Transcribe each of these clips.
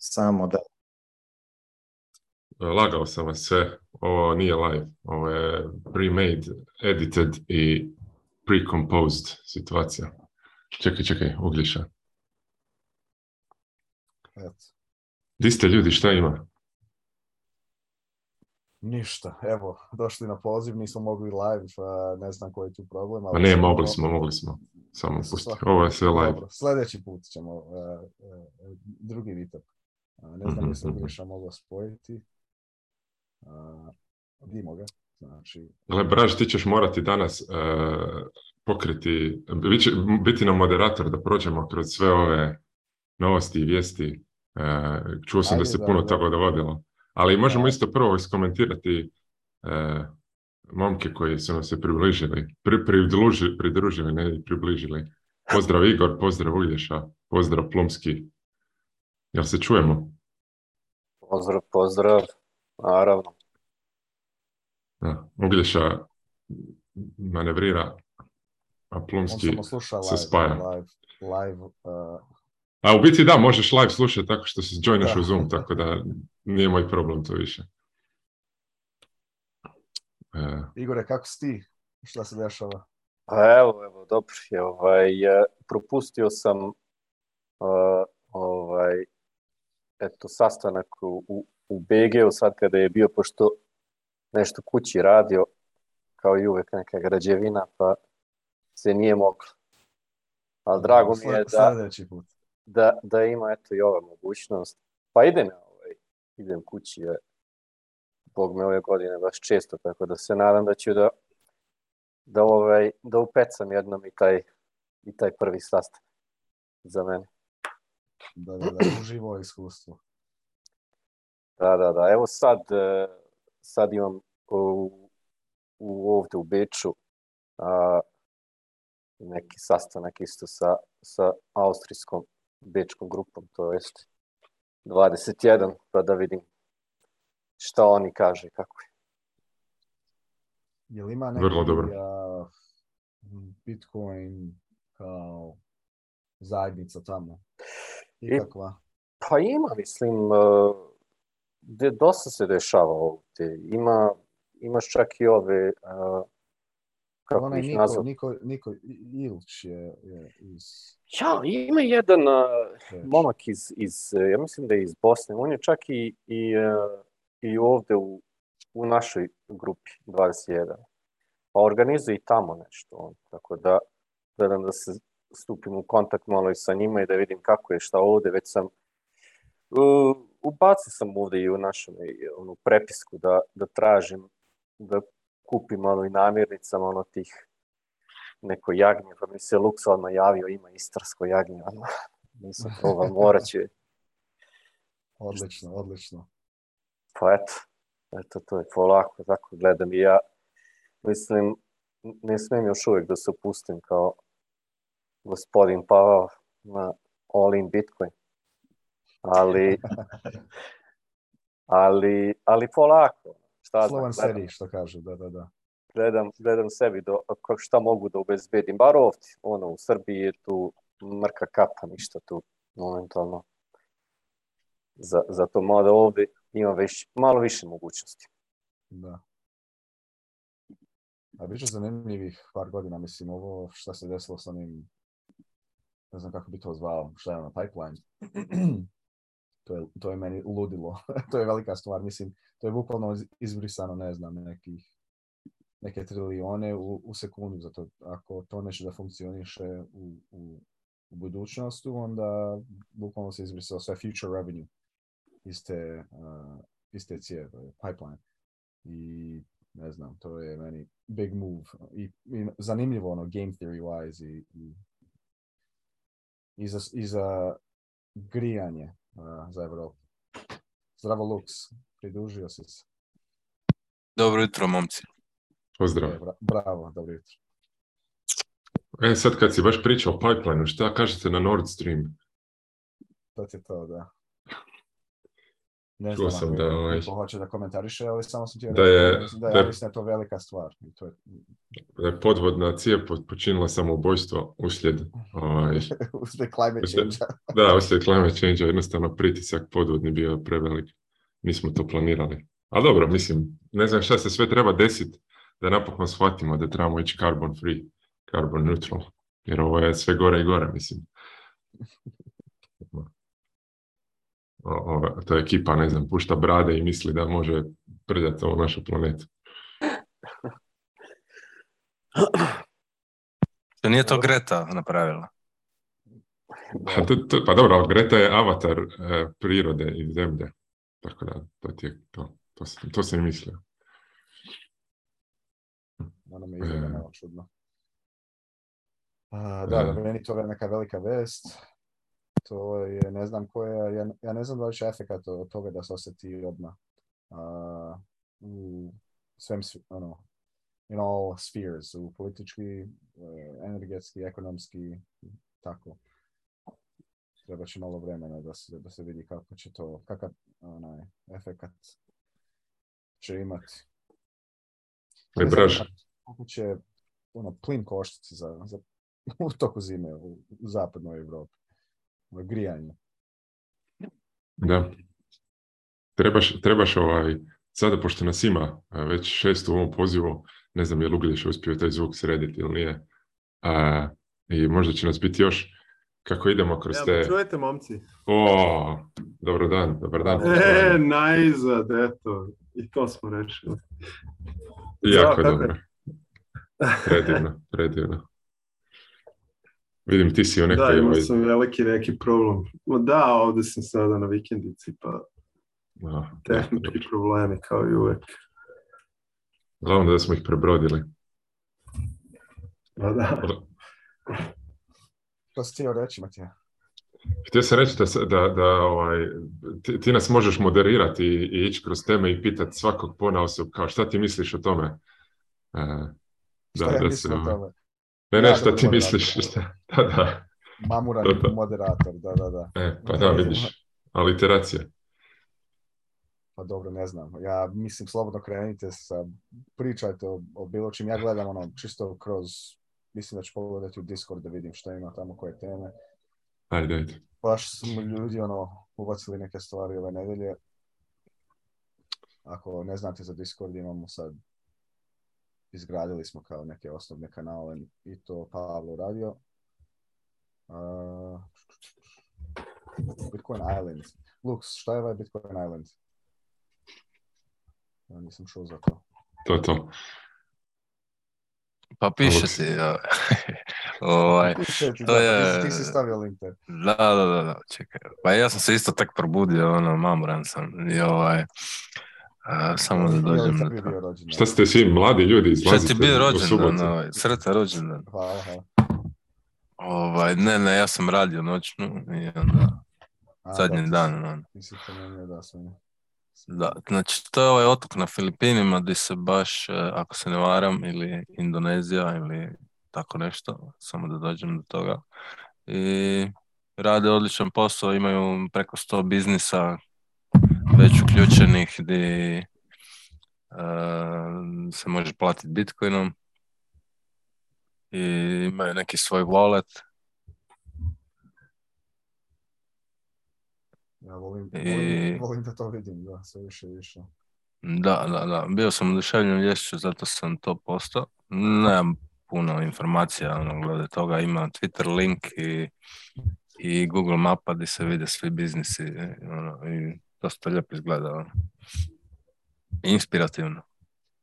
samo da... Lagao sam vas sve, ovo nije live, ovo je pre-made, edited i pre-composed situacija. Čekaj, čekaj, ugljiša. Di ste ljudi, šta ima? Ništa, evo, došli na poziv, nismo mogli live, ne znam koji je tu problem. Ali ne, mogli smo, mogli smo, samo pusti, ovo je sve live. sljedeći put ćemo, e, e, drugi vitak. Ne znam mhm, jesam li se mhm. mogao spojiti. Vidimo znači. Braž, ti ćeš morati danas e, pokriti, biti, nam moderator da prođemo kroz sve ove novosti i vijesti. E, čuo sam da se puno da. toga dovodilo. Ali možemo isto prvo iskomentirati e, momke koji su nam se približili, pridružili, ne približili. Pozdrav Igor, pozdrav Ulješa, pozdrav Plumski, Jel se čujemo? Pozdrav, pozdrav, naravno. Da, Uglješa manevrira, a Plumski se spaja. Live, uh, A u biti da, možeš live slušati tako što se joinaš u Zoom, tako da nije moj problem to više. E. Igore, kako si ti? Šta se dešava? a pa evo, evo, dobro. Ovaj, e, propustio sam e, ovaj, eto, sastanak u, u, BG-u sad kada je bio, pošto nešto kući radio, kao i uvek neka građevina, pa se nije moglo. Ali drago mi je da, da, da ima eto i ova mogućnost. Pa idem ovaj, idem kući, je, Bog me ove godine baš često, tako da se nadam da ću da da, ovaj, da upecam jednom i taj, i taj prvi sastanak za mene da, da, da, uživo iskustvo. Da, da, da. Evo sad, e, sad imam e, u, u ovdje u Beču a, neki sastanak isto sa, sa austrijskom bečkom grupom, to jest 21, pa da vidim šta oni kaže, kako je. li ima neki Vrlo dobro. Bitcoin kao zajednica tamo? ikakva? I, pa ima, mislim, e, dosta se dešava ovdje. Ima, imaš čak i ove, e, kako Niko, Niko, Niko Ilč je, je iz... Ja, ima jedan e, momak iz, iz, ja mislim da je iz Bosne, on je čak i, i, i ovdje u, u našoj grupi 21. Pa organizuje i tamo nešto tako da, da, da se stupim u kontakt malo i sa njima i da vidim kako je šta ovdje, već sam uh, ubacio sam ovdje i u našu onu prepisku da, tražim da kupim malo ono i namirnicama ono tih neko jagnje, pa mi se Luksa javio, ima istarsko jagnje, ono, nisam probao, morat će. Odlično, odlično. Pa eto, eto, to je polako, tako gledam i ja. Mislim, ne smijem još uvijek da se opustim kao gospodin Pavao na all in Bitcoin. Ali, ali, ali polako. Šta Slovan što kaže, da, da, da. Gledam, gledam sebi do, šta mogu da obezbedim, bar ono, u Srbiji je tu mrka kapa, ništa tu momentalno za, za to, mada ovdje ima već, malo više mogućnosti. Da. A biće zanimljivih par godina, mislim, ovo šta se desilo sa onim ne znam kako bi to zvao, šta je ono, pipeline. to, je, to je meni ludilo. to je velika stvar, mislim, to je bukvalno izbrisano, ne znam, nekih neke trilione u, u sekundu, zato ako to neće da funkcioniše u, u, u budućnosti, onda bukvalno se izbrisao sve future revenue iz te, uh, eh, cijeve, pipeline. I ne znam, to je meni big move. I, i zanimljivo ono game theory wise i, i i za, i za grijanje e, za Evropu. Zdravo Lux, pridružio si se. Dobro jutro, momci. Pozdrav. Bra- bravo, dobro jutro. E, sad kad si baš pričao o pipeline šta kažete na Nord Stream? To će to, da. Ne Čuo znam sam da, ovaj, hoće da komentariše, ali samo sam ti da, da je, da je, to velika stvar. to je... Da je podvodna cijep počinila samoubojstvo uslijed... Ovaj, uslijed climate change Da, uslijed climate change jednostavno pritisak podvodni bio prevelik. smo to planirali. A dobro, mislim, ne znam šta se sve treba desiti da napokon shvatimo da trebamo ići carbon free, carbon neutral. Jer ovo je sve gore i gore, mislim. To je ekipa, ne znam, pušta brade i misli da može predati ovo našu planetu. To nije to Greta napravila? Pa, dobro, Greta je avatar e, prirode i zemlje. Tako da, to ti je to. To, sam mislio. Ono me izgleda e. čudno. da, e. meni to je neka velika vest to je, ne znam koje, ja, ja ne znam da li će efekat od toga da se osjeti odmah uh, u svem, ono, in all spheres, u politički, e, energetski, ekonomski, tako. Treba će malo vremena da se, da se vidi kako će to, kakav efekat će imati. kako će ono, plin koštati za, u toku zime u, zapadnoj Evropi. Ono, grijanje. Da. Trebaš, trebaš ovaj, sada pošto nas ima e, već šest u ovom pozivu, ne znam je li Ugljiš uspio taj zvuk srediti ili nije, a, i možda će nas biti još kako idemo kroz ja, čujete, momci? O, dobro dan, dobar dan. E, najzad, eto, i to smo rečili. jako dobro. Predivno, predivno. Vidim, ti si u nekoj... Da, imao ovaj, sam veliki neki problem. Da, ovdje sam sada na vikendici, pa Aha, tehnički dobro. problemi kao i uvek. Glavno da smo ih prebrodili. Pa da. To si htio reći, Matija. Htio sam reći da, da, da ovaj, ti, ti, nas možeš moderirati i, i ići kroz teme i pitati svakog pona osob, kao šta ti misliš o tome? E, da, šta ja da mislim se, o ono- tome? Ne, ne, ti misliš? Šta? Da, da. Mamuran je moderator, da, da, da. E, pa da, vidiš, aliteracija. Pa dobro, ne znam. Ja mislim, slobodno krenite sa, pričajte o, bilo čim. Ja gledam ono, čisto kroz, mislim da ću pogledati u Discord da vidim šta ima tamo, koje teme. Ajde, ajde. Baš smo ljudi ono, ubacili neke stvari ove nedelje. Ako ne znate za Discord, imamo sad izgradili smo kao neke osnovne kanale i to Pavlo radio. Uh, Bitcoin Island. Lux, šta je ovaj Bitcoin Island? Ja nisam šao za to. To je to. Pa piše ti. ovaj, pa to je... Ti si stavio link te. Da, da, da, da, čekaj. Pa ja sam se isto tak probudio, ono, mamuran sam. I ovaj samo da dođem na to. Šta ste svi mladi ljudi izlazite? Šta ti bio rođendan? No, sretan rođendan. Ovaj, ne, ne, ja sam radio noćnu i onda sadnji zadnji dan. Ono. Da, sam... da, znači to je ovaj otok na Filipinima gdje se baš, e, ako se ne varam, ili Indonezija ili tako nešto, samo da dođem do toga. I rade odličan posao, imaju preko sto biznisa već uključenih gdje eh, se može platiti bitcoinom i imaju neki svoj wallet. Ja volim, I... volim, da to vidim, da, Da, bio sam u vješću, zato sam to postao. Nemam puno informacija ono, glede toga, ima Twitter link i, i Google mapa gdje se vide svi biznisi ono, i dosta lijepo izgleda. Ono. Inspirativno.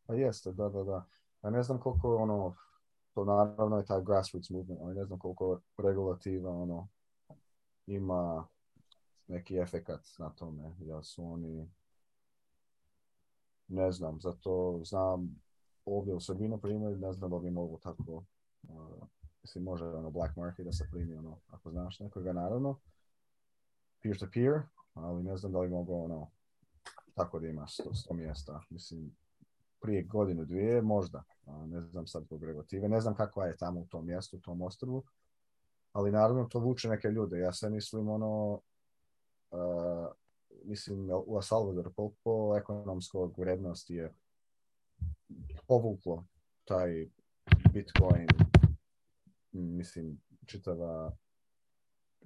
Pa jeste, da, da, da. Ja ne znam koliko ono, to naravno je taj grassroots movement, ali ne znam koliko regulativa ono, ima neki efekat na tome, Ja su oni, ne znam, zato znam ovdje u Srbiji, na primjer, ne znam da bi mogu tako, uh, mislim, može ono black market da se primi, ono, ako znaš nekoga, naravno, peer-to-peer, ali ne znam da li mogu ono tako da ima 100, mjesta. Mislim, prije godinu, dvije možda, ne znam sad zbog regotive. ne znam kakva je tamo u tom mjestu, u tom ostrovu, ali naravno to vuče neke ljude. Ja se mislim ono, uh, mislim u Salvador koliko ekonomskog vrednosti je povuklo taj Bitcoin, mislim, čitava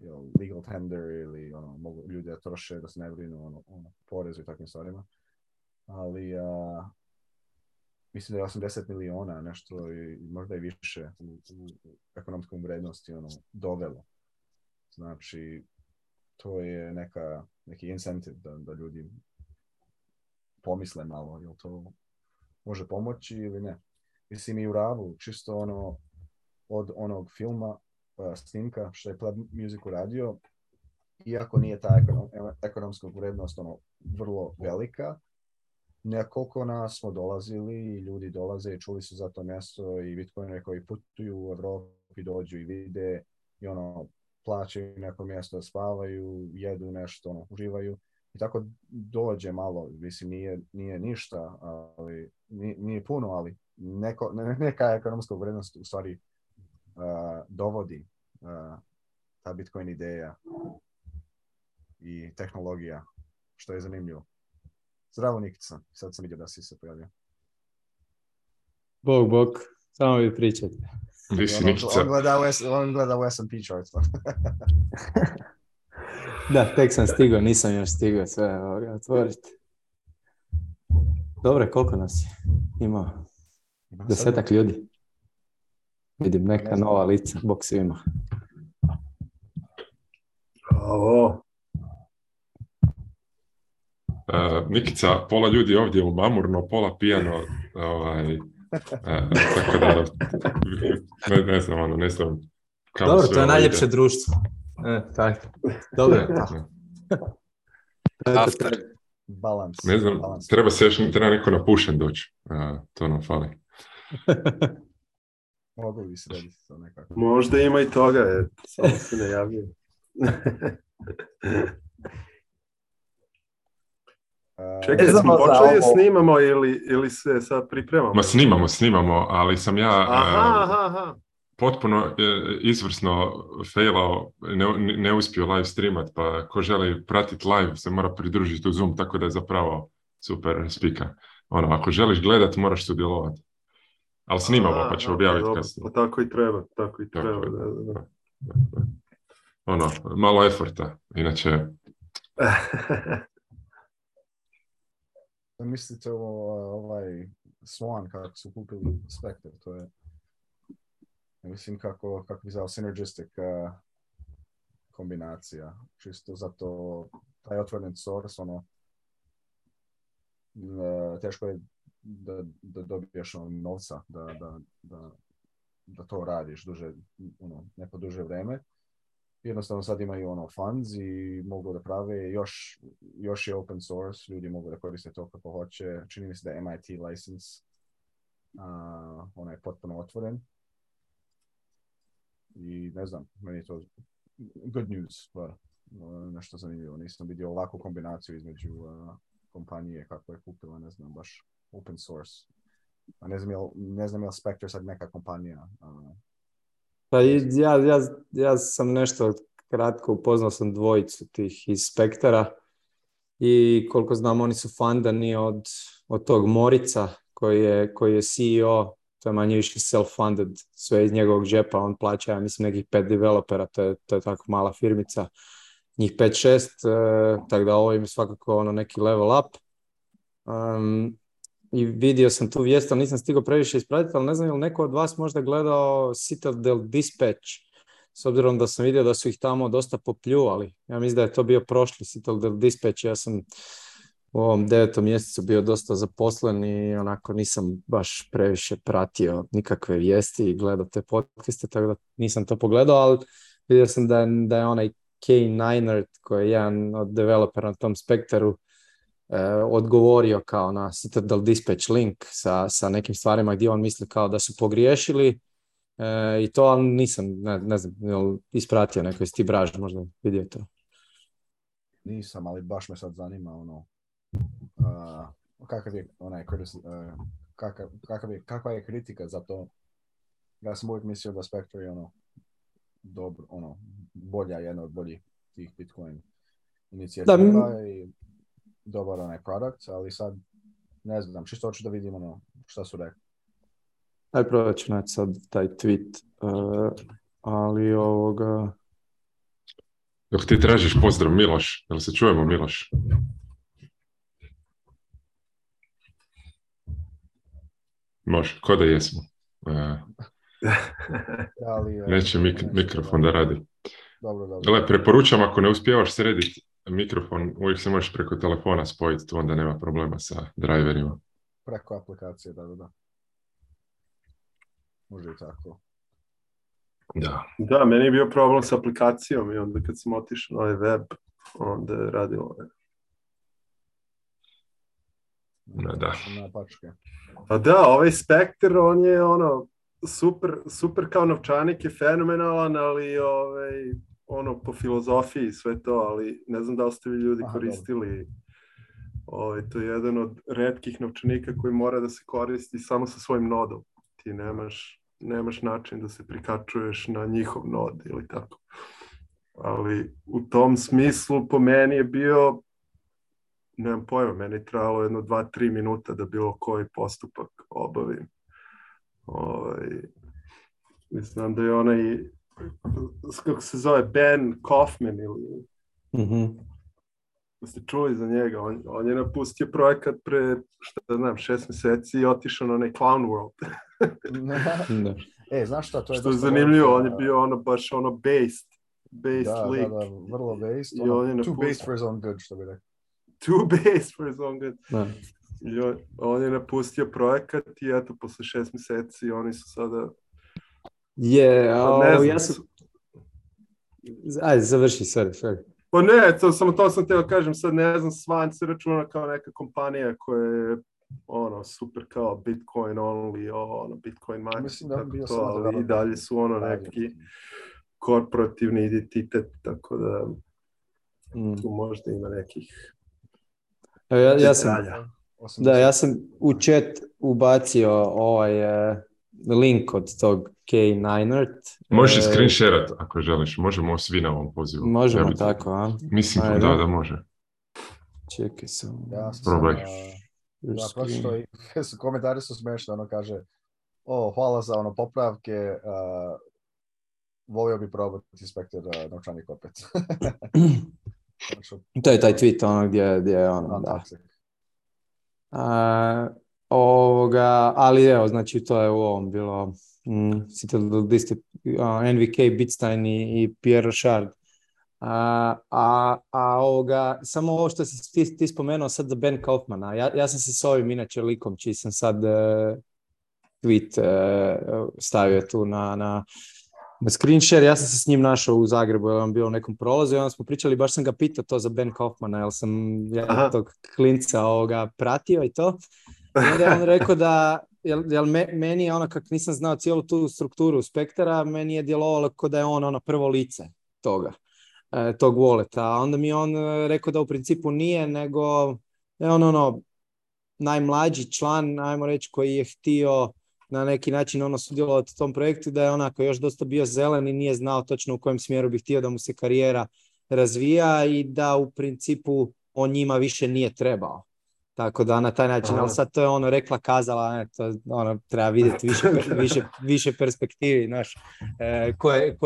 jel, legal tender ili ono, mogu ljudi troše, da se ne brinu ono, ono, porezu i takvim stvarima. Ali mislim da je 80 miliona nešto i možda i više u, ekonomskom vrednosti ono, dovelo. Znači, to je neka, neki incentiv da, da ljudi pomisle malo, jel to može pomoći ili ne. Mislim i u Ravu, čisto ono, od onog filma E, snimka što je Club Music uradio, iako nije ta ekonomska vrednost ono, vrlo velika, nekoliko nas smo dolazili i ljudi dolaze i čuli su za to mjesto i Bitcoinere koji putuju u Evropi dođu i vide i ono plaćaju neko mjesto, spavaju, jedu nešto, ono, uživaju i tako dođe malo, mislim nije, nije ništa, ali nije, puno, ali neko, neka ekonomska vrednost u stvari uh, dovodi ta Bitcoin ideja i tehnologija, što je zanimljivo. Zdravo Nikica, sad sam vidio da si se pojavio. Bog, bog, samo vi pričate. On gleda S&P da, tek sam stigao, nisam još stigao sve ovaj, otvoriti. Dobre, koliko nas je imao? Desetak ljudi. Vidim neka nova lica, bok svima. Bravo. E, Mikica, pola ljudi ovdje u mamurno, pola pijano, ovaj, e, tako da, ne, ne znam, ono, ne znam. Dobro, to je najljepše društvo. E, tako. Dobro. After. Balans. Ne znam, treba se još, treba neko napušen doći. E, to nam fali. bi nekako. Možda ima i toga, je. samo se ne Čekaj, smo počeli snimamo ili, ili se sad pripremamo? Ma snimamo, snimamo, ali sam ja aha, e, potpuno e, izvrsno failao, ne, ne uspio live streamat, pa ko želi pratiti live se mora pridružiti u Zoom, tako da je zapravo super spika. Ono, ako želiš gledat, moraš sudjelovati. Ali snimamo pa ćemo objaviti kasnije. Pa tako i treba, tako i treba. da, da, Ono, malo eforta, inače... Mislite ovo, ovaj Swan kako su kupili Spectre, to je mislim kako, kako bi znao, synergistic eh, kombinacija. Čisto zato taj otvoren source, ono, eh, teško je da, da dobiješ ono novca, da, da, da, da to radiš duže, ono, neko duže vrijeme. Jednostavno sad imaju ono funds i mogu da prave, još, još je open source, ljudi mogu da koriste to kako hoće. Čini mi se da MIT license, uh, je potpuno otvoren. I ne znam, meni je to good news, stvar. Pa, ono, nešto zanimljivo. Nisam vidio ovakvu kombinaciju između kompanije kako je kupila, ne znam baš open source. A ne znam jel, ne znam jel Spectre sad neka kompanija. pa ja, ja, ja sam nešto kratko upoznao sam dvojicu tih iz Spektara i koliko znam oni su fundani od, od tog Morica koji je, koji je CEO, to je manje više self-funded, sve iz njegovog džepa, on plaća, ja mislim, nekih pet developera, to je, to je tako mala firmica, njih pet, šest, e, tako da ovo im je svakako ono neki level up. Um, i vidio sam tu vijest, ali nisam stigao previše ispratiti, ali ne znam je li neko od vas možda gledao Citadel Dispatch, s obzirom da sam vidio da su ih tamo dosta popljuvali. Ja mislim da je to bio prošli Citadel Dispatch, ja sam u ovom devetom mjesecu bio dosta zaposlen i onako nisam baš previše pratio nikakve vijesti i gledao te podcaste, tako da nisam to pogledao, ali vidio sam da je, da je onaj k Ninert koji je jedan od developera na tom spektaru E, odgovorio kao na Citadel Dispatch link sa, sa nekim stvarima gdje on misli kao da su pogriješili e, i to, ali nisam, ne, ne znam, ispratio neko iz ti braž, možda vidio to. Nisam, ali baš me sad zanima ono, uh, kakav je onaj, e, je, kakva je kritika za to. Ja sam uvijek mislio da Spectre je ono, dobro, ono, bolja, jedna od boljih tih Bitcoin inicijativa i dobar onaj produkt, ali sad ne znam, čisto hoću da vidim ono šta su rekli. Aj probat ću naći sad taj tweet, eh, ali ovoga... Dok ti tražiš pozdrav Miloš, jel se čujemo Miloš? Može, ko da jesmo. Uh, neće mikrofon da radi. Dobro, dobro. Gle, preporučam ako ne uspijevaš srediti mikrofon uvijek se možeš preko telefona spojiti, tu onda nema problema sa driverima. Preko aplikacije, da, da, da. Može i tako. Da. Da, meni je bio problem s aplikacijom i onda kad sam otišao na ovaj web, onda je radilo ovaj. da. A pa da, ovaj spektar, on je ono, super, super kao novčanik je fenomenalan, ali ovaj, ono po filozofiji sve to, ali ne znam da li ste vi ljudi koristili Ovaj, to je jedan od redkih novčanika koji mora da se koristi samo sa svojim nodom. Ti nemaš, nemaš način da se prikačuješ na njihov nod ili tako. Ali u tom smislu po meni je bio, nemam pojma, meni je trajalo jedno dva, tri minuta da bilo koji postupak obavim. Ovaj, mislim da je onaj kako se zove, Ben Kaufman ili... Mm-hmm. Da ste čuli za njega, on, on je napustio projekat pre, šta da znam, šest mjeseci i otišao na onaj Clown World. E, znaš šta, to je... Što je zanimljivo, on je bio ono, baš ono based, based da, lik. Da, da, vrlo based. I ono, on je Too based for his own good, što bi rekao. Too based for his own good. Da. on, on je napustio projekat i eto, posle šest mjeseci oni su sada je, ali pa ja sam... Ajde, završi, sorry, sorry. Pa ne, to, samo to sam teo kažem, sad ne znam, Svan se računa kao neka kompanija koja je ono, super kao Bitcoin only, ono, Bitcoin mining, Mislim to, ali i dalje su ono neki korporativni identitet, tako da mm. tu možda ima nekih ja, ja sam, da, ja sam u chat ubacio ovaj eh, link od tog Ninert. Možeš e, share, ako želiš, možemo svi na ovom pozivu. Možemo tako, a? Mislim Ajde. da, da može. Čekaj sam. Ja Probaj. ja, e, komentari su smešni, ono kaže, o, hvala za ono popravke, uh, volio bi probati inspektor uh, novčanik opet. to je taj tweet ono gdje, gdje je ono, da. ovoga, ali evo, znači to je u ovom bilo citadelisti mm, NVK, Bitstein i, i Pierre Richard. A, a, a samo ovo što si ti, ti spomenuo sad za Ben Kaufmana, ja, sam se s ovim inače likom čiji sam sad e, tweet e, stavio tu na, na, na ja sam se s njim našao u Zagrebu, je on bio u nekom prolazu i onda smo pričali, baš sam ga pitao to za Ben Kaufmana, jer sam ja tog klinca ovoga pratio i to. I onda je on rekao da, jel, jel me, meni je ono kak nisam znao cijelu tu strukturu spektara, meni je djelovalo kao da je on ono prvo lice toga, e, tog voleta. A onda mi je on e, rekao da u principu nije, nego je on ono najmlađi član, ajmo reći, koji je htio na neki način ono sudjelovati u tom projektu, da je onako još dosta bio zelen i nije znao točno u kojem smjeru bi htio da mu se karijera razvija i da u principu on njima više nije trebao. Tako da na taj način, ali sad to je ono rekla kazala, ne, to ono, treba vidjeti više, više, više perspektivi, e,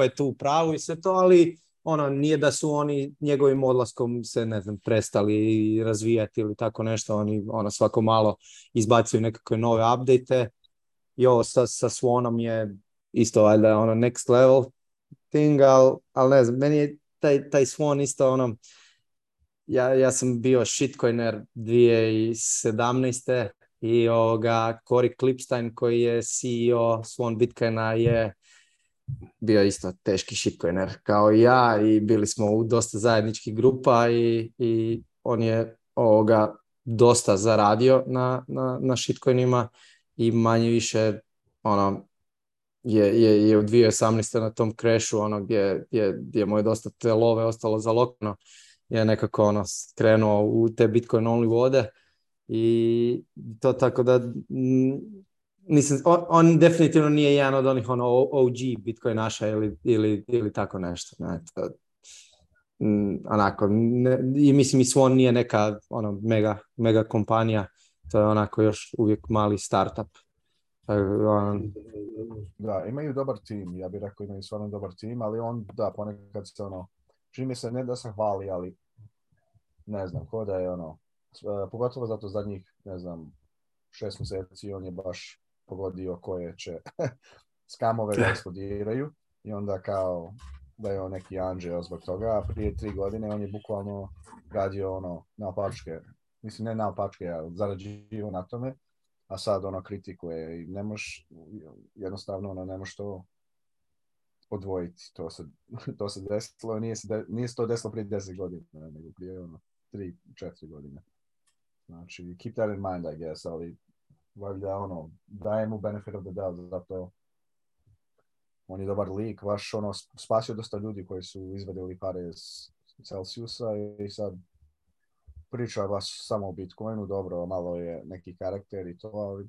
je, tu u pravu i sve to, ali ono, nije da su oni njegovim odlaskom se, ne znam, prestali razvijati ili tako nešto, oni ono, svako malo izbacuju nekakve nove update i ovo sa, sa Swanom je isto valjda ono next level thing, ali al ne znam, meni je taj, taj Swan isto ono, ja, ja sam bio shitcoiner 2017. i ovoga Cory Klipstein koji je CEO Swan Bitcoina je bio isto teški shitcoiner kao i ja i bili smo u dosta zajedničkih grupa i, i on je ovoga dosta zaradio na, na, na shitcoinima i manje više ono, je, je, je u 2018. na tom crashu ono, gdje, gdje, mu je dosta te love ostalo zalokno je nekako ono krenuo u te Bitcoin only vode i to tako da mm, mislim, on, definitivno nije jedan od onih ono OG naša ili, ili, ili tako nešto. Mm, ne, to, onako, mislim i Swan nije neka ono mega, mega kompanija, to je onako još uvijek mali startup. E, da, imaju dobar tim, ja bih rekao imaju stvarno dobar tim, ali on da ponekad se ono čini se ne da se hvali, ali ne znam, ko da je ono, e, pogotovo zato zadnjih, ne znam, šest mjeseci on je baš pogodio koje će skamove da eksplodiraju i onda kao da je on neki anđeo zbog toga, a prije tri godine on je bukvalno radio ono naopačke, mislim ne naopačke, ali zarađivao na tome, a sad ono kritikuje i ne moš, jednostavno ono ne moš to odvojiti. To se, to se desilo, nije se, nije to desilo prije 10 godina, nego prije ono, 3-4 godine. Znači, keep that in mind, I guess, ali valjda ono, Dajem mu benefit of the doubt, zato on je dobar lik, vaš ono, spasio dosta ljudi koji su izvadili pare iz Celsiusa i sad priča vas samo o Bitcoinu, dobro, malo je neki karakter i to, ali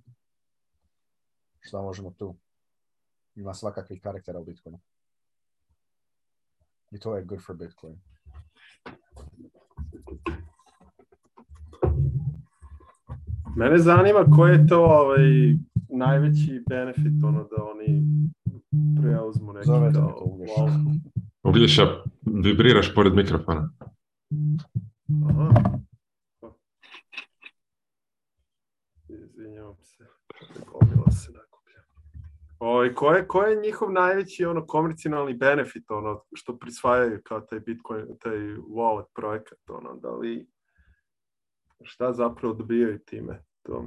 šta možemo tu? Ima svakakvih karaktera u Bitcoinu i to je good for Bitcoin. Mene zanima koji je to ovaj, najveći benefit ono da oni preuzmu neki Zove kao... Uglješa, vibriraš pored mikrofona. Aha. Izvinjavam se, gomila se da Oj, ko, je, je njihov najveći ono komercijalni benefit ono što prisvajaju kao taj Bitcoin, taj wallet projekat ono, da li šta zapravo dobijaju time? To,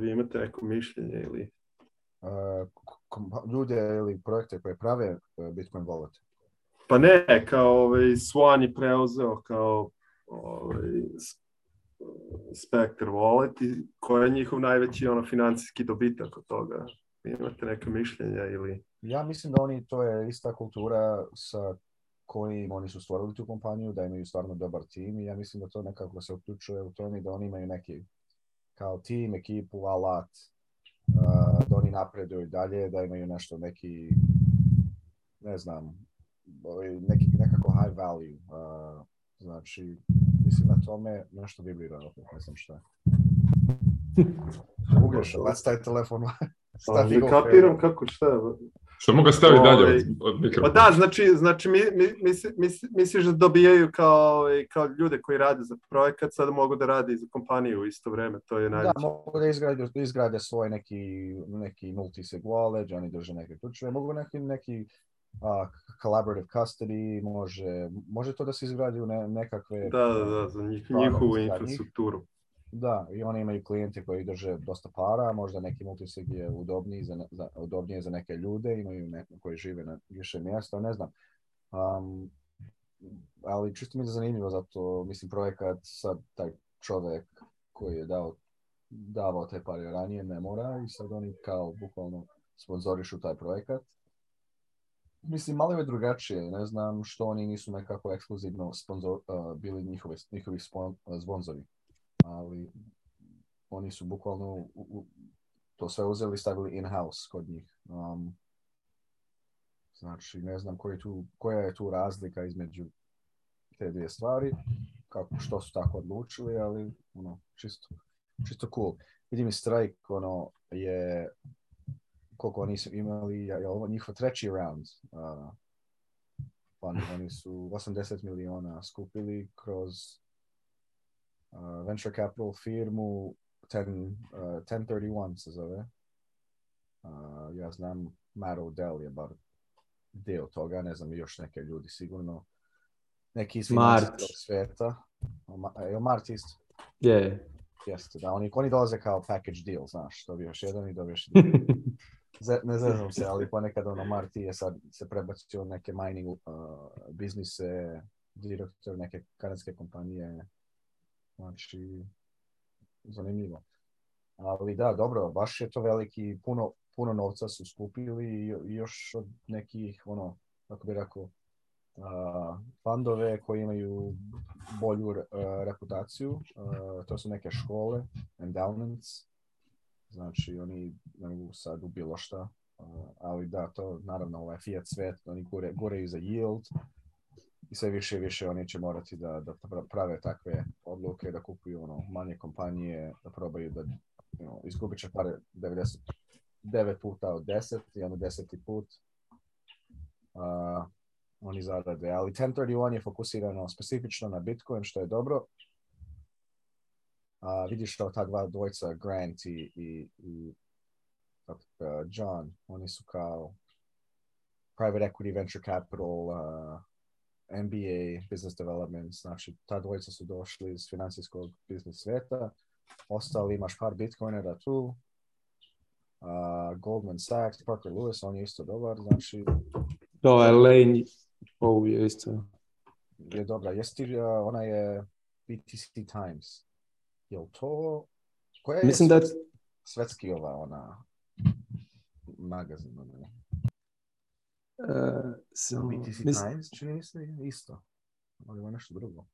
vi imate neko mišljenje ili e, ljude ili projekte koje prave e, Bitcoin wallet? Pa ne, kao ovaj, Swan je preuzeo kao ovaj, Spectre wallet i koji je njihov najveći ono financijski dobitak od toga? Imate neke mišljenja ili... Ja mislim da oni, to je ista kultura sa kojim oni su stvorili tu kompaniju, da imaju stvarno dobar tim i ja mislim da to nekako se uključuje u tome da oni imaju neki kao tim, ekipu, alat, da oni napreduju dalje, da imaju nešto neki, ne znam, ovaj, neki, nekako high value. znači, mislim na tome nešto vibrira, opet ne znam šta. taj telefon Šta kapiram kako šta... Što mogu staviti dalje ovaj, od, od mikrofona? Pa da, znači, znači mi, mi, misli, misliš da dobijaju kao, ovaj, kao ljude koji rade za projekat, sada mogu da rade i za kompaniju u isto vrijeme, to je najveće. Da, mogu da izgrade, izgrade svoje neki, neki multisig wallet, oni drže neke ključeve, mogu neki, neki a, collaborative custody, može, može to da se izgradi u ne, nekakve... Da, da, da, za njih, njihovu infrastrukturu. Da, i oni imaju klijente koji drže dosta para, možda neki multisig je udobniji za, za, udobnije za neke ljude, imaju neke koji žive na više mjesta, ne znam. ali čisto mi je zanimljivo, zato mislim projekat sad taj čovjek koji je dao, davao te pare ranije ne mora i sad oni kao bukvalno sponzorišu taj projekat. Mislim, malo je drugačije, ne znam što oni nisu nekako ekskluzivno bili njihovi, njihovi ali oni su bukvalno to sve uzeli stavili in-house kod njih. Um, znači, ne znam tu, koja je tu razlika između te dvije stvari, kako, što su tako odlučili, ali ono, čisto, čisto cool. Vidim i Strike ono, je koliko oni su imali, je ovo njihov treći round. Uh, oni, pa oni su 80 miliona skupili kroz Uh, venture capital firmu 10, 1031 uh, se zove. Uh, ja znam, Matt Dell je bar dio toga, ne znam, još neke ljudi sigurno. Neki iz svijeta. E, je Mart isto? Je. Jeste, da. Oni, oni dolaze kao package deal, znaš, dobiješ jedan i dobiješ drugi. ne znam se, ali ponekad ono Marti je sad se prebacio neke mining uh, biznise, direktor neke kanadske kompanije, Znači, zanimljivo. Ali da, dobro, baš je to veliki, puno, puno novca su skupili i još od nekih, ono, kako bi rekao, Uh, fandove koji imaju bolju e, reputaciju. E, to su neke škole, endowments. Znači, oni ne mogu sad u bilo šta. E, ali da, to naravno ovaj fiat svet, oni gore i za yield, i sve više i više oni će morati da, da prave takve odluke, da kupuju ono, manje kompanije, da probaju da you know, izgubit će pare 99 puta od 10 i ono 10. put oni zarade. Ali 1031 je fokusirano specifično na Bitcoin, što je dobro. Uh, vidiš što ta dva dvojca, Grant i, i, i John, oni su kao private equity, venture capital, uh, MBA, business development, znači ta dvojica su došli iz financijskog biznis sveta, ostali imaš par bitcoinera tu, uh, Goldman Sachs, Parker Lewis, on je isto dobar, znači... je Elaine, oh, je isto. Je dobra, jesi uh, ona je BTC Times. Je li to... Koja je Mislim da... Svetski ova, ona, magazin, ona Uh, sam, BTC mis... Times čini mi se isto, ali ima nešto drugo.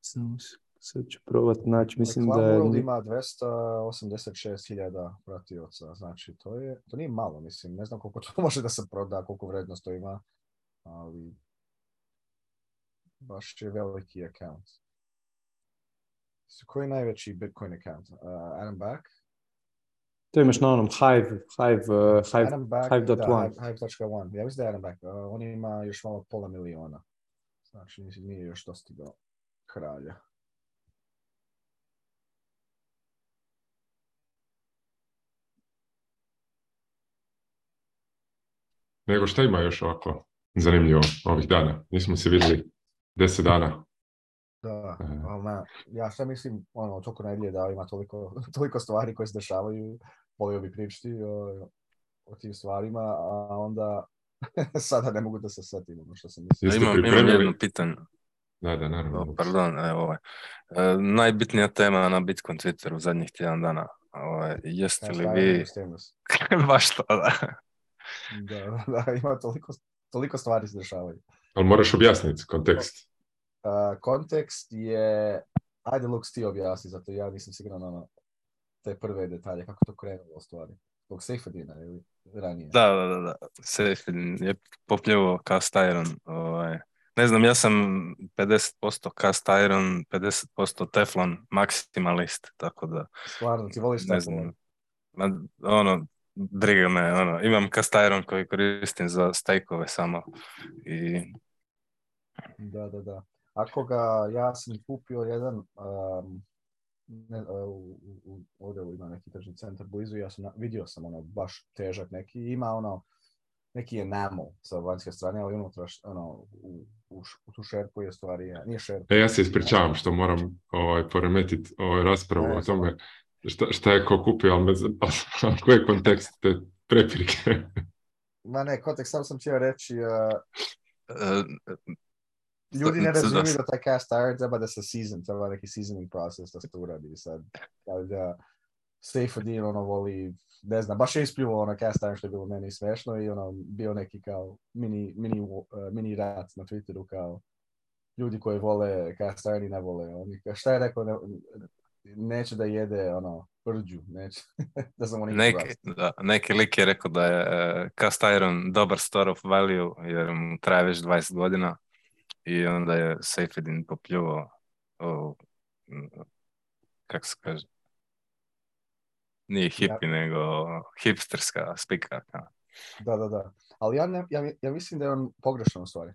Samo sad ću probati naći, mislim da je... World ima 286.000 pratioca, znači to je, to nije malo, mislim, ne znam koliko to može da se proda, koliko vrednost to ima, ali baš je veliki account. So, koji je najveći Bitcoin account? Uh, Adam Back? To imaš na onom Hive, Hive, uh, Hive, Adam Back, Hive. Da, one. Hive, Hive.1. Ja mislim da je Adam Back. Uh, on ima još malo pola miliona. Znači, nije još dostigao kralja. Nego šta ima još ovako zanimljivo ovih dana? Nismo se vidjeli deset dana. Da, ali ja što mislim, ono, toliko toku da ima toliko, toliko stvari koje se dešavaju, volio bi pričati o, o tim stvarima, a onda sada ne mogu da se setim ono što sam Imam, imam jedno pitanje. Da, da, naravno. pardon, evo, ovaj. e, najbitnija tema na Bitcoin Twitteru zadnjih tjedan dana. Ovo, ovaj, jeste li vi... Baš to, da. da, ima toliko, toliko stvari se dešavaju. Ali moraš objasniti kontekst. Uh, kontekst je, ajde Lux ti objasni, zato ja nisam siguran na ono, te prve detalje, kako to krenulo u stvari. Zbog Seyfedina ili ranije? Da, da, da, da. Seyfedin je popljivo cast iron. Ovaj. Ne znam, ja sam 50% cast iron, 50% teflon, maksimalist, tako da... Stvarno, ti voliš ne znam, ono, briga me, ono, imam cast iron koji koristim za stejkove samo i... Da, da, da. Ako ga, ja sam kupio jedan, um, ne, e, u, u, ovdje ima neki tržni centar blizu, ja sam, vidio sam ono, baš težak neki, ima ono, neki enamel sa vanjske strane, ali unutra, ono, ono, u, u, u tu šerpu je stvari, nije šerpu. E, ja se ispričavam što moram ovaj, poremetiti ovaj, raspravu ne, o tome šta, šta je ko kupio, ali, me, znam koji je kontekst te prepirke? Ma ne, kontekst sam sam htio reći... Uh... Ljudi ne razumiju da taj cast iron treba da se season, treba neki seasoning proces da se uradi sad. da Safe Dean ono voli, ne znam, baš je ispljivo ono cast iron što je bilo meni smešno i ono bio neki kao mini, mini, uh, mini rat na Twitteru kao ljudi koji vole cast iron i ne vole. Oni, šta je rekao, ne, neće da jede ono prđu, neće. da sam neki, da, neki lik je rekao da je uh, cast iron dobar store of value jer mu traje već 20 godina i onda je Seyfedin popljuvao kako se kaže, nije hipi, nego hipsterska spika. Da, da, da. Ali ja, ne, ja, ja mislim da je on pogrešan u stvari.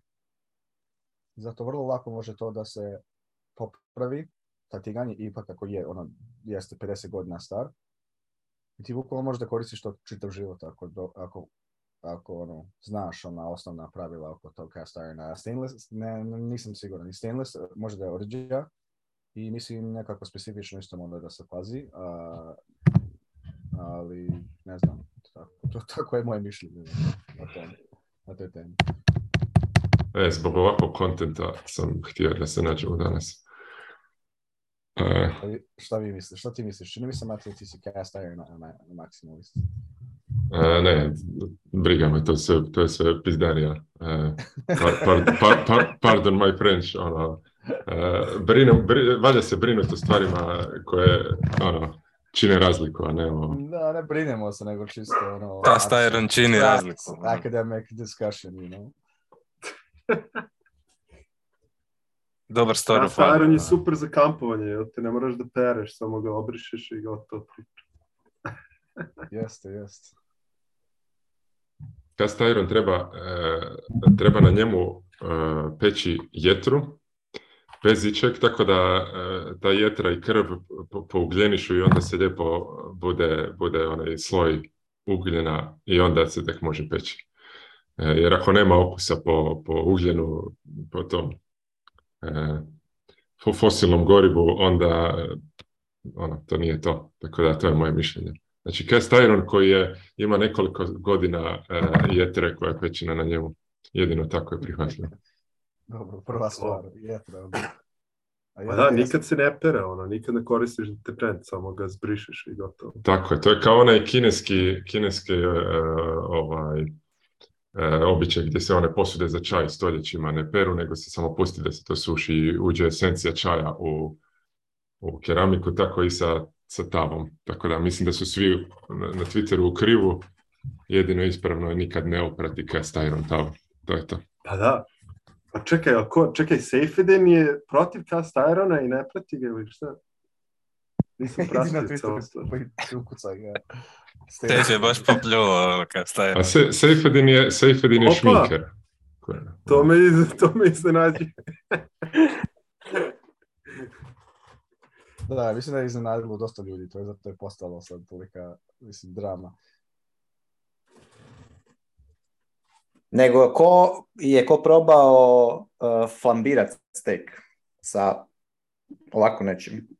Zato vrlo lako može to da se popravi. Tatigan je ipak ako je, ono, jeste 50 godina star. I ti bukvalno možeš da koristiš to čitav život ako, ako ako ono, znaš ona osnovna pravila oko tog cast irona. Stainless, ne, nisam siguran. I stainless možda da je orđija i mislim nekako specifično isto onda da se pazi, a, ali ne znam, tako, to, tako je moje mišljenje na, tom, na toj temi. E, zbog ovakvog kontenta sam htio da se nađemo danas. E... Šta, vi, šta Šta ti misliš? Čini mi se, Matija, ti si cast iron maksimalist. E, ne, briga me, to, se, to je sve pizdarija. E, par, par, par, pardon my French, ono, e, brinu, br, valja se brinuti o stvarima koje, ono, čine razliku, a ne o... Da, ne brinemo se, nego čisto, ono... Cast iron čini razliku. Ono. Academic discussion, you know. Dobar je super za kampovanje, jel? te ne moraš da pereš, samo ga obrišeš i gotovo priča. jeste, jeste. Cast iron treba, e, treba na njemu e, peći jetru, bez ičeg, tako da e, ta jetra i krv pougljenišu i onda se lijepo bude, bude onaj sloj ugljena i onda se tek može peći. E, jer ako nema okusa po, po ugljenu, po e, fosilnom gorivu, onda e, ono, to nije to. Tako da, to je moje mišljenje. Znači, cast iron koji je, ima nekoliko godina e, jetre koja je pećina na njemu. Jedino tako je prihvatljivo. Dobro, prva stvar, jetra. A ja, pa da, nikad se ne pere, ona, nikad ne koristiš deterent, samo ga zbrišeš i gotovo. Tako je, to je kao onaj kineski, kineski e, e, ovaj, E, običaj gdje se one posude za čaj stoljećima ne peru, nego se samo pusti da se to suši i uđe esencija čaja u, u keramiku, tako i sa, sa tavom. Tako da mislim da su svi na, na Twitteru u krivu, jedino ispravno je nikad ne oprati cast-iron tavu. To je to. Pa da, pa čekaj, ako, čekaj, je protiv cast-irona i ne prati ga ili šta? Nisam prasio na pa ukucaj ga. Teđe baš popljuo ono, kad staje. A se, Sejfedin je, Sejfedin je šminker. To me, to me iznenađi. da, mislim da je iznenadilo dosta ljudi, to je zato je postalo sad tolika, mislim, drama. Nego ko je ko probao eh, flambirat steak sa ovako nečim?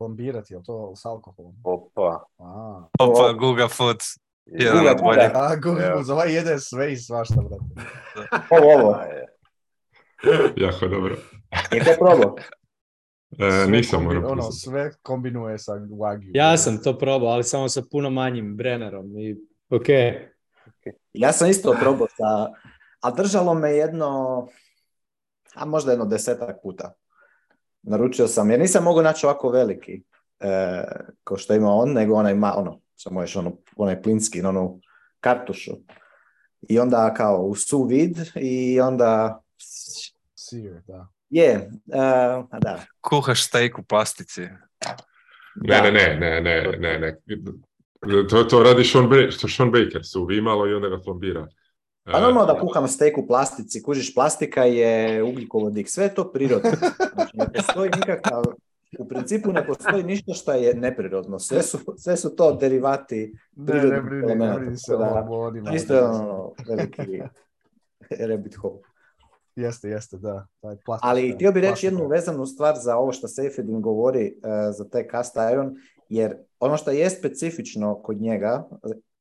plombirati, je to s alkoholom? Opa. A. Opa, Guga Foods. Jedan od boljih. A, Guga Foods, ovaj jede sve i svašta, brate. Pa ovo, ovo. jako dobro. Je to probao? E, nisam kombi, ono, sve kombinuje sa Wagyu. Ja sam to probao, ali samo sa puno manjim Brennerom. I, okay. ok. Ja sam isto probao, sa, a držalo me jedno, a možda jedno desetak puta naručio sam, jer nisam mogao naći ovako veliki, e, kao što ima on, nego onaj, ma, ono, samo još ono, onaj plinski, onu kartušu. I onda kao u su vid, i onda... Sear, da. Je, yeah, uh, da. Kuhaš steak u plastici. Ne, ne, ne, ne, ne, ne, ne. To, to radi Sean, Baker, Baker, suvi malo i onda ga plombira. Pa normalno da kuham steak u plastici, kužiš plastika je ugljikovodik, sve je to prirodno. Znači, ne postoji nikakav, u principu ne postoji ništa što je neprirodno. Sve su, sve su to derivati prirodnih ne, ne isto je ono veliki rabbit hole. Jeste, jeste, da. Taj plastik, Ali htio bih reći jednu vezanu stvar za ovo što Seyfriedin govori e, za taj cast iron, jer ono što je specifično kod njega,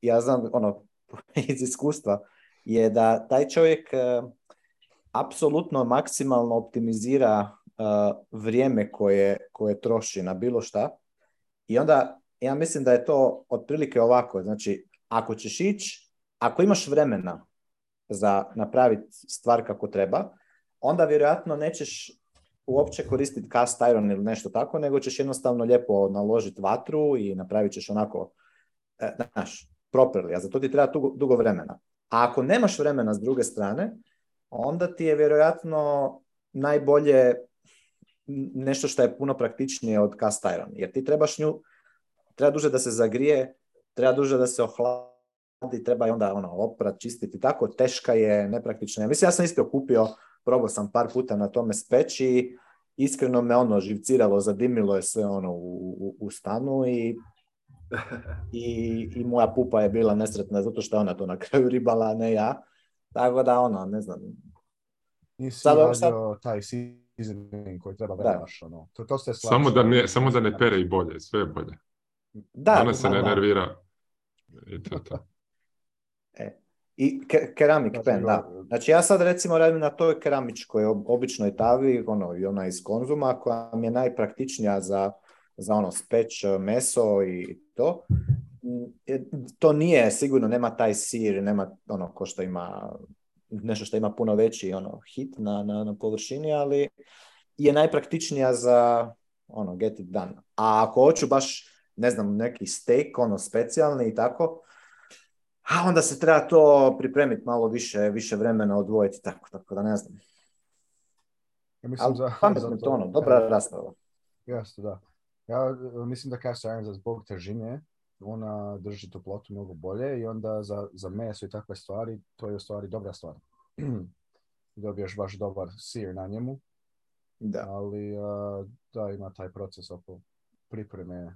ja znam ono iz iskustva, je da taj čovjek eh, apsolutno maksimalno optimizira eh, vrijeme koje, koje troši na bilo šta i onda ja mislim da je to otprilike ovako, znači ako ćeš ići, ako imaš vremena za napraviti stvar kako treba, onda vjerojatno nećeš uopće koristiti cast iron ili nešto tako, nego ćeš jednostavno lijepo naložiti vatru i napravit ćeš onako, eh, znaš, properly, a za to ti treba dugo vremena. A ako nemaš vremena s druge strane, onda ti je vjerojatno najbolje nešto što je puno praktičnije od cast iron. Jer ti trebaš nju, treba duže da se zagrije, treba duže da se ohladi, treba i onda ono, oprat, čistiti. Tako teška je, nepraktična. Mislim, ja sam isto kupio, probao sam par puta na tome speći iskreno me ono živciralo, zadimilo je sve ono u, u, u stanu i I, I, moja pupa je bila nesretna zato što je ona to na kraju ribala, a ne ja. Tako da ono, ne znam. Nisi sad, taj seasoning koji treba vremaš. Ono. To, to ste samo, da ne, samo da ne pere i bolje, sve je bolje. Da, ona se ne da. nervira. I to, to. E. I ke- keramik znači, pen, ovaj- Znači ja sad recimo radim na toj keramičkoj običnoj tavi, ono, i ona iz konzuma, koja mi je najpraktičnija za, za ono speć meso i to. Mm, e, to nije, sigurno nema taj sir, nema ono ko što ima nešto što ima puno veći ono hit na, na, na površini, ali je najpraktičnija za ono get it done. A ako hoću baš ne znam, neki steak, ono, specijalni i tako, a onda se treba to pripremiti malo više, više vremena odvojiti, tako, tako da ne znam. Ja mislim Ali, za, ono, dobra rasprava. Jasno, da. Ja e, mislim da iron za zbog težine ona drži toplotu mnogo bolje i onda za, za meso i takve stvari to je u stvari dobra stvar. Dobiješ baš dobar sir na njemu. Da. Ali e, da ima taj proces oko pripreme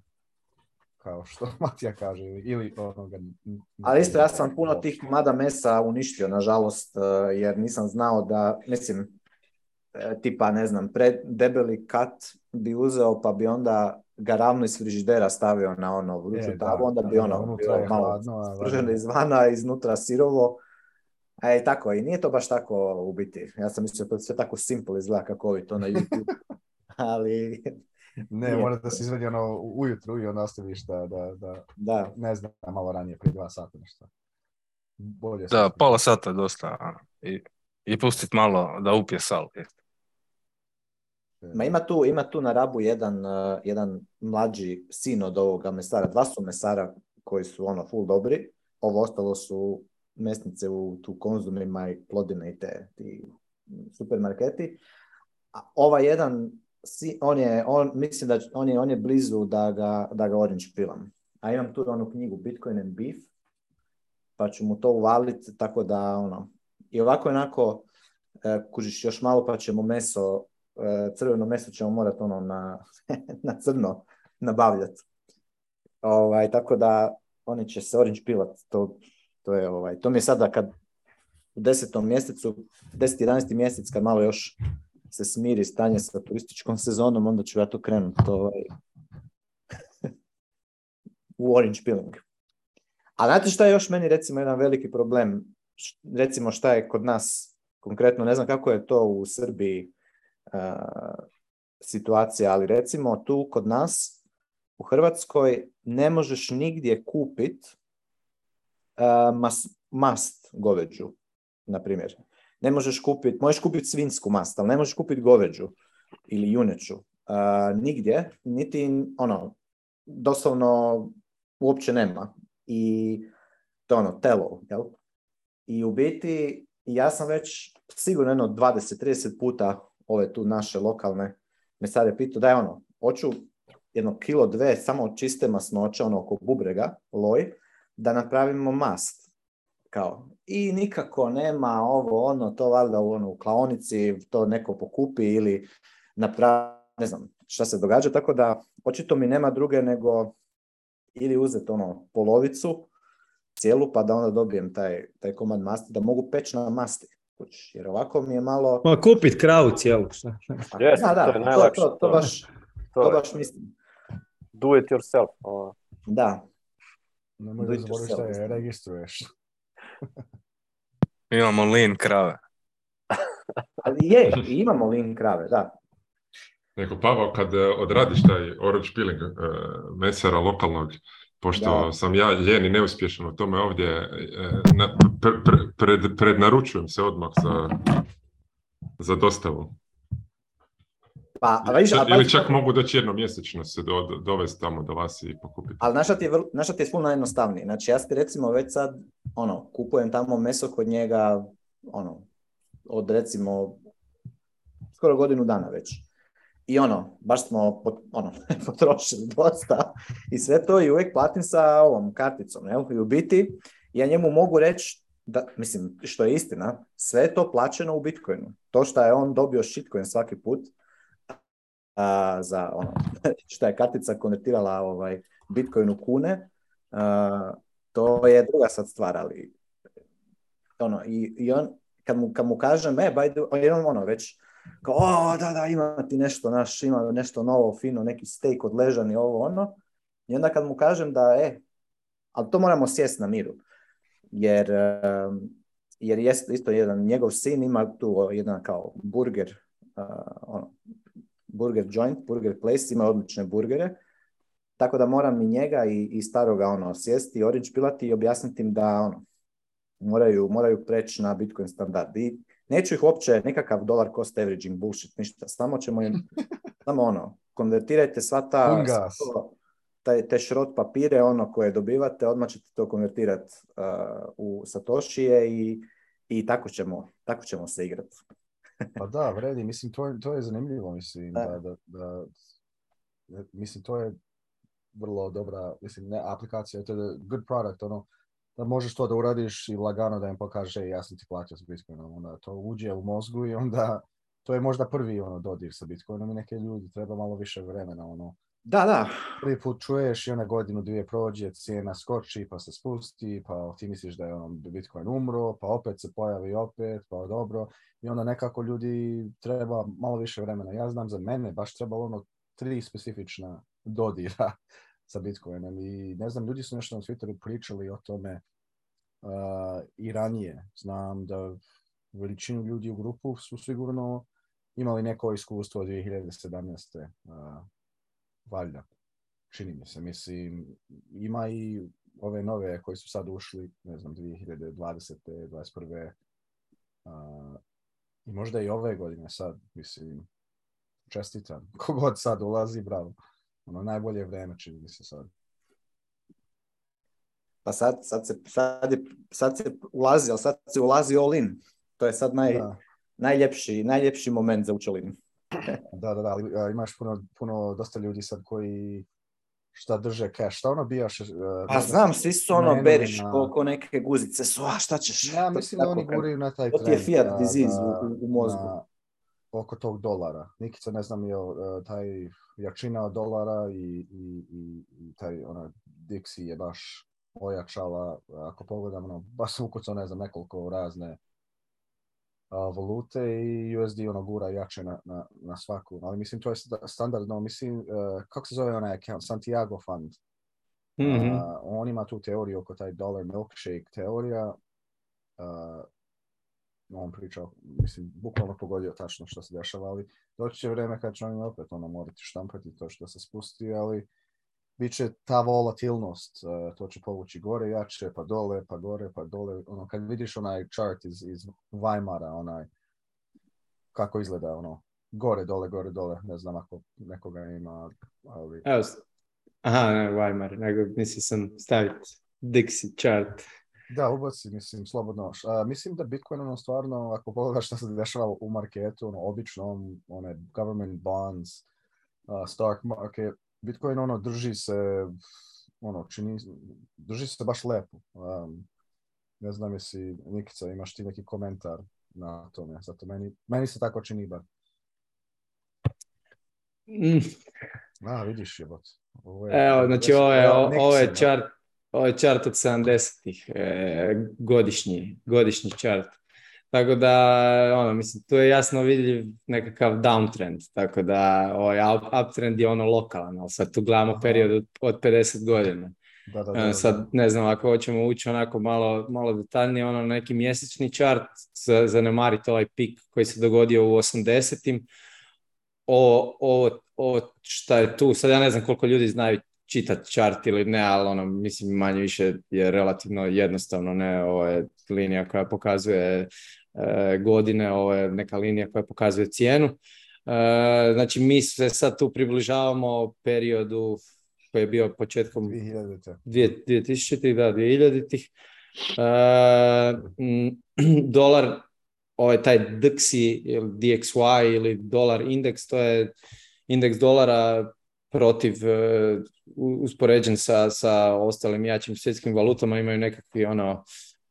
kao što Matija kaže ili onoga. Ali isto ja sam puno tih mada mesa uništio nažalost e, jer nisam znao da mislim tipa ne znam pre debeli kat bi uzeo pa bi onda ga ravno iz frižidera stavio na ono vruću e, tavu, onda bi ono, malo hladno, izvana, iznutra sirovo. A e, tako, i nije to baš tako u biti. Ja sam mislio to sve tako simple izgleda kako ovi to na YouTube. Ali... ne, mora da se izvedi ono ujutru i onda da, da, da, ne znam, malo ranije, prije dva sata nešto. Bolje da, pola sata je dosta. I, i pustit malo da upije sal. Ma ima tu, ima tu na Rabu jedan, e, jedan mlađi sin od ovoga mesara. Dva su mesara koji su ono full dobri, ovo ostalo su mesnice u tu konzumima i plodine i te supermarketi. A ova jedan, on je, on, mislim da on je, on je blizu da ga, da ga orange pilam. A imam tu onu knjigu Bitcoin and Beef, pa ću mu to uvaliti, tako da ono, i ovako onako, e, kužiš još malo pa ćemo meso E, crveno meso ćemo morati ono na, na crno nabavljati. Ovaj, tako da oni će se orange pilat. To, to, je, ovaj, to mi je sada kad u desetom mjesecu, 10-11 mjesec kad malo još se smiri stanje sa turističkom sezonom, onda ću ja to krenuti ovaj, u orange peeling. A znate šta je još meni recimo jedan veliki problem? Recimo šta je kod nas, konkretno ne znam kako je to u Srbiji, E, situacija, ali recimo tu kod nas u Hrvatskoj ne možeš nigdje kupit e, mast goveđu, na primjer. Ne možeš kupit, možeš kupit svinsku mast, ali ne možeš kupit goveđu ili juneću. E, nigdje, niti ono, doslovno uopće nema. I to ono, telo, jel? I u biti, ja sam već sigurno jedno 20-30 puta ove tu naše lokalne mesare pitao da je ono, hoću jedno kilo dve samo čiste masnoće, ono oko bubrega, loj, da napravimo mast. Kao, i nikako nema ovo, ono, to valjda ono, u klaonici, to neko pokupi ili napravi, ne znam, šta se događa, tako da očito mi nema druge nego ili uzeti ono polovicu cijelu pa da onda dobijem taj, taj komad masti, da mogu peći na masti. Jer ovako mi je malo... Ma kupit kravu cijelu. Yes, da, da, to, je najlakše. to, baš, to, baš mislim. Do it yourself. Ono. Da. Nemoj da je registruješ. imamo lin krave. Ali je, imamo lin krave, da. Neko, Pavo, kad eh, odradiš taj orange peeling eh, mesera lokalnog, pošto sam ja ljen i neuspješan u tome ovdje, e, pred, prednaručujem se odmah za, za dostavu. Pa, a Ili čak mogu doći jednomjesečno se do, dovesti tamo do vas i pokupiti. Ali naša ti je, je puno jednostavniji. Znači ja ti recimo već sad ono, kupujem tamo meso kod njega ono, od recimo skoro godinu dana već i ono, baš smo pot, ono, potrošili dosta i sve to i uvijek platim sa ovom karticom. I u biti ja njemu mogu reći da, mislim, što je istina, sve je to plaćeno u Bitcoinu. To što je on dobio shitcoin svaki put a, za ono, što je kartica konvertirala ovaj, Bitcoin u kune, to je druga sad stvar, ali ono, i, on, kad mu, kažem, e, by the, ono, već kao, o, da, da, ima ti nešto, naš, ima nešto novo, fino, neki steak od i ovo, ono. I onda kad mu kažem da, e, ali to moramo sjesti na miru. Jer, jer je isto jedan, njegov sin ima tu jedan kao burger, ono, burger joint, burger place, ima odlične burgere. Tako da moram i njega i, staroga ono, sjesti, orange pilati i objasniti im da ono, moraju, moraju preći na Bitcoin standard. I Neću ih uopće nekakav dolar cost averaging bullshit, ništa. Samo ćemo im, samo ono, konvertirajte sva ta, taj, te šrot papire, ono koje dobivate, odmah ćete to konvertirati u Satoshije i, i tako, ćemo, tako ćemo se igrati. pa da, vredi, mislim, to, to je zanimljivo, mislim, da, da, mislim, to je vrlo dobra, mislim, ne aplikacija, to je good product, ono, da možeš to da uradiš i lagano da im pokaže ja sam ti platio s Bitcoinom. Onda to uđe u mozgu i onda to je možda prvi ono dodir sa Bitcoinom i neke ljudi treba malo više vremena ono. Da, da. Prvi put čuješ i ona godinu dvije prođe, cijena skoči pa se spusti, pa ti misliš da je ono Bitcoin umro, pa opet se pojavi opet, pa dobro. I onda nekako ljudi treba malo više vremena. Ja znam za mene baš treba ono tri specifična dodira sa I ne znam, ljudi su nešto na Twitteru pričali o tome uh, i ranije. Znam da veličinu ljudi u grupu su sigurno imali neko iskustvo od 2017. Uh, valjda. Čini mi se. Mislim, ima i ove nove koji su sad ušli, ne znam, 2020. 2021. Uh, I možda i ove godine sad, mislim, čestitam. Kogod sad ulazi, bravo. Ono, najbolje vrijeme čini mi se sad. Pa sad, sad, se, sad, je, sad se ulazi, ali sad se ulazi all in. To je sad naj, da. najljepši, najljepši moment za učelinu. da, da, da, ali imaš puno, puno, dosta ljudi sad koji šta drže cash, šta ono bijaš? Uh, pa znam, svi su ono beriš na... koliko neke guzice su, a šta ćeš? Ja mislim da oni guraju na taj trend. To ti je fiat disease u, u mozgu. Na, oko tog dolara. Nikica ne znam je e, taj jačina dolara i, i, i taj ona Dixi je baš ojačala. Ako pogledamo, ono, baš sam ukucao, ne znam, nekoliko razne a, valute i USD ono gura jače na, na, svaku. Ali mislim, to je standardno, mislim, e, kako se zove onaj account? Santiago Fund. mm on ima tu teoriju oko taj dollar milkshake teorija on pričao, mislim, bukvalno pogodio tačno što se dešava, ali doći će vreme kad će oni opet ono morati štampati to što se spusti, ali bit će ta volatilnost, e, to će povući gore, jače, pa dole, pa gore, pa dole. Ono, kad vidiš onaj chart iz, iz Weimara, onaj, kako izgleda, ono, gore, dole, gore, dole, ne znam ako nekoga ima, ali... aha, ne, Weimar, nego mislim sam staviti Dixie chart. Da, ubaci, mislim, slobodno. mislim da Bitcoin, ono, stvarno, ako pogledaš što se dešava u marketu, ono, običnom, one, government bonds, uh, stock market, Bitcoin, ono, drži se, ono, čini, drži se baš lepo. ne znam jesi, Nikica, imaš ti neki komentar na tome, zato meni, meni se tako čini bar. Mm. A, vidiš je, Evo, znači, ovo je, ovo je Ovaj čart od 70-ih, e, godišnji, godišnji čart. Tako da, ono, mislim, tu je jasno vidljiv nekakav downtrend, tako da ovaj uptrend je ono lokalan, ali sad tu gledamo period od, 50 godina. E, sad, ne znam, ako hoćemo ući onako malo, malo detaljnije, ono, neki mjesečni čart, zanemariti ovaj pik koji se dogodio u 80-im, o, ovo šta je tu, sad ja ne znam koliko ljudi znaju čitat chart ili ne, ali ono, mislim manje više je relativno jednostavno, ne, ovo je linija koja pokazuje eh, godine, ovo je neka linija koja pokazuje cijenu. Eh, znači mi se sad tu približavamo periodu koji je bio početkom 2000. ih da, 2000-ih. Eh, dolar, ovaj taj DXY ili DXY ili dolar indeks, to je indeks dolara protiv, e, uspoređen sa, sa ostalim jačim svjetskim valutama, imaju nekakvi ono,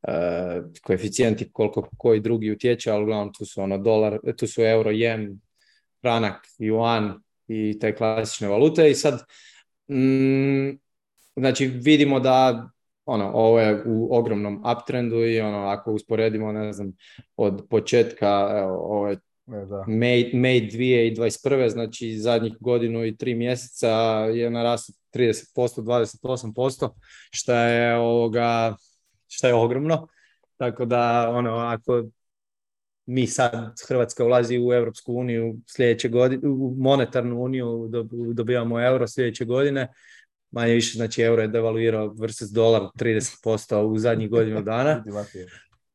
e, koeficijenti koliko koji drugi utječe, ali uglavnom tu su ono dolar, tu su euro, jen, franak, juan i te klasične valute i sad mm, znači vidimo da ono, ovo je u ogromnom uptrendu i ono, ako usporedimo, ne znam, od početka, evo, je May e, May, i 2021. znači zadnjih godinu i tri mjeseca je narastao 30%, 28%, što je, ovoga, šta je ogromno. Tako da, ono, ako mi sad, Hrvatska ulazi u Europsku uniju sljedeće godine, u monetarnu uniju dobivamo euro sljedeće godine, manje više, znači euro je devaluirao versus dolar 30% u zadnjih godinu dana.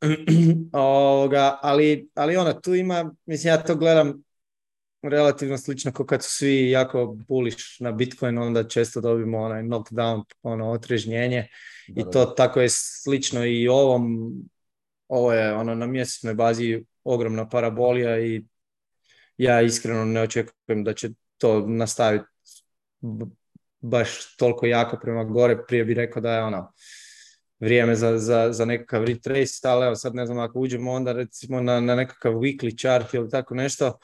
ovoga, ali, ali ona tu ima, mislim ja to gledam relativno slično kao kad su svi jako bullish na Bitcoin, onda često dobimo onaj knockdown, ono otrežnjenje i to tako je slično i ovom, ovo je ono na mjesečnoj bazi ogromna parabolija i ja iskreno ne očekujem da će to nastaviti baš toliko jako prema gore, prije bi rekao da je ono vrijeme za, za, za nekakav retrace, ali evo sad ne znam ako uđemo onda recimo na, na nekakav weekly chart ili tako nešto,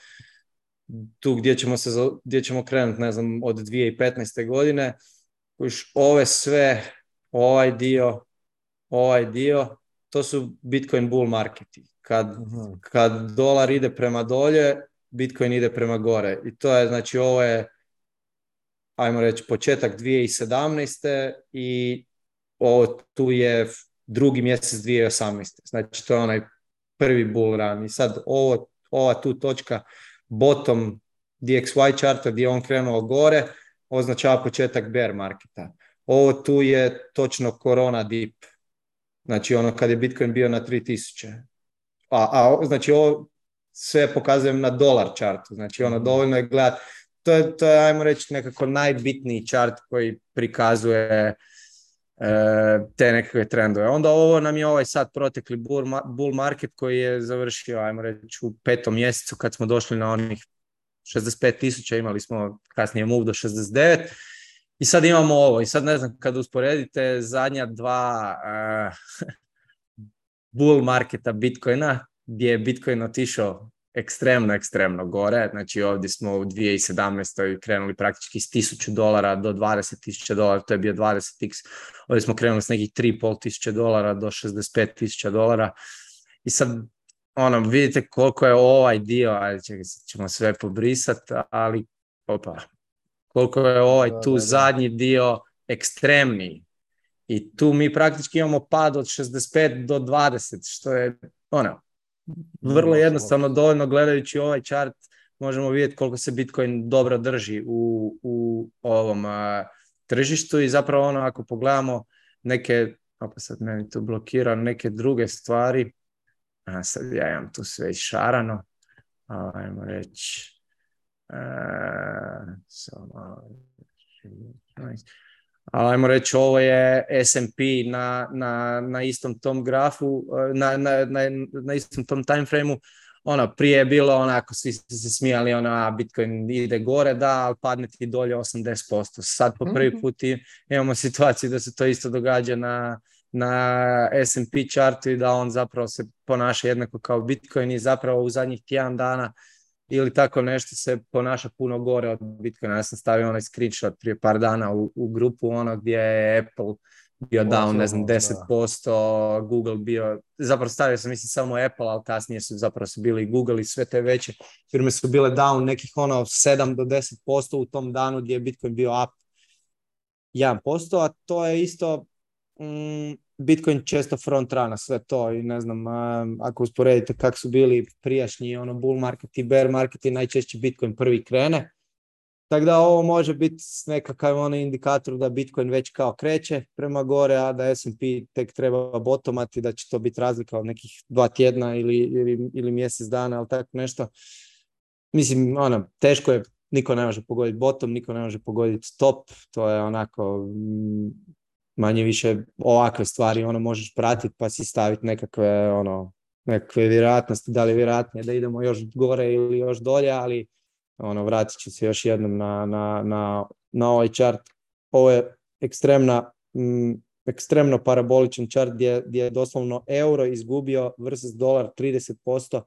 tu gdje ćemo, se, gdje ćemo krenuti, ne znam, od 2015. godine, už ove sve, ovaj dio, ovaj dio, to su Bitcoin bull marketi. Kad, kad dolar ide prema dolje, Bitcoin ide prema gore. I to je, znači, ovo je, ajmo reći, početak 2017. i ovo tu je drugi mjesec 2018. Znači to je onaj prvi bull run i sad ovo, ova tu točka bottom DXY charta gdje je on krenuo gore označava početak bear marketa. Ovo tu je točno korona dip. Znači ono kad je Bitcoin bio na 3000. A, a znači ovo sve pokazujem na dolar chartu. Znači ono mhm. dovoljno je gledat. To je, to je, ajmo reći, nekako najbitniji chart koji prikazuje E, te nekakve trendove. Onda ovo nam je ovaj sad protekli bull market koji je završio, ajmo reći, u petom mjesecu kad smo došli na onih 65 tisuća, imali smo kasnije move do 69 i sad imamo ovo. I sad ne znam, kad usporedite zadnja dva e, bull marketa Bitcoina, gdje je Bitcoin otišao ekstremno, ekstremno gore. Znači ovdje smo u 2017. krenuli praktički s 1000 dolara do 20.000 dolara, to je bio 20x. Ovdje smo krenuli s nekih 3.500 dolara do 65.000 dolara. I sad ono, vidite koliko je ovaj dio, ajde čekaj, ćemo sve pobrisati, ali opa, koliko je ovaj tu zadnji dio ekstremni I tu mi praktički imamo pad od 65 do 20, što je ono, Mm, vrlo jednostavno, dovoljno gledajući ovaj chart, možemo vidjeti koliko se Bitcoin dobro drži u, u ovom tržištu i zapravo ono ako pogledamo neke, pa sad meni tu blokira, neke druge stvari, a sad ja imam tu sve šarano, ajmo reći, ajmo reći ovo je S&P na, na, na istom tom grafu, eh, na, na, na istom tom time frame ono, prije je bilo onako, svi ste se smijali, ona Bitcoin ide gore, da, ali padne ti dolje 80%. Sad po prvi mhm. put imamo situaciju da se to isto događa na, na S&P chartu i da on zapravo se ponaša jednako kao Bitcoin i zapravo u zadnjih tjedan dana ili tako nešto se ponaša puno gore od Bitcoina. Ja sam stavio onaj screenshot prije par dana u, grupu ono gdje je Apple bio down, ne znam, 10%, Google bio, zapravo stavio sam mislim samo Apple, ali kasnije su zapravo bili i Google i sve te veće firme su bile down nekih ono 7 do 10% u tom danu gdje je Bitcoin bio up 1%, a to je isto mm, Bitcoin često front rana sve to i ne znam, ako usporedite kak su bili prijašnji ono bull market i bear market i najčešće Bitcoin prvi krene. Tako da ovo može biti nekakav onaj indikator da Bitcoin već kao kreće prema gore, a da S&P tek treba botomati, da će to biti razlika od nekih dva tjedna ili, ili, ili mjesec dana, ali tako nešto. Mislim, ono, teško je, niko ne može pogoditi bottom, niko ne može pogoditi top, to je onako manje više ovakve stvari ono možeš pratiti pa si staviti nekakve ono nekakve vjerojatnosti, da li je vjerojatnije da idemo još gore ili još dolje, ali ono, vratit ću se još jednom na, na, na, na ovaj chart. Ovo je ekstremna, m, mm, ekstremno paraboličan chart gdje, gdje je doslovno euro izgubio versus dolar 30%,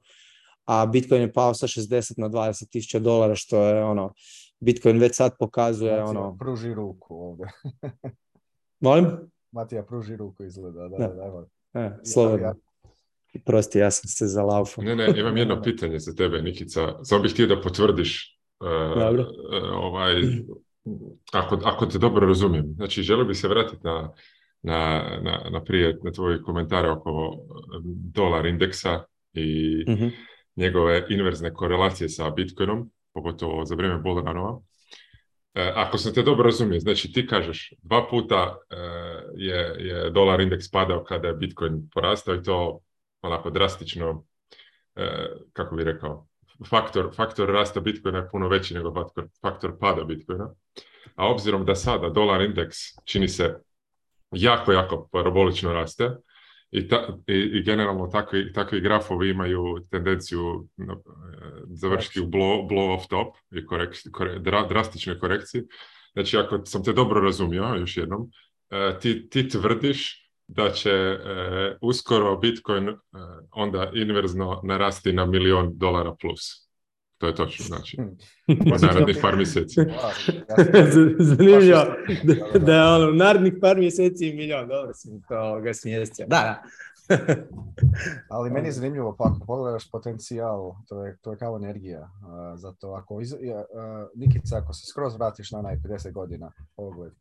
a Bitcoin je pao sa 60 na 20 tisuća dolara, što je ono, Bitcoin već sad pokazuje znači, ono... Pruži ruku ovdje. Molim? Matija pruži ruku izgleda, da, da, da. Prosti, ja sam se zalaufao. Ne, ne, imam jedno pitanje za tebe, Nikica. Samo bih htio da potvrdiš e, e, ovaj, ako, ako te dobro razumijem. Znači, želio bih se vratiti na, na, na, prije, na tvoje komentare oko e, dolar indeksa i mhm. njegove inverzne korelacije sa Bitcoinom, pogotovo za vrijeme Bolanova. E, ako sam te dobro razumio, znači ti kažeš dva puta e, je, je dolar indeks padao kada je Bitcoin porastao i to onako drastično, e, kako bi rekao, faktor, faktor rasta Bitcoina je puno veći nego faktor, faktor pada Bitcoina. A obzirom da sada dolar indeks čini se jako, jako parabolično raste, i, i generalno takvi, takvi grafovi imaju tendenciju e, završiti u blow, off top i korek, drastične korekcije. Znači, ako sam te dobro razumio, još jednom, e, ti, ti tvrdiš da će e, uskoro Bitcoin onda inverzno narasti na milion dolara plus. To je točno, znači. Hmm. U ono, narednih par mjeseci. Zanimljivo da je ono, narednih par mjeseci milion, dobro mi to ga smjestio. Da, da. Ali meni je zanimljivo, pa ako pogledaš potencijal, to je, to je kao energija. Uh, zato ako, iz, uh, Nikica, ako se skroz vratiš na naj 50 godina pogled,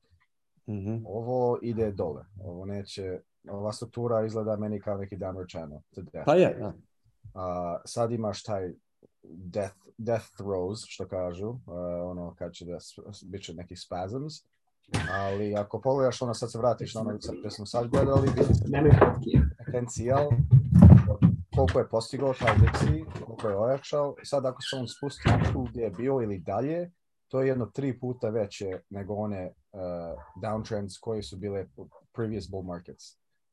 mm-hmm. ovo ide dole. Ovo neće, ova struktura izgleda meni kao neki downward channel. Pa je, da. Uh, sad imaš taj death, death throes, što kažu, e, ono kad će da bit će nekih spasms, ali ako pogledaš ono sad se vratiš na ono gdje smo sad gledali, potencijal, koliko je postigao taj Dixi, koliko je ojačao, i sad ako se on spusti tu gdje je bio ili dalje, to je jedno tri puta veće nego one uh, downtrends koje su bile previous bull markets.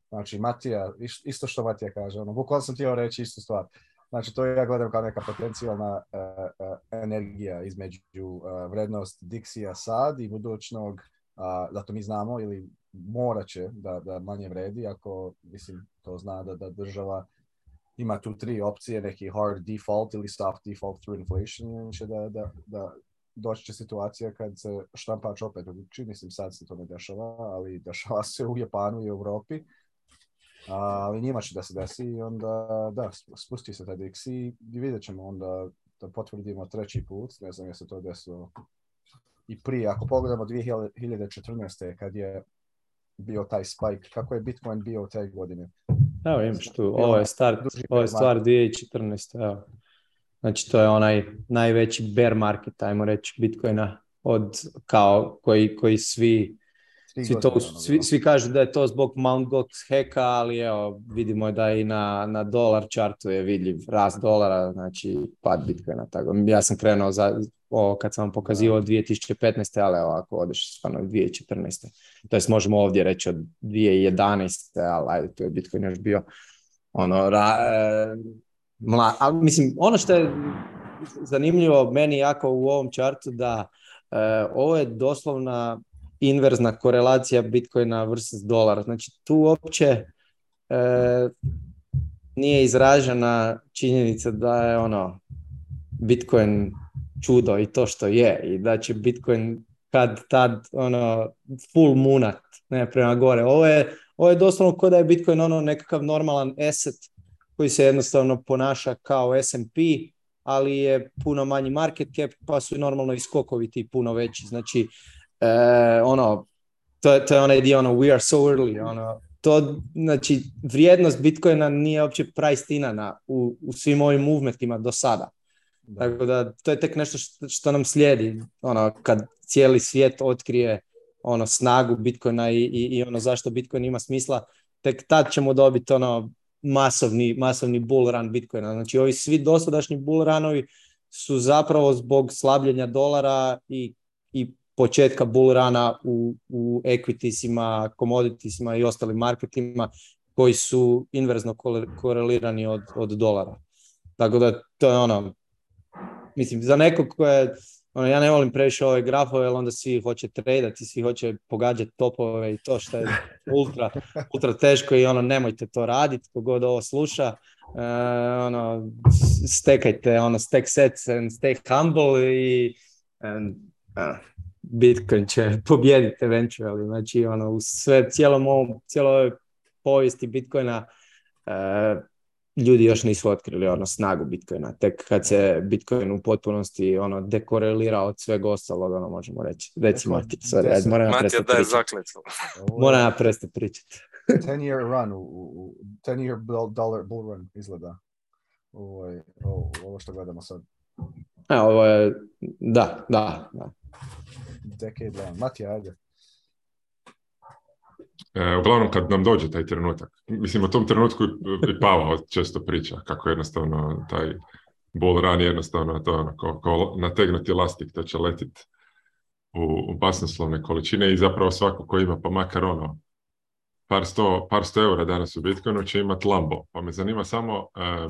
Znači, Matija, isto što Matija kaže, ono, bukvalno sam htio reći istu stvar Znači, to ja gledam kao neka potencijalna e, e, energija između e, vrednost Dixija sad i budućnog, to mi znamo ili morat će da, da manje vredi, ako mislim to zna da, država ima tu tri opcije, neki hard default ili soft default through inflation, će da, da, da doći će situacija kad se štampač opet uči, mislim sad se to ne dešava, ali dešava se u Japanu i u Europi, ali će da se desi i onda da, spusti se taj Dixi i vidjet ćemo onda da potvrdimo treći put, ne znam je se to desilo i prije, ako pogledamo 2014. kad je bio taj spike, kako je Bitcoin bio u te godine? Evo imaš tu, ovo je, start, ovo je stvar 2014. Evo. Znači to je onaj najveći bear market, ajmo reći, Bitcoina od kao koji, koji svi svi, to, ono, svi, svi, kažu da je to zbog Mt. Gox heka, ali evo, vidimo da i na, na dolar čartu je vidljiv rast dolara, znači pad Bitcoina. Tako. Ja sam krenuo za, o, kad sam vam pokazivao 2015. ali evo, ako odeš stvarno 2014. To jest možemo ovdje reći od 2011. ali ajde, tu je Bitcoin još bio ono, e, mla, ali mislim, ono što je zanimljivo meni jako u ovom čartu da e, ovo je doslovna inverzna korelacija Bitcoina versus dolara. Znači tu uopće e, nije izražena činjenica da je ono Bitcoin čudo i to što je i da će Bitcoin kad tad ono full moonat ne, prema gore. Ovo je, ovo je doslovno kao da je Bitcoin ono nekakav normalan asset koji se jednostavno ponaša kao S&P, ali je puno manji market cap, pa su normalno i skokovi ti puno veći. Znači, Eh, ono, to, to je onaj dio, ono, we are so early, ono, to, znači, vrijednost Bitcoina nije uopće na u, u svim ovim movementima do sada. Tako da, to je tek nešto što, što nam slijedi, ono, kad cijeli svijet otkrije ono snagu Bitcoina i, i, i ono zašto Bitcoin ima smisla, tek tad ćemo dobiti ono masovni, masovni bull run Bitcoina. Znači ovi svi dosadašnji bull runovi su zapravo zbog slabljenja dolara i početka bull rana u, u equitiesima, commoditiesima i ostalim marketima koji su inverzno korelirani od, od dolara. Tako da to je ono, mislim, za nekog koje, ono, ja ne volim previše ove grafove, jer onda svi hoće tradati, svi hoće pogađati topove i to što je ultra, ultra teško i ono, nemojte to raditi, kogod ovo sluša, e, ono, stekajte, ono, stack sets and stay humble i, and, Bitcoin će pobijediti eventually. Znači, ono, u sve, cijelom ovom, cijeloj povijesti Bitcoina eh, ljudi još nisu otkrili ono snagu Bitcoina. Tek kad se Bitcoin u potpunosti ono dekorelira od svega ostalog, ono možemo reći. Recimo, dakle, ti, sorry, ajde, moram Matija da je moram ja prestati pričati. 10 year run, 10 year dollar bull run izgleda. Ovaj, ovo, ovo što gledamo sad. E, da, da, da. Matija, E, uglavnom kad nam dođe taj trenutak, mislim o tom trenutku i često priča kako jednostavno taj bol ran jednostavno to ono ko nategnuti elastik to će letit u, basnoslovne količine i zapravo svako ko ima pa makar ono par sto, par sto eura danas u Bitcoinu će imati lambo. Pa me zanima samo e,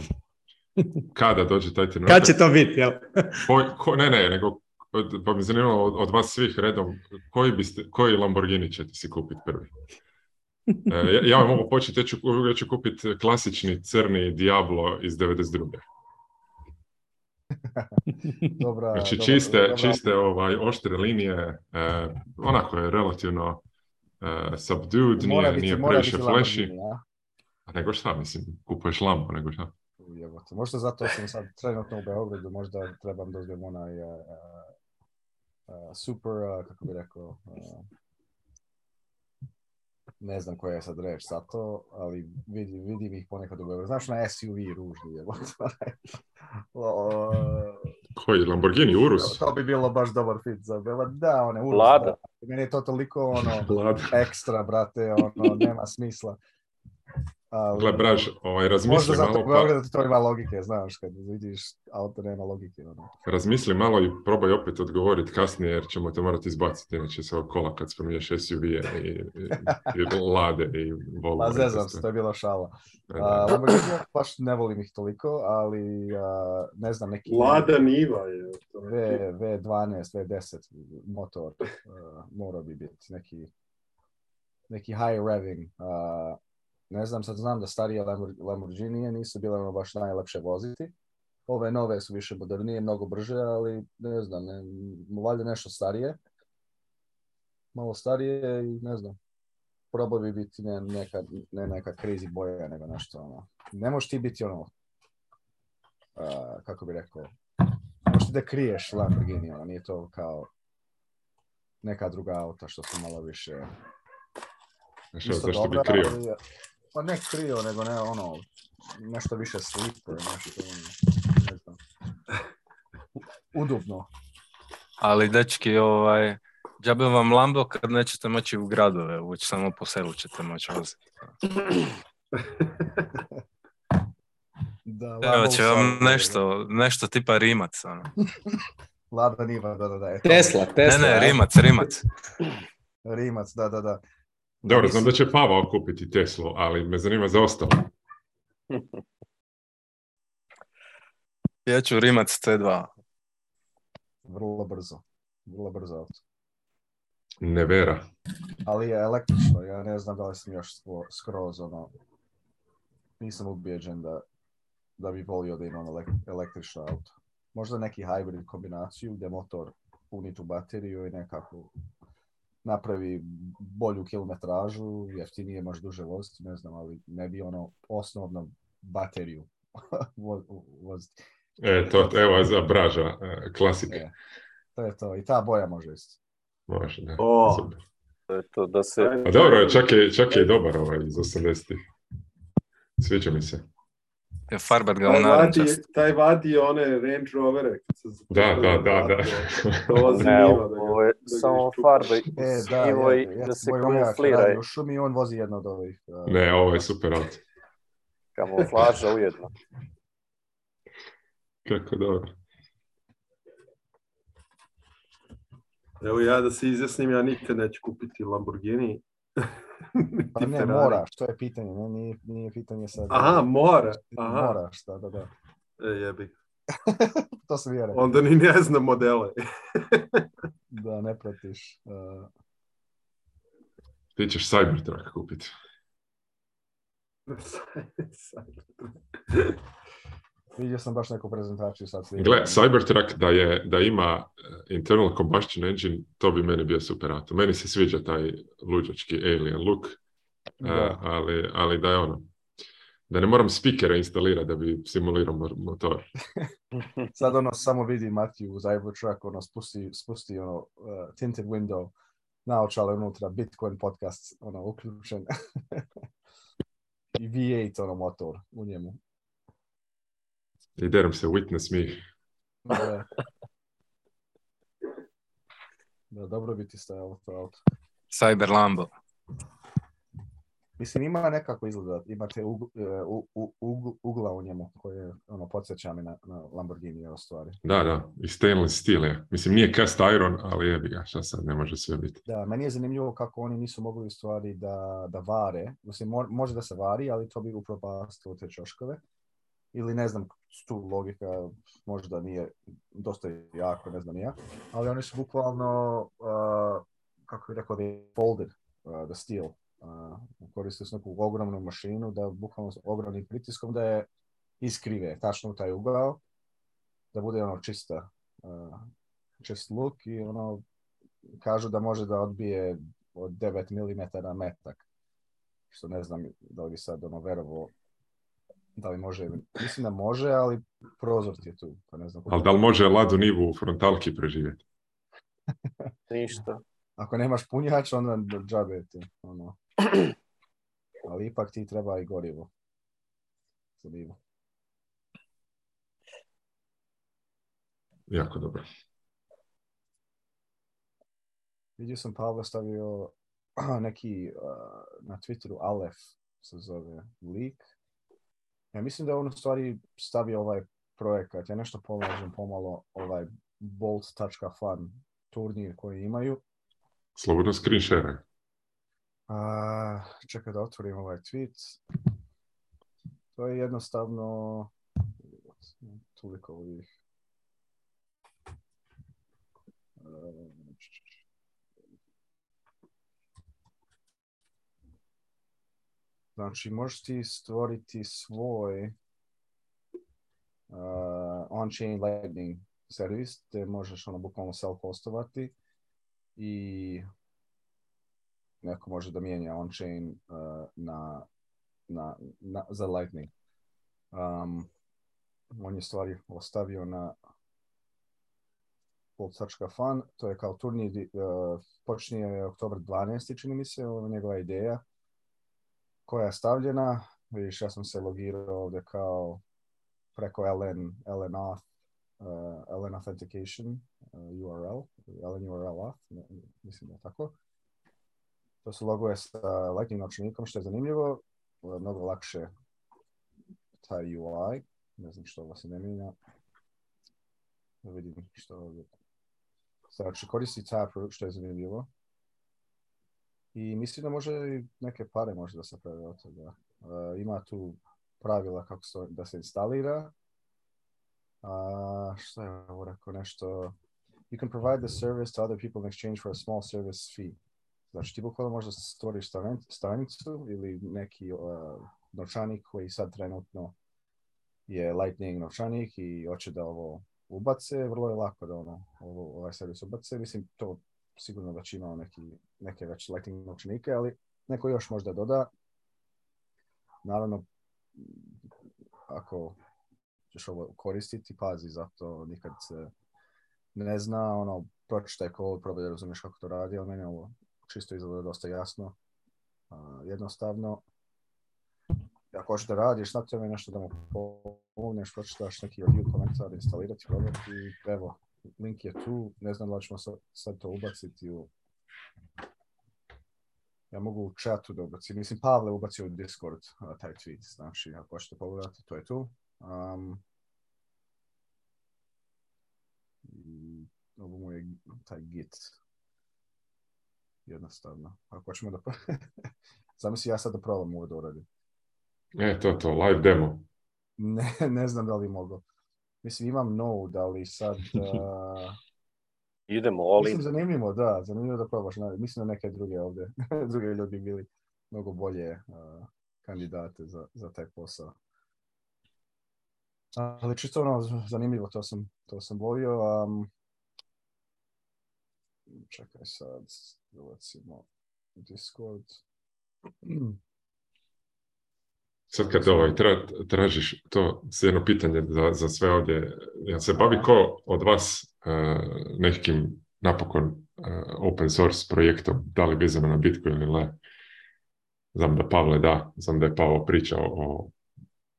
Kada dođe taj trenutak? Kad će to biti, jel? ko, ko, ne, ne, nego pa mi zanimalo od, od, vas svih redom, koji, biste, koji Lamborghini ćete si kupiti prvi? E, ja, ja mogu početi, ja ću, ja ću kupiti klasični crni Diablo iz 92. dobra, znači čiste, čiste ovaj, oštre linije, e, onako je relativno e, subdued, nije, previše flashy. A nego šta, mislim, kupuješ lampu, nego šta? Jebote. Možda zato sam sad trenutno u Beogradu, možda trebam da uzmem onaj uh, super, kako bi rekao, ne znam koja je sad reč za to, ali vidim, vidim ih ponekad u Beogradu. Znaš, na SUV ružni je. Koji, Lamborghini, Urus? To bi bilo baš dobar fit za Beograd. Da, one Urus. Meni je to toliko ono, ekstra, brate, ono, nema smisla. Um, Gle, Braž, ovaj, razmisli malo. Možda zato pa... to ima logike, znaš, kad vidiš auto nema logike. Ono. Razmisli malo i probaj opet odgovoriti kasnije, jer ćemo te morati izbaciti, inače se kola kad spominješ SUV-e i, i, i, Lade i Volvo. Pa zezam se, to je bila šala. E, baš ne volim ih toliko, ali ne znam neki... Lada Niva je. V, V12, V10 motor uh, mora bi biti neki, neki high revving. uh, ne znam, sad znam da starije Lamborghini nisu bile ono baš najlepše voziti. Ove nove su više modernije, mnogo brže, ali ne znam, ne, valjda nešto starije. Malo starije i ne znam, probao bi biti ne, neka, ne neka crazy boja, nego nešto ono. Ne možeš ti biti ono, kako bi rekao, možeš ti da kriješ Lamborghini, ono, nije to kao neka druga auta što su malo više... Što, bi pa ne krio, nego ne ono, nešto više su. nešto, ne znam, udobno. Ali dečki, ovaj, džabe vam Lambo kad nećete moći u gradove, već samo po selu ćete moći voziti. da, će vam nešto, nešto tipa Rimac. Ono. Lada Niva, da, da, da. Tesla, Tesla. Ne, ne, Rimac, Rimac. Rimac, da, da, da. Dobro, znam da će Pavao kupiti Teslu, ali me zanima za ostalo. ja ću Rimac T2. Vrlo brzo. Vrlo brzo auto. Nevera. Ali je električno. Ja ne znam da li sam još skroz ono... Nisam ubijeđen da, da bi volio da imam ono električno auto. Možda neki hybrid kombinaciju gdje motor puni tu bateriju i nekako napravi bolju kilometražu, jeftinije možda duže voziti, ne znam, ali ne bi ono osnovno bateriju voziti. E, to, evo, za braža, e, klasika. E, to je to, i ta boja može isti. Može, da. O, to da se... A pa dobro, čak je, čak je dobar ovaj iz 80-ih. Sviđa mi se. Farbat ga vadi, Taj vadi one Range Rovere. Da, da, da, da. To Ovo je samo Farber. E, da, da, i da se kamuflira. U šumi on vozi jedno od ovih. Ne, ovo je super auto. Kamuflaža ujedno. Kako dobro. Evo ja da se izjasnim, ja nikad neću kupiti Lamborghini, pa ne, mora, što je pitanje, ne, nije, nije pitanje sad. Aha, mora. Aha. Mora, šta, da, da. E, jebi. to se vjera. Onda ni ne znam modele. da, ne pratiš. Uh... Ti ćeš Cybertruck kupiti. Vidio sam baš neku prezentaciju sad. Gle, Cybertruck da, je, da ima eh, internal combustion engine, to bi meni bio super auto. Meni se sviđa taj luđački alien look, eh, da. ali, ali da je ono, da ne moram spikere instalirati da bi simulirao motor. Sad ono samo vidi Matiju u Cybertruck, ono spusti, spusti ono uh, tinted window, naočale unutra, Bitcoin podcast, ono uključen. I V8 ono motor u njemu. I deram se witness me. Da, dobro bi ti stajalo Cyber Lambo. Mislim, ima nekako izgleda, imate te u, u, u, ugla u njemu koje ono, podsjeća mi na, na Lamborghini stvari. Da, da, i stainless steel je. Mislim, nije cast iron, ali jebiga. ga, šta sad, ne može sve biti. Da, meni je zanimljivo kako oni nisu mogli u stvari da, da vare. Mislim, može da se vari, ali to bi upropastilo te čoškove. Ili ne znam tu logika možda nije dosta jako, ne znam ja, ali oni su bukvalno, kako bih rekao, folded the steel. Uh, koristili su neku ogromnu mašinu da bukvalno s ogromnim pritiskom da je iskrive tačno u taj ugao, da bude ono čista, uh, čist luk i ono kažu da može da odbije od 9 mm metak. Što ne znam da li sad ono verovo da li može? Mislim da može, ali prozor ti je tu. Pa ne znam ali da li može Lado Nivu u frontalki preživjeti? Ništa. Ako nemaš punjač, onda džabe ti. Ono. Ali ipak ti treba i gorivo. Gorivo. Jako dobro. Vidio sam Pavla stavio neki na Twitteru Alef se zove lik ja mislim da on u stvari stavi ovaj projekat. Ja nešto pomažem pomalo ovaj bolt.fun turnir koji imaju. Slobodno screen share. A, čekaj da otvorim ovaj tweet. To je jednostavno toliko ovih. E, Znači, možeš ti stvoriti svoj uh, on-chain lightning servis, te možeš ono bukvalno self-hostovati i neko može da mijenja on-chain uh, na, na, za lightning. Um, on je stvari ostavio na fan, to je kao turnij, uh, počinje oktober 12. čini mi se, ovo je njegova ideja koja je stavljena. Vidiš, ja sam se logirao ovdje kao preko LN, LN uh, eh, LN authentication eh, URL, LN URL auth, mislim da je tako. To se loguje sa Lightning naučnikom, što je zanimljivo. Eh, mnogo lakše taj UI. Ne znam što vas se ne mijenja. Da vidim što ovdje. Znači, koristi Taproot, što je zanimljivo. I mislim da može i neke pare može da se prave od toga. Uh, ima tu pravila kako se, da se instalira. Uh, šta je ovo rekao nešto? You can provide the service to other people in exchange for a small service fee. Znači ti može možda stvoriš stranicu ili neki uh, novčanik koji sad trenutno je Lightning novčanik i hoće da ovo ubace, vrlo je lako da ono, ovo, ovaj servis ubace. Mislim, to sigurno da će imao neki, neke već Lightning učenike, ali neko još možda doda. Naravno, ako ćeš ovo koristiti, pazi zato, nikad se ne zna, ono, pročitaj kod, probaj da razumiješ kako to radi, ali meni ovo čisto izgleda dosta jasno, jednostavno. ako hoćeš da radiš na tome, nešto da mu pomogneš, pročitaš neki review komentar, instalirati, probati i evo, link je tu, ne znam da ćemo sad, to ubaciti u... Ja mogu u chatu da ubacim, mislim Pavle ubacio u Discord taj tweet, znači ako hoćete pogledati, to je tu. Um, ovo mu je taj git. Jednostavno. Ako hoćemo da... Zamisli ja sad da probam ovo da uradim. E, to to, live demo. Ne, ne znam da li mogu. Mislim, imam Node, ali sad... Uh, Idemo, ali... Mislim, zanimljivo, da, zanimljivo da probaš. Mislim da neke druge ovdje, druge ljudi bili mnogo bolje eh, kandidate za, za taj posao. Ali čisto ono, zanimljivo, to sam, to sam volio. Um, čekaj sad, Discord. sad kad ovaj, tražiš to, s jedno pitanje za, za sve ovdje, ja se bavi ko od vas e, nekim napokon e, open source projektom, da li vezano na Bitcoin ili ne? Znam da Pavle da, znam da je Pavo pričao o,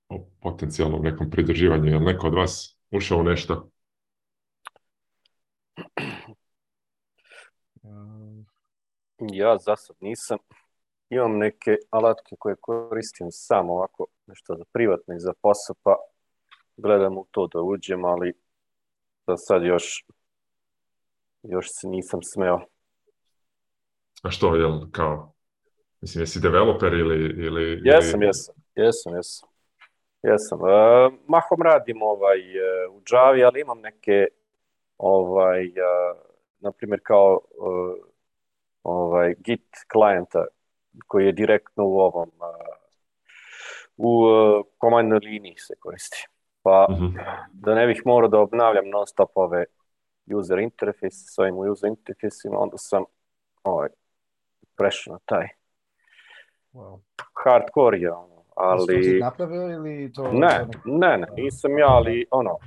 o potencijalnom nekom pridrživanju. je neko od vas ušao u nešto? Ja za sad nisam imam neke alatke koje koristim samo ovako, nešto za privatno i za posao, pa gledam u to da uđem, ali da sad još još se nisam smeo. A što, jel, kao, mislim, jesi developer ili... ili jesam, ili... jesam, jesam, jesam. Jesam. E, mahom radim ovaj, e, u Javi, ali imam neke, ovaj, e, na primjer, kao ovaj, Git klijenta koji je direktno u ovom, u komandnoj liniji se koristi. Pa mhm. da ne bih morao da obnavljam non stop ove user interface s ovim user interface onda sam ovaj, prešao na taj. Wow. Hardcore je ono, ali... ili to... Ne, ne, ne, nisam ja, ali ono,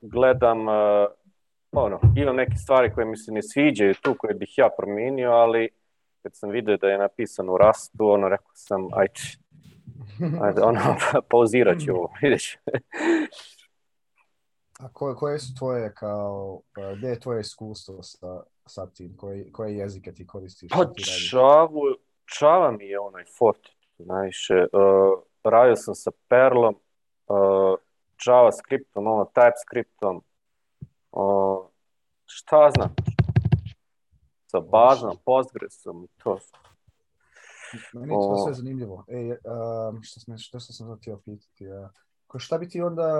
gledam, ono, imam neke stvari koje mi se ne sviđaju tu, koje bih ja promijenio, ali kad sam vidio da je napisan u rastu, ono, rekao sam, ajde, ajde ono, pauzirat ću vidiš. A koje, koje, su tvoje kao, pa, gdje je tvoje iskustvo sa, sa tim, koje, koje jezike ti koristiš? Pa čavu, čava mi je onaj fort najviše. Uh, radio sam sa Perlom, uh, JavaScriptom, ono, TypeScriptom, uh, šta znam, sa bazom, Postgresom, to Meni to sve zanimljivo. E, e, što, sam, što sam htio pitati? E, šta bi ti onda,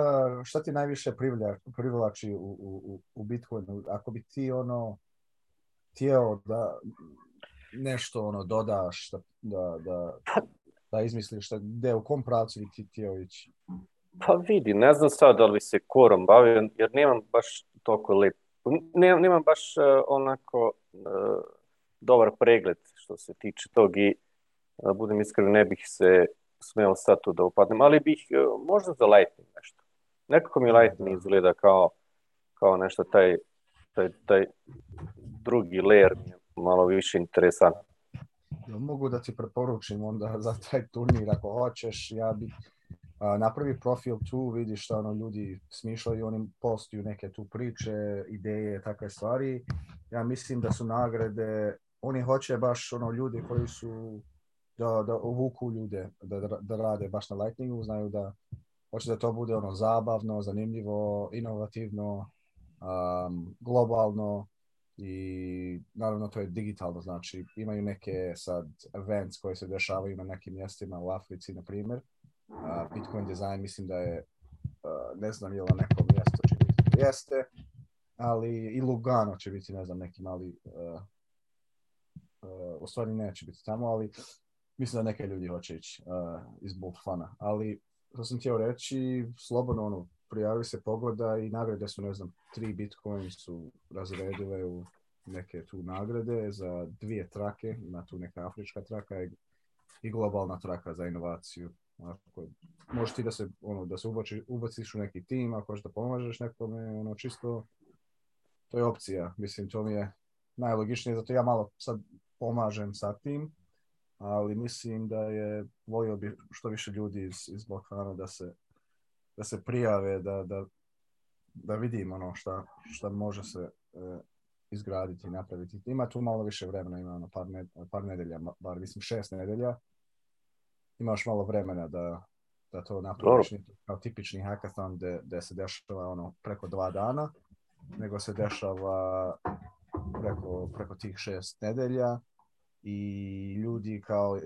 šta ti najviše privlja, privlači u, u, u Bitcoinu? Ako bi ti ono tijelo, da nešto ono dodaš, da, da, da, pa- da izmisliš u kom pravcu bi ti htio ići? Pa vidi, ne znam sad da li se korom bavio, jer nemam baš toliko lep ne, nemam baš e, onako e, dobar pregled što se tiče tog i e, budem iskren, ne bih se smeo sad tu da upadnem, ali bih možda za Lightning nešto. Nekako mi Lightning izgleda kao, kao nešto taj, taj, taj drugi layer malo više interesantan. mogu da ti preporučim onda za taj turnir ako hoćeš, ja bih napravi profil tu, vidi šta ono ljudi smišljaju, oni postuju neke tu priče, ideje, takve stvari. Ja mislim da su nagrade, oni hoće baš ono ljudi koji su da, da uvuku ljude da, da rade baš na Lightningu, znaju da hoće da to bude ono zabavno, zanimljivo, inovativno, um, globalno i naravno to je digitalno, znači imaju neke sad events koje se dešavaju na nekim mjestima u Africi, na primjer, Bitcoin design mislim da je, ne znam je li neko mjesto će biti, jeste, ali i Lugano će biti, ne znam, neki mali, u stvari neće biti tamo, ali mislim da neke ljudi hoće ići iz zbog fana, ali to sam htio reći, slobodno ono, prijavi se pogleda i nagrade su, ne znam, tri Bitcoin su razredile u neke tu nagrade za dvije trake, ima tu neka afrička traka i globalna traka za inovaciju. Ako, možeš ti da se, ono, da se ubači, ubaciš u neki tim, ako hoćeš da pomažeš nekome, ono, čisto, to je opcija. Mislim, to mi je najlogičnije, zato ja malo sad pomažem sa tim, ali mislim da je, volio bi što više ljudi iz, iz Balkana da se, da se prijave, da, da, da vidim ono šta, šta može se e, izgraditi i napraviti. Ima tu malo više vremena, ima ono par, ne, par nedelja, bar mislim šest nedelja, imaš malo vremena da, da to napraviš kao tipični hackathon gde, se dešava ono preko dva dana, nego se dešava preko, preko tih šest nedelja i ljudi kao, e,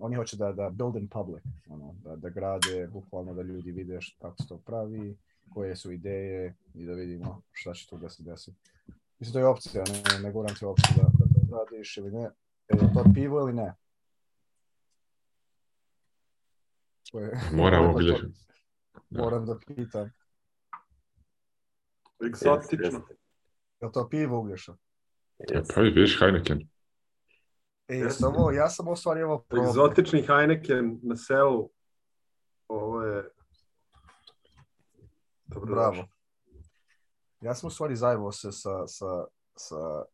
oni hoće da, da build in public, ono, da, da grade, bukvalno da ljudi vide kako se to pravi, koje su ideje i da vidimo šta će tu da se desi. Mislim, to je opcija, ne, ne govorim ti da, da, radiš ili ne, je to pivo ili ne, Dakle, moram Moramo obilježiti. Moram da pitam. Egzotično. Je to pivo uglješa? Ja e, Pa vidiš Heineken. E, samo, ja sam u stvari ovo Egzotični Heineken na selu. Ovo je... Dobro Bravo. Ja sam u stvari zajebao se sa, sa, sa...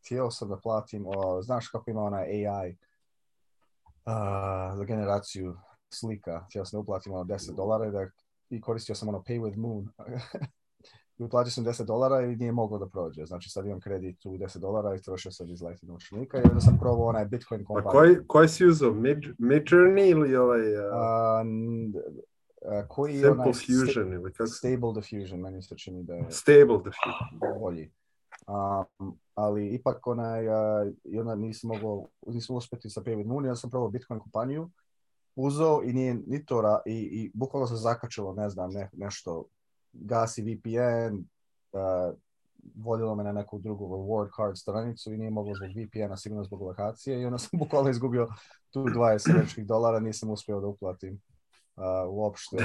Htio sam da platim, o, znaš kako ima ona AI uh, za generaciju slika. Znači, ja sam uplatila ono 10 dolara da, i koristio sam ono Pay with Moon. I uplatio sam 10 dolara i nije moglo da prođe. Znači sad imam kredit u 10 dolara i trošio sam iz Lightning učenika i onda sam probao onaj Bitcoin kompaniju A koji, koji si uzao? Midjourney ili ovaj... Uh... Uh, koji fusion, ili kako? Stable diffusion, meni se čini da je stable diffusion. bolji. Um, ali ipak onaj, uh, i onda nisam mogao, nisam uspjeti sa Payment Moon, ja sam probao Bitcoin kompaniju uzeo i nije ni i, i bukvalno se zakačilo, ne znam, ne, nešto gasi VPN, uh, e, me na neku drugu reward card stranicu i nije moglo zbog VPN-a, sigurno zbog lokacije i onda sam bukvalno izgubio tu 20 američkih dolara, nisam uspio da uplatim uh, uopšte.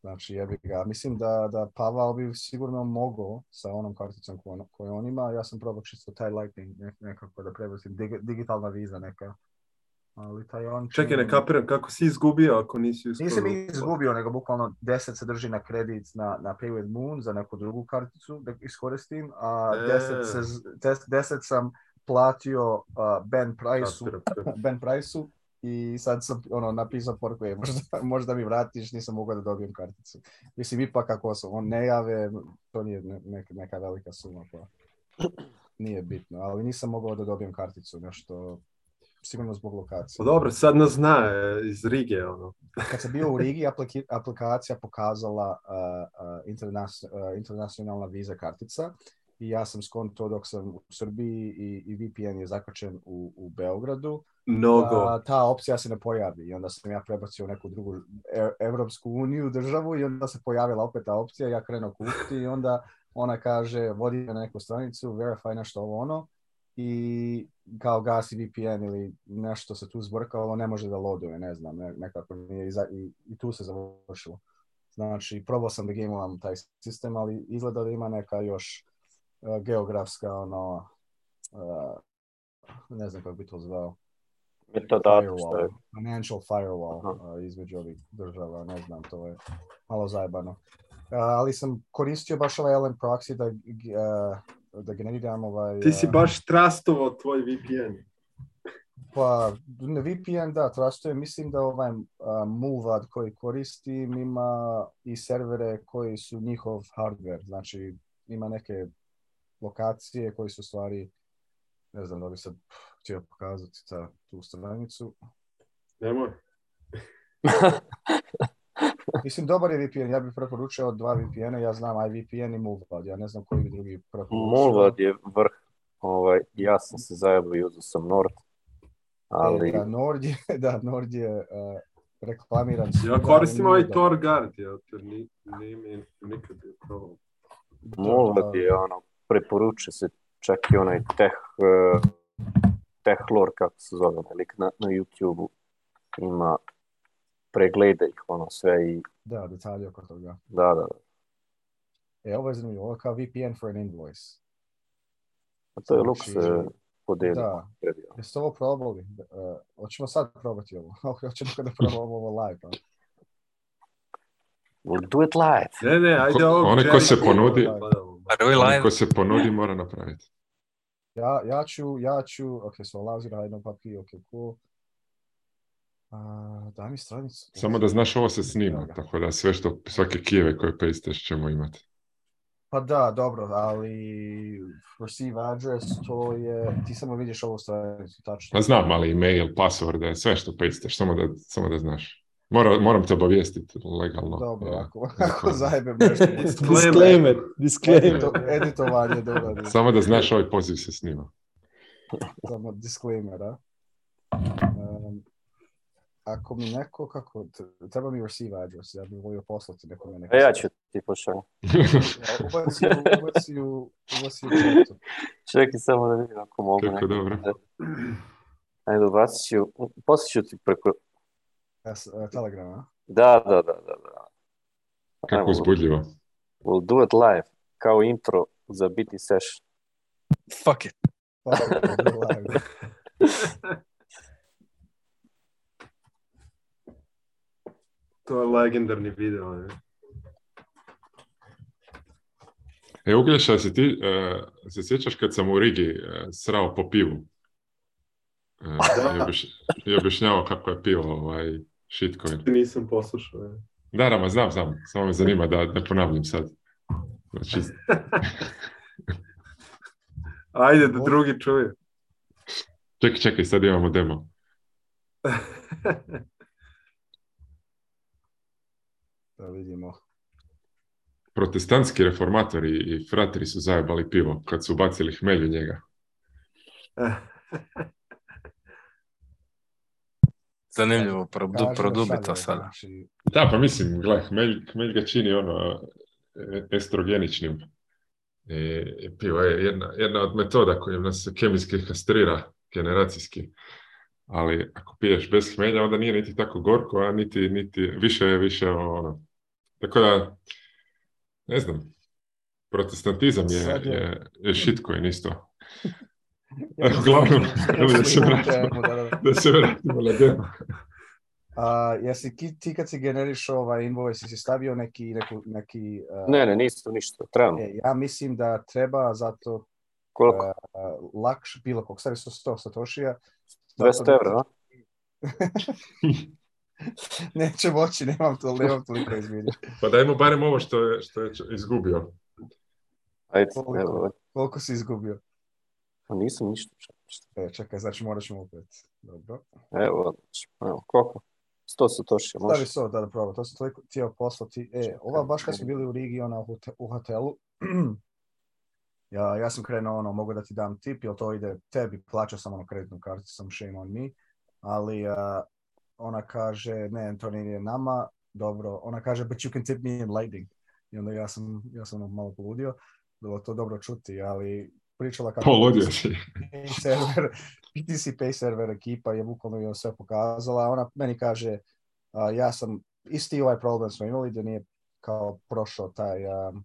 Znači, jebi ga. Mislim da, da Pavao bi sigurno mogao sa onom karticom koju on, ima. Ja sam probao čisto taj Lightning nekako da prebacim, digitalna viza neka ali taj on... Čekaj, ne kapiram, kako si izgubio ako nisi uspio? Nisam izgubio, nego bukvalno 10 se drži na kredit na, na With Moon za neku drugu karticu da iskoristim, a 10, e. sam platio Ben Price-u, Ben price i sad sam ono, napisao porku e, možda, možda mi vratiš, nisam mogao da dobijem karticu. Mislim, ipak ako se on ne jave, to nije neka velika suma, pa nije bitno, ali nisam mogao da dobijem karticu, nešto sigurno zbog lokacije. Pa dobro, sad nas zna e, iz Rige. Ono. Kad sam bio u Rigi, aplikacija pokazala uh, internacionalna viza kartica i ja sam skon to dok sam u Srbiji i, i VPN je zakačen u, u Beogradu. Mnogo. ta opcija se ne pojavi i onda sam ja prebacio u neku drugu Evropsku uniju državu i onda se pojavila opet ta opcija, ja krenuo kupiti i onda ona kaže vodi me na neku stranicu, verify nešto ovo ono i kao gasi VPN ili nešto se tu zbrkalo, ono ne može da loaduje, ne znam, nekako nije i, i, tu se završilo. Znači, probao sam da gameovam taj sistem, ali izgleda da ima neka još e, geografska, ono, uh, ne znam kako bi to zvao. Firewall, financial firewall uh, između ovih država, ne znam, to je malo zajebano. ali sam koristio baš ovaj LM proxy da da generiram ovaj... Ti si eh, baš trastovo tvoj VPN. Pa, VPN, da, trastuje. Mislim da ovaj eh, Movad koji koristim ima i servere koji su njihov hardware. Znači, ima neke lokacije koji su stvari, ne znam da li sad htio pokazati ta, tu stranicu. Nemoj. Mislim, dobar je VPN, ja bih preporučio dva VPN-a, ja znam i VPN i Mulvad, ja ne znam koji bi drugi preporučio. Mulvad je vrh, ovaj, ja sam se zajebao i uzao sam Nord, ali... E, da, Nord je, da, Nord je uh, reklamiran. Ja koristim ovaj Tor Guard, ja, to nije, ni, nikad je to... Mulvad je, ono, preporučuje se čak i onaj teh, uh, kako se zove, na, na YouTube-u ima pregleda ih ono sve i... Da, detalje oko toga. Da, da, da. E, ovo je zanimljivo, ovo je kao VPN for an invoice. A to je Lux znači, eh, podelio. Da, jeste ovo probali? Uh, hoćemo sad probati ovo. Ok, hoćemo kada probamo ovo live. Ali. We'll do it live. Ne, ne, ajde ovo. Oni ko se ponudi, Oni ko se ponudi mora napraviti. Ja, ja ću, ja ću, ok, so lazi na jednom hide ok, cool daj mi stranicu. Samo da znaš, ovo se snima, tako da sve što, svake kijeve koje pasteš ćemo imati. Pa da, dobro, ali receive address, to je, ti samo vidiš ovu stranicu, tačno. Pa znam, ali email, password, sve što pasteš, samo da, samo da znaš. Moram, moram te obavijestiti legalno. Dobro, ako, zajebem disclaimer, disclaimer. editovanje, dobro. Samo da znaš, ovaj poziv se snima. Samo disclaimer, a? ako mi neko, kako, treba mi receive address, ja bih volio poslati nekome neko. Ja ću ti pošaljem ubaci, ubaci, u, ubaci u Čekaj samo da vidim ako mogu. Tako, dobro. Ajde, ubacit ću, poslat ću ti preko... E, Telegrama, Da, da, da, da. da. Kako uzbudljivo. We'll do it live, kao intro za biti session. Fuck it. Fuck it, live. To je legendarni video. Ne? E, Uglješa, se ti uh, se sjećaš kad sam u Rigi uh, srao po pivu? Uh, I obišnjavao objašnjavao kako je pivo ovaj, shitcoin. Nisam poslušao. Ne? Da, Rama, znam, znam. Samo me zanima da ne ponavljam sad. Znači... Ajde, da drugi čuje. Čekaj, čekaj, sad imamo demo. da vidimo. Protestantski reformatori i frateri su zajebali pivo kad su bacili hmelju njega. Zanimljivo, produbi produbito sada. Znači. Da, pa mislim, gle, hmelj, hmelj ga čini ono e, estrogeničnim. E, e, pivo je jedna, jedna od metoda kojim nas kemijski kastrira generacijski. Ali ako piješ bez hmelja, onda nije niti tako gorko, a niti, niti više je više ono, tako da, ne znam, protestantizam je, Sad je, je, je shitcoin isto. ja, Uglavnom, da, se vratimo, da, se vratimo na demo. A, jesi ti kad si generiš ovaj invoice, si stavio neki... Neku, neki uh, ne, ne, nisu ništa, trebamo. E, ja mislim da treba zato... Koliko? Uh, lakš, bilo kog, stavio 100 satošija. 200 evra, Neće moći, nemam, to, nemam toliko Pa dajmo barem ovo što je, što je izgubio. Ajde, koliko, ovaj. koliko si izgubio? Pa nisam ništa. E, čekaj, znači moraš ćemo opet. Dobro. Evo, znači, evo koliko? Sto se toši, može. Stavi da, da, probam. To sam toliko tijel poslati. E, ova baš kad smo bili u Rigi, ona u, hotelu, ja, ja sam krenuo ono, mogu da ti dam tip, jer to ide tebi, plaćao sam ono kreditnu kartu, sam shame on me, ali uh, ona kaže, ne, to nije nama, dobro. Ona kaže, but you can tip me in lighting. I onda ja sam, ja sam ono malo poludio. Bilo to dobro čuti, ali pričala kako... Poludio Server, PTC server ekipa je bukvalno joj sve pokazala. Ona meni kaže, ja sam isti ovaj problem smo imali da nije kao prošao taj um,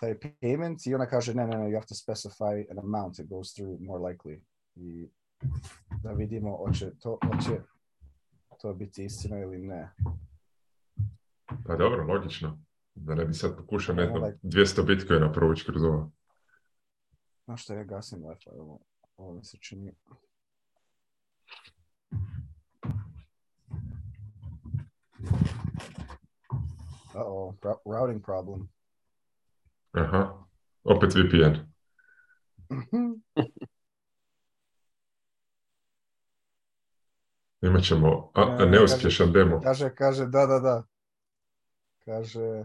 taj payment i ona kaže ne, ne, ne, you have to specify an amount, it goes through more likely. I da vidimo, oće to, oće to biti istina ili ne. Pa dobro, logično. Da ne bi sad pokušao, ne znam, 200 bitcoina provući kroz ovo. Znaš što ja gasim Wi-Fi, ovo, ovo mi se čini. Uh-oh, routing problem. Aha, opet VPN. Mhm. Imat ćemo a, a neuspješan demo. Kaže, kaže, da, da, da. Kaže,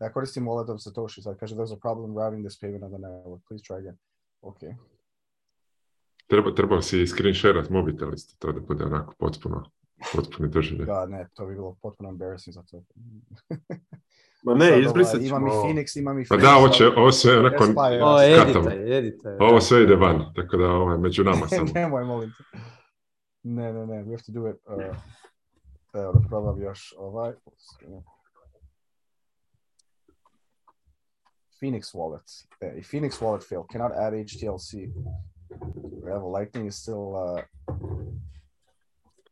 ja koristim OLED-ov Satoshi sad. Kaže, there's a problem routing this payment on the network. Please try again. Ok. Treba, trebam si screen share mobitel isto, to da bude onako potpuno, potpuno doživljaj. da, ne, to bi bilo potpuno embarrassing za to. Ma ne, sad, ovaj, izbrisat ćemo. Imam i Phoenix, imam i Phoenix. Pa da, ovo, će, ovo sve onako o, editaj, editaj, Ovo sve ide van, tako da ovo ovaj, je među nama samo. Nemoj, molim te. Ne, ne, ne, we have to do it. Uh, evo da probam još ovaj. Phoenix Wallet. E, i Phoenix Wallet failed. Cannot add HTLC. Evo, Lightning is still uh,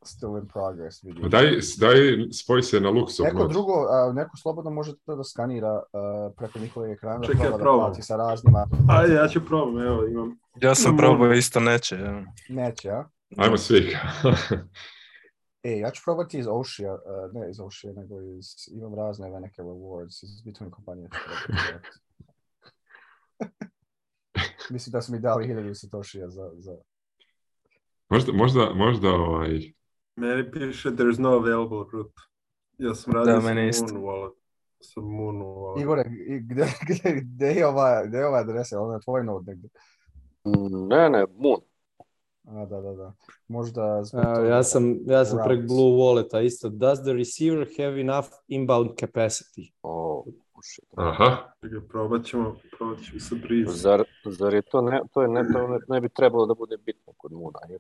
still in progress. Vidim. Pa daj, daj spoj se na Luxor. Neko drugo, uh, neko slobodno možete da skanira uh, preko njihove ekrana. Čekaj, ja probam. Da sa raznima. Ajde, ja ću probam, evo imam. Ja sam probao isto neće. Ja. Neće, a? Ajmo svih E, ja ću probati iz Oshia, uh, e, ne iz Oshia, nego iz, imam razne neke rewards iz Bitcoin kompanije. Mislim da su mi dali hiljadu satoshija za... za... Možda, možda, možda ovaj... Meni piše there's no available route. Ja sam radio da, sa meni Moon Wallet. Sa Moon Wallet. Igore, gde, je ova, gde je ova adresa? Ona je tvoj node negdje. Ne, ne, Moon. A, da, da, da. Možda zbog ja sam, ja sam prek Blue Walleta isto. Does the receiver have enough inbound capacity? Oh, aha Aha. Probat ćemo, probat ćemo sa Breeze. Zar, zar je to ne, to je ne, to ne, ne bi trebalo da bude bitno kod muna ili?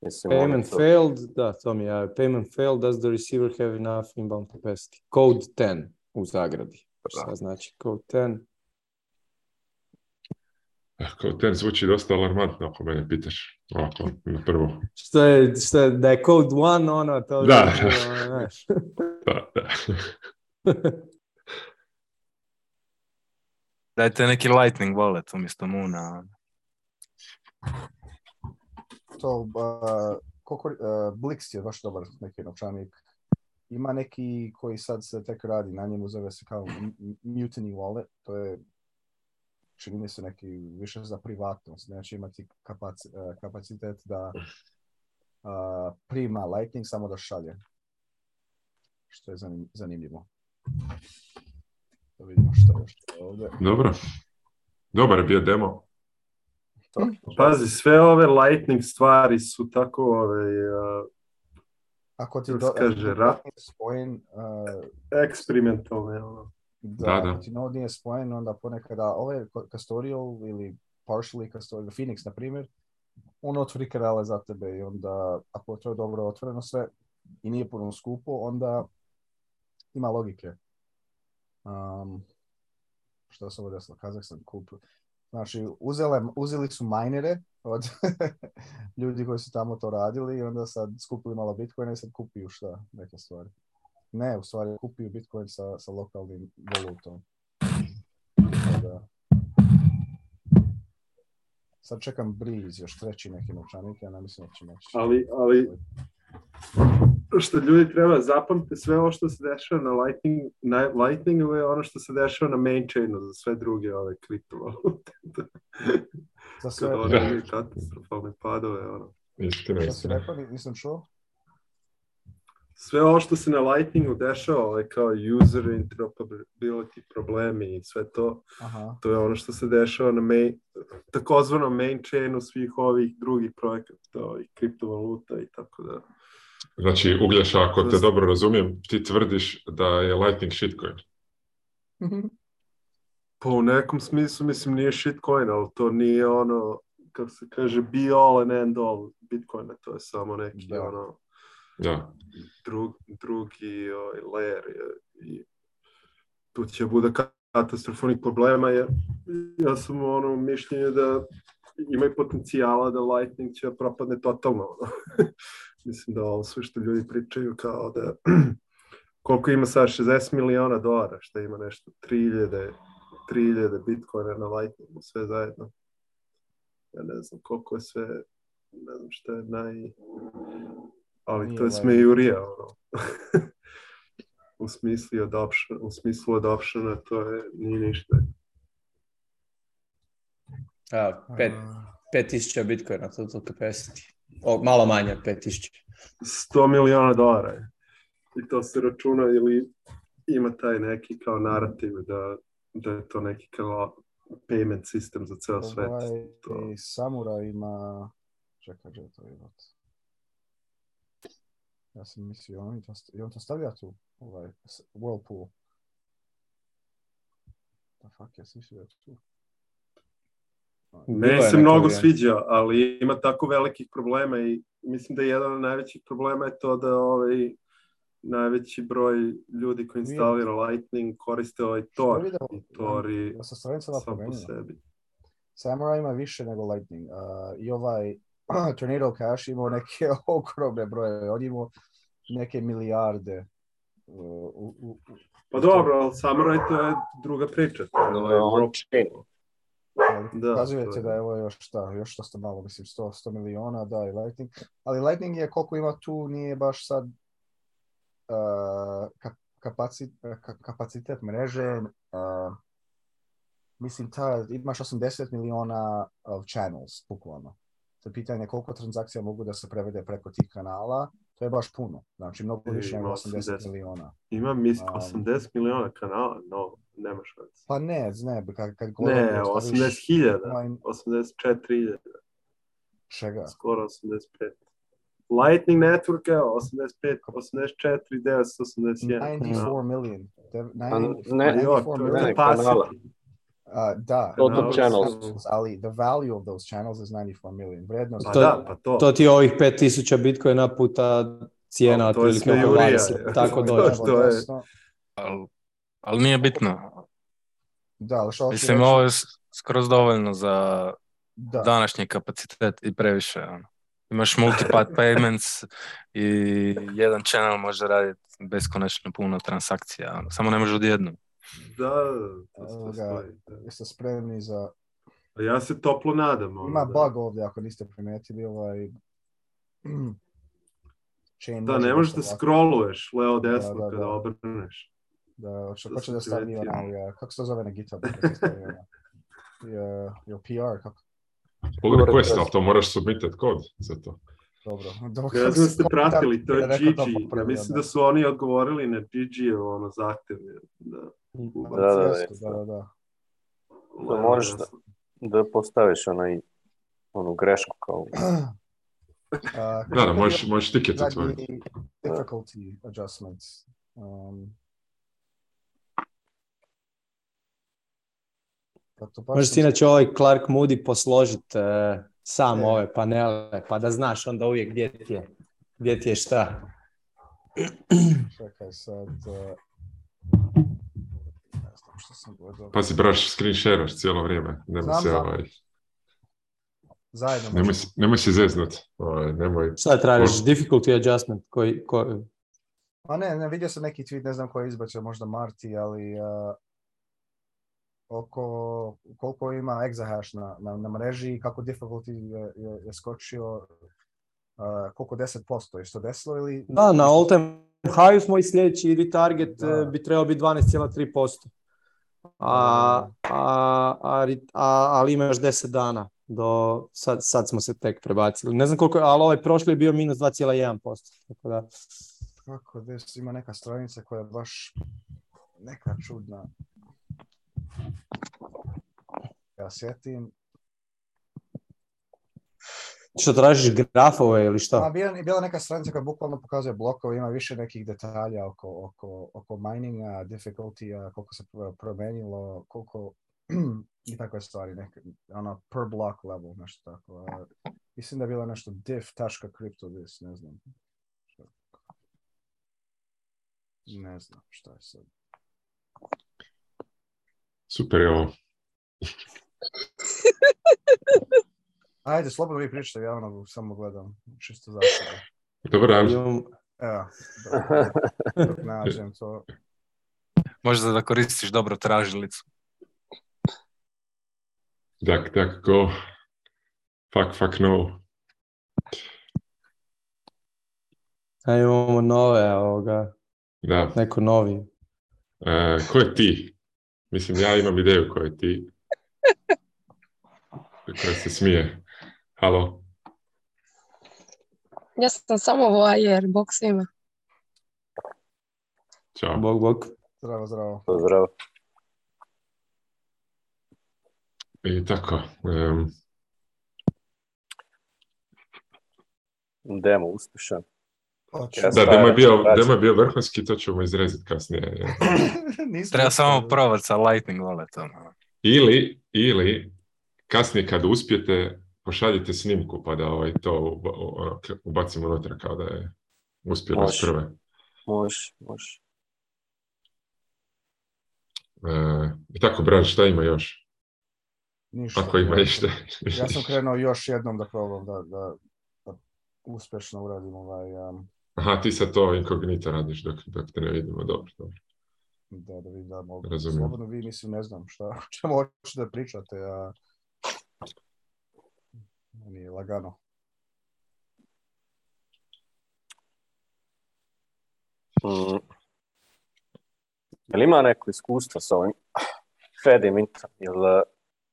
Mislim, payment to... failed, da, to mi je. Payment failed, does the receiver have enough inbound capacity? Code 10 u zagradi. Šta znači code 10? Ako ten zvuči dosta alarmantno ako mene pitaš ovako na prvo. Što je, što je, da je Code One ono, to da. Ono, da. da, da. Dajte neki lightning wallet umjesto Moona. Ono. To, uh, koliko, uh, Blix je baš dobar neki novčanik. Ima neki koji sad se tek radi na njemu, zove se kao Mutiny Wallet, to je čini mi se neki više za privatnost. Znači imati kapac, e, kapacitet da a, prima Lightning samo da šalje. Što je zanimljivo. Da vidimo što je ovdje. Dobro. Dobar je bio demo. Pazi, sve ove lightning stvari su tako ove... E, ako ti do... Kaže, ra... Spojen, uh, da, da, ti node nije spojen, onda ponekada ove ovaj Castorio ili partially Castorio, Phoenix na primjer, on otvori kanale za tebe i onda ako je to dobro otvoreno sve i nije puno skupo, onda ima logike. Um, što se ovo desilo? sam kupio. Znači, uzeli su minere od ljudi koji su tamo to radili i onda sad skupili malo bitcoina i sad kupuju šta, neke stvari ne, u stvari kupio Bitcoin sa, sa lokalnim valutom. Da. sad čekam Breeze, još treći neki novčanik, ja ne mislim da će moći. Ali, ali, što ljudi treba zapamtiti sve ovo što se dešava na Lightning, na Lightning je ono što se dešava na main chainu za sve druge ove kriptovalute. za sve. Kada ono padove, ono. Istina, istina. Šta si rekao, nisam čuo? sve ovo što se na Lightningu dešava, ovaj kao user interoperability problemi i sve to, to je ono što se dešava na main, takozvanom main chainu svih ovih drugih projekata, i kriptovaluta i tako da. Znači, Ugljaš, ako te dobro razumijem, ti tvrdiš da je Lightning shitcoin. Mhm. Pa u nekom smislu, mislim, nije shitcoin, ali to nije ono, kako se kaže, be all and end all Bitcoina, to je samo neki ono da. Drug, drugi ovaj, layer i tu će bude katastrofonih problema jer ja sam ono mišljenje da i potencijala da Lightning će propadne totalno. Ono. Mislim da ovo sve što ljudi pričaju kao da koliko ima sad 60 miliona dolara, što ima nešto 3000, 3000 bitcoina na Lightningu, sve zajedno. Ja ne znam koliko je sve, ne znam što je naj, ali to je smejurija. Ono. u, smislu adoption, u smislu adoptiona to je ni ništa. A, pet, pet tisuća bitcoina, total capacity. O, malo manje, 5000. 100 milijuna dolara je. I to se računa ili ima taj neki kao narativ da, da je to neki kao payment sistem za ceo svijet. Ovaj, to... I samura ima... Čekaj, gdje to imati? Ja sam mislio, on to, on to stavlja tu, ovaj, Whirlpool. Da fuck, ja sam mislio da je tu. se mnogo sviđa, ali ima tako velikih problema i mislim da je jedan od najvećih problema je to da ovaj, najveći broj ljudi koji instalira Lightning koriste ovaj Tor i Tor i sam po sebi. Samurai ima više nego Lightning uh, i ovaj Tornado Cash imao neke ogromne broje, on imao neke milijarde. E, pa dobro, ali Samurai to je druga priča. Pazujete ovaj da, Kazujete da je ovo još šta, još što ste malo, mislim 100, 100 miliona, da i Lightning. Ali Lightning je koliko ima tu, nije baš sad uh, kapacitet mreže. Uh, mislim, ta, imaš 80 miliona of channels, bukvalno to je pitanje koliko transakcija mogu da se prevede preko tih kanala, to je baš puno. Znači, mnogo više nego 80, 80 miliona. Ima mis, 80 um, miliona kanala, no, nema šanse. Pa ne, ne, kad, kad govorim... Ne, 80 hiljada, 84 hiljada. Čega? Skoro 85. Lightning Network je 85, 84, 981. 94 million. 94 94 Kanala. Uh, da, channels. ali the value of those channels is 94 million. Vrednost... Pa to, da, pa to. to ti je ovih 5000 bitcoina puta cijena pa, otprilike tako dođe. je... Ali al nije bitno. Da, ali što Mislim, ovo je skroz dovoljno za da. današnji kapacitet i previše. Ono. Imaš multipath payments i jedan channel može raditi beskonačno puno transakcija. Ono. Samo ne može odjednom. Da, da, da. Jeste spremni za... Ja se toplo nadam. ovdje. Ono, Ima bug ovdje, ako niste primetili, ovaj... Chain da, ne možeš da scrolluješ leo desno da, da, kada obrneš. Da, što hoće da stavi onaj, eh, kako se to zove na GitHub? Your PR, kako? Ono? Pull request, ali to moraš submitet kod za to. Dobro. Dok Ja znam da ste pratili, to je Gigi. Ja mislim da su oni odgovorili na GG evo ono zahtjeve. Da. Da, da, da. da. možeš da, postaviš onaj, onu grešku kao... da, da, možeš, možeš tiket otvoriti. Difficulty adjustments. Um, pa Možeš ti inače ovaj Clark Moody posložiti e, sam e. ove panele, pa da znaš onda uvijek gdje ti je, gdje ti je šta. Čekaj sad, uh, što sam gledao. Pazi, braš, screen aš cijelo vrijeme. Nemoj znam, se, znam. ovaj... Zajedno. Nemoj, nemoj se zeznut. Ovaj, nemoj... Sad tražiš? Difficulty adjustment koji... Ko... A pa ne, ne, vidio sam neki tweet, ne znam koji je izbačio, možda Marti, ali eh, oko koliko ima exahash na, na, mreži i kako difficulty je, je, skočio uh, koliko 10%, je što desilo ili... Da, na all time high smo i sljedeći ili target eh, bi trebao biti 12,3% a, a, a, ali 10 dana do, sad, sad smo se tek prebacili. Ne znam koliko, ali ovaj prošli je bio minus 2,1%. Tako da... Kako, des, ima neka stranica koja je baš neka čudna. Ja sjetim. Što tražiš grafove ili što? bila, bila neka stranica koja bukvalno pokazuje blokove, ima više nekih detalja oko, oko, oko mininga, difficulty koliko se promenilo, koliko i takve stvari, neke, ono per block level, nešto tako. mislim da je bilo nešto diff.cryptovis, ne znam. Ne znam šta je sad. Super je ovo. Ajde, slobodno vi pričate, ja ono samo gledam, čisto za sebe. Dobar dan. Evo, dok nađem to. Možda da koristiš dobro tražilicu. Dak, dak, go. Fuck, fuck, no. A imamo nove, ovoga. Da. Neko novi. E, ko je ti? Mislim, ja imam ideju ko je ti. Koja se smije. Halo. Ja sam samo voajer, bok svima. Ćao. Bog, bog. Zdravo, zdravo. Zdravo. I e, tako. Um... Demo uspješan. Ja da, demo je, bio, demo je bio vrhunski, to ćemo izrezati kasnije. Treba samo probati sa Lightning Walletom. Ono. Ili, ili kasnije kad uspijete, pošaljite snimku pa da ovaj, to ono, ubacimo unutra kao da je uspjelo s prve. Može, može. E, I tako, Bran, šta ima još? Ništa. Ako ima ište. ništa. ja sam krenuo još jednom da probam da, da, da uspješno uradim ovaj... Aha, ti sad to inkognito radiš dok, dok te ne vidimo, dobro, dobro. Da, da vidim da mogu. Razumijem. Slobodno vi, mislim, ne znam šta, o čemu hoćete da pričate. A nije lagano. Mm. Jel ima neko iskustvo sa ovim Fedim eh,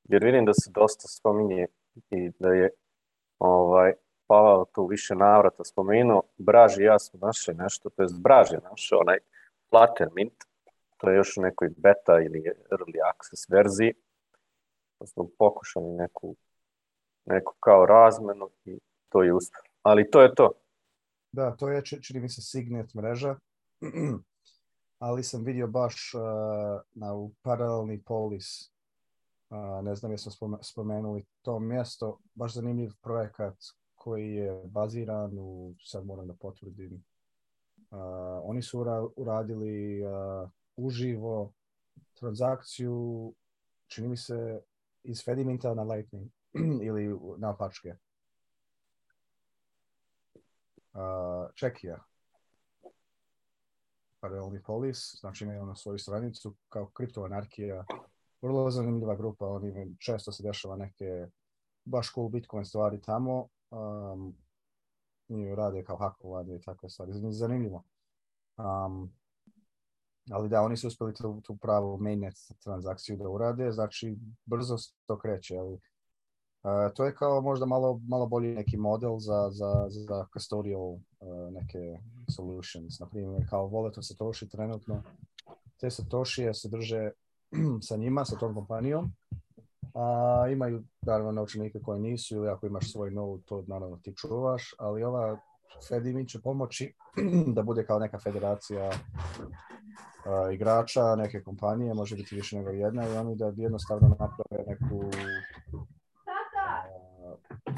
jer vidim da se dosta spominje i da je ovaj, Pavao tu više navrata spomenuo, Braž i ja smo našli nešto, to je Braž je našao onaj platin Mint, to je još u nekoj beta ili early access verziji, pa smo pokušali neku neku kao razmenu i to je uspjeh. Ali to je to. Da, to je, čini mi se, Signet mreža, ali sam vidio baš eh, na u paralelni polis, eh, ne znam jesmo spomenuli to mjesto, baš zanimljiv projekat koji je baziran u, sad moram da potvrdim, eh, oni su uradili uživo transakciju, čini mi se, iz Fedimenta na Lightning. ili na pačke. Uh, Čekija. Paralelni polis, znači imaju na ono svoju stranicu kao kriptoanarkija. Vrlo zanimljiva grupa, oni često se dešava neke baš cool Bitcoin stvari tamo. Um, rade kao hakovanje i takve stvari. Zanimljivo. Um, ali da, oni su uspjeli tu, tu pravu mainnet transakciju da urade, znači brzo to kreće. Ali to je kao možda malo, malo bolji neki model za, za, za custodial e, neke solutions. Naprimjer, kao voleto se toši trenutno, te se tošije se drže sa njima, sa tom kompanijom, a, imaju naravno naučenike koji nisu ili ako imaš svoj novu, to naravno ti čuvaš, ali ova Fedimi će pomoći da bude kao neka federacija e, igrača, neke kompanije, može biti više nego jedna i oni da jednostavno naprave neku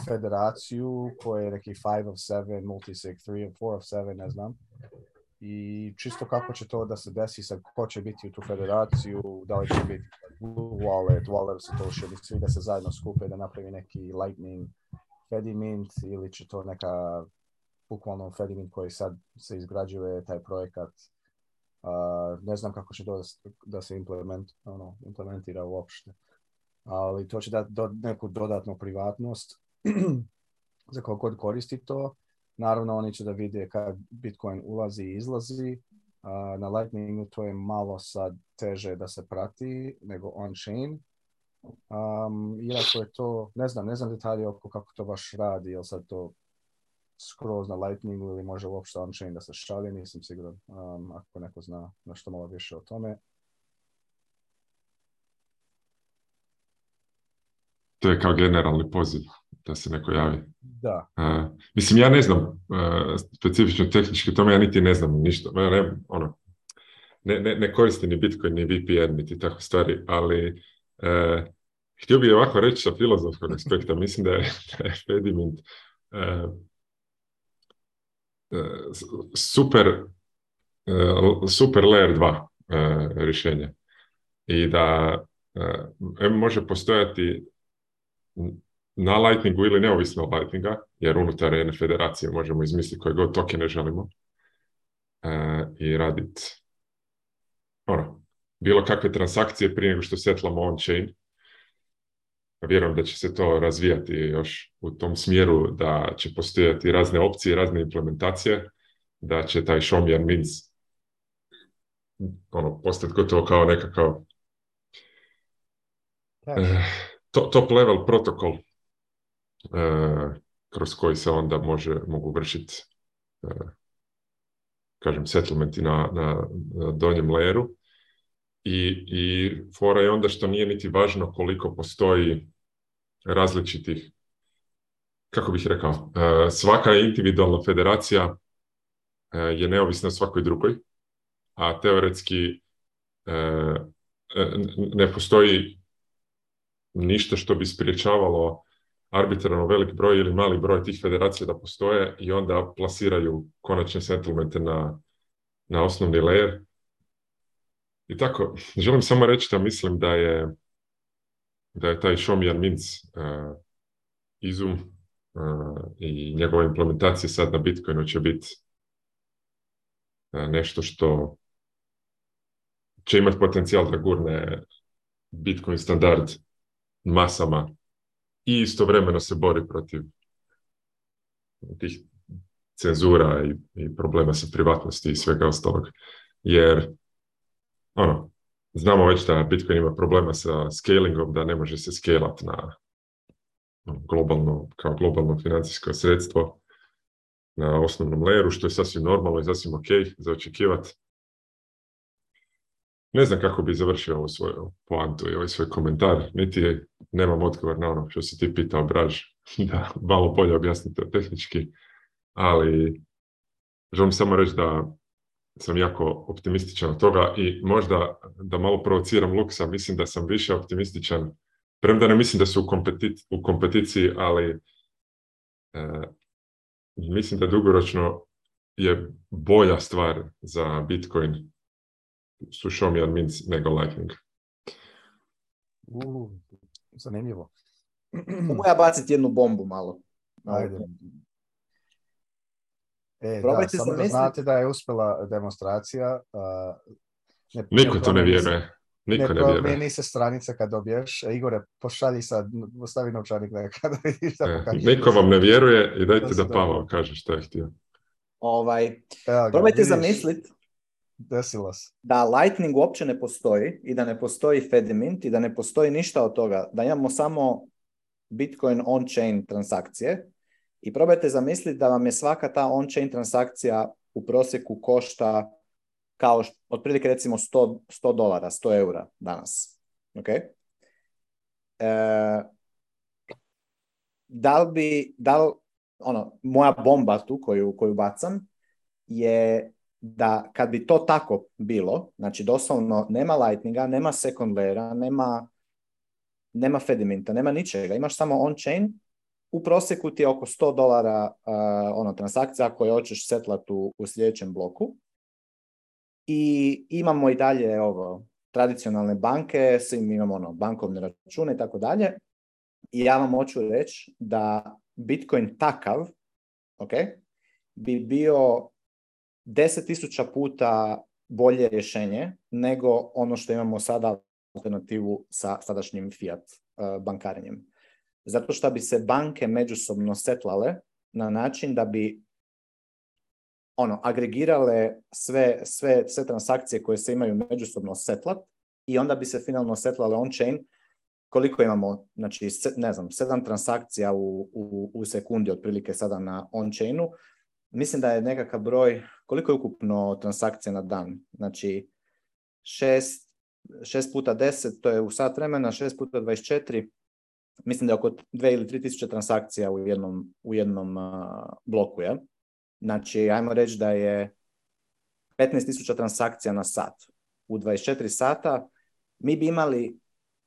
federaciju koja je neki 5 of 7, multisig 3 of 4 of 7, ne znam. I čisto kako će to da se desi, sa ko će biti u tu federaciju, da li će biti Wallet, Wallet, Wallet Satoshi, svi da se zajedno skupe, da napravi neki Lightning Fedimint ili će to neka bukvalno Fedimint koji sad se izgrađuje taj projekat. Uh, ne znam kako će to da se implement, ono, implementira uopšte ali to će dati do, neku dodatnu privatnost za koliko god koristi to. Naravno, oni će da vide kad Bitcoin ulazi i izlazi. na Lightningu to je malo sad teže da se prati nego on-chain. Um, iako je to, ne znam, ne znam detalje oko kako to baš radi, jel sad to skroz na Lightningu ili može uopšte on-chain da se šali, nisam siguran um, ako neko zna nešto malo više o tome. To je kao generalni poziv da se neko javi. Da. E, mislim, ja ne znam e, specifično tehnički tome, ja niti ne znam ništa. Ja ne, ono, ne, ne, ne koristim ni Bitcoin, ni VPN, niti tako stvari, ali uh, htio bih ovako reći sa filozofskog aspekta. Mislim da je, da je super, super layer 2 rješenje. I da može postojati na Lightningu ili neovisno od Lightninga, jer unutar jedne federacije možemo izmisliti koje god tokene želimo e, i raditi ono, bilo kakve transakcije prije nego što setlamo on-chain. Vjerujem da će se to razvijati još u tom smjeru da će postojati razne opcije, razne implementacije, da će taj Shomyan Mins ono, postati gotovo kao nekakav eh, top level protokol E, kroz koji se onda može, mogu vršiti e, kažem, settlementi na, na, donjem leru. I, I fora je onda što nije niti važno koliko postoji različitih, kako bih rekao, e, svaka individualna federacija je neovisna svakoj drugoj, a teoretski ne postoji ništa što bi spriječavalo arbitrarno velik broj ili mali broj tih federacija da postoje i onda plasiraju konačne settlemente na, na osnovni layer. I tako, želim samo reći da mislim da je da je taj Šomijan Minc uh, izum uh, i njegova implementacija sad na Bitcoinu će biti eh, nešto što će imati potencijal da gurne Bitcoin standard masama i istovremeno se bori protiv tih cenzura i, problema sa privatnosti i svega ostalog. Jer, ono, znamo već da Bitcoin ima problema sa scalingom, da ne može se scalat na ono, globalno, kao globalno financijsko sredstvo na osnovnom layeru, što je sasvim normalno i sasvim ok za očekivati. Ne znam kako bi završio ovu svoju poantu i ovaj svoj komentar, niti je, nemam odgovor na ono što si ti pitao, Braž, da malo bolje objasnite tehnički, ali želim samo reći da sam jako optimističan od toga i možda da malo provociram Luksa, mislim da sam više optimističan, premda ne mislim da su u, u kompeticiji, ali e, mislim da dugoročno je bolja stvar za Bitcoin su show me admins nego lightning. U, zanimljivo. Mogu ja baciti jednu bombu malo. Ajde. E, Probajte da, samo da znate da je uspjela demonstracija. ne, Niko ne to ne vjeruje. Niko ne, ne vjeruje. se stranica kad dobiješ. E, Igore, pošalji sad, stavi novčanik nekada. e, niko vam ne vjeruje i dajte da, Pavel kaže što je htio. Ovaj, Probajte zamisliti desila se. Da Lightning uopće ne postoji i da ne postoji Fedimint i da ne postoji ništa od toga. Da imamo samo Bitcoin on-chain transakcije i probajte zamisliti da vam je svaka ta on-chain transakcija u prosjeku košta kao otprilike recimo 100, 100 dolara, 100 eura danas. Ok? E, da li bi, da ono, moja bomba tu koju, koju bacam je da kad bi to tako bilo, znači doslovno nema Lightninga, nema second layera, nema, nema fedimenta, nema ničega, imaš samo on-chain, u prosjeku ti je oko 100 dolara ono, transakcija koje hoćeš setlati u, sljedećem bloku. I imamo i dalje ovo, tradicionalne banke, svim imamo ono, bankovne račune i tako dalje. I ja vam hoću reći da Bitcoin takav, ok, bi bio Deset tisuća puta bolje rješenje nego ono što imamo sada alternativu sa sadašnjim fiat uh, bankarenjem. Zato što bi se banke međusobno setlale na način da bi ono agregirale sve, sve, sve transakcije koje se imaju međusobno setlat i onda bi se finalno setlale on-chain koliko imamo, znači ne znam, sedam transakcija u, u, u sekundi otprilike sada na on-chainu, mislim da je nekakav broj, koliko je ukupno transakcija na dan? Znači, 6, puta 10, to je u sat vremena, 6 puta 24, mislim da je oko 2 ili 3 tisuće transakcija u jednom, u jednom bloku. Je? Znači, ajmo reći da je 15 tisuća transakcija na sat. U 24 sata mi bi imali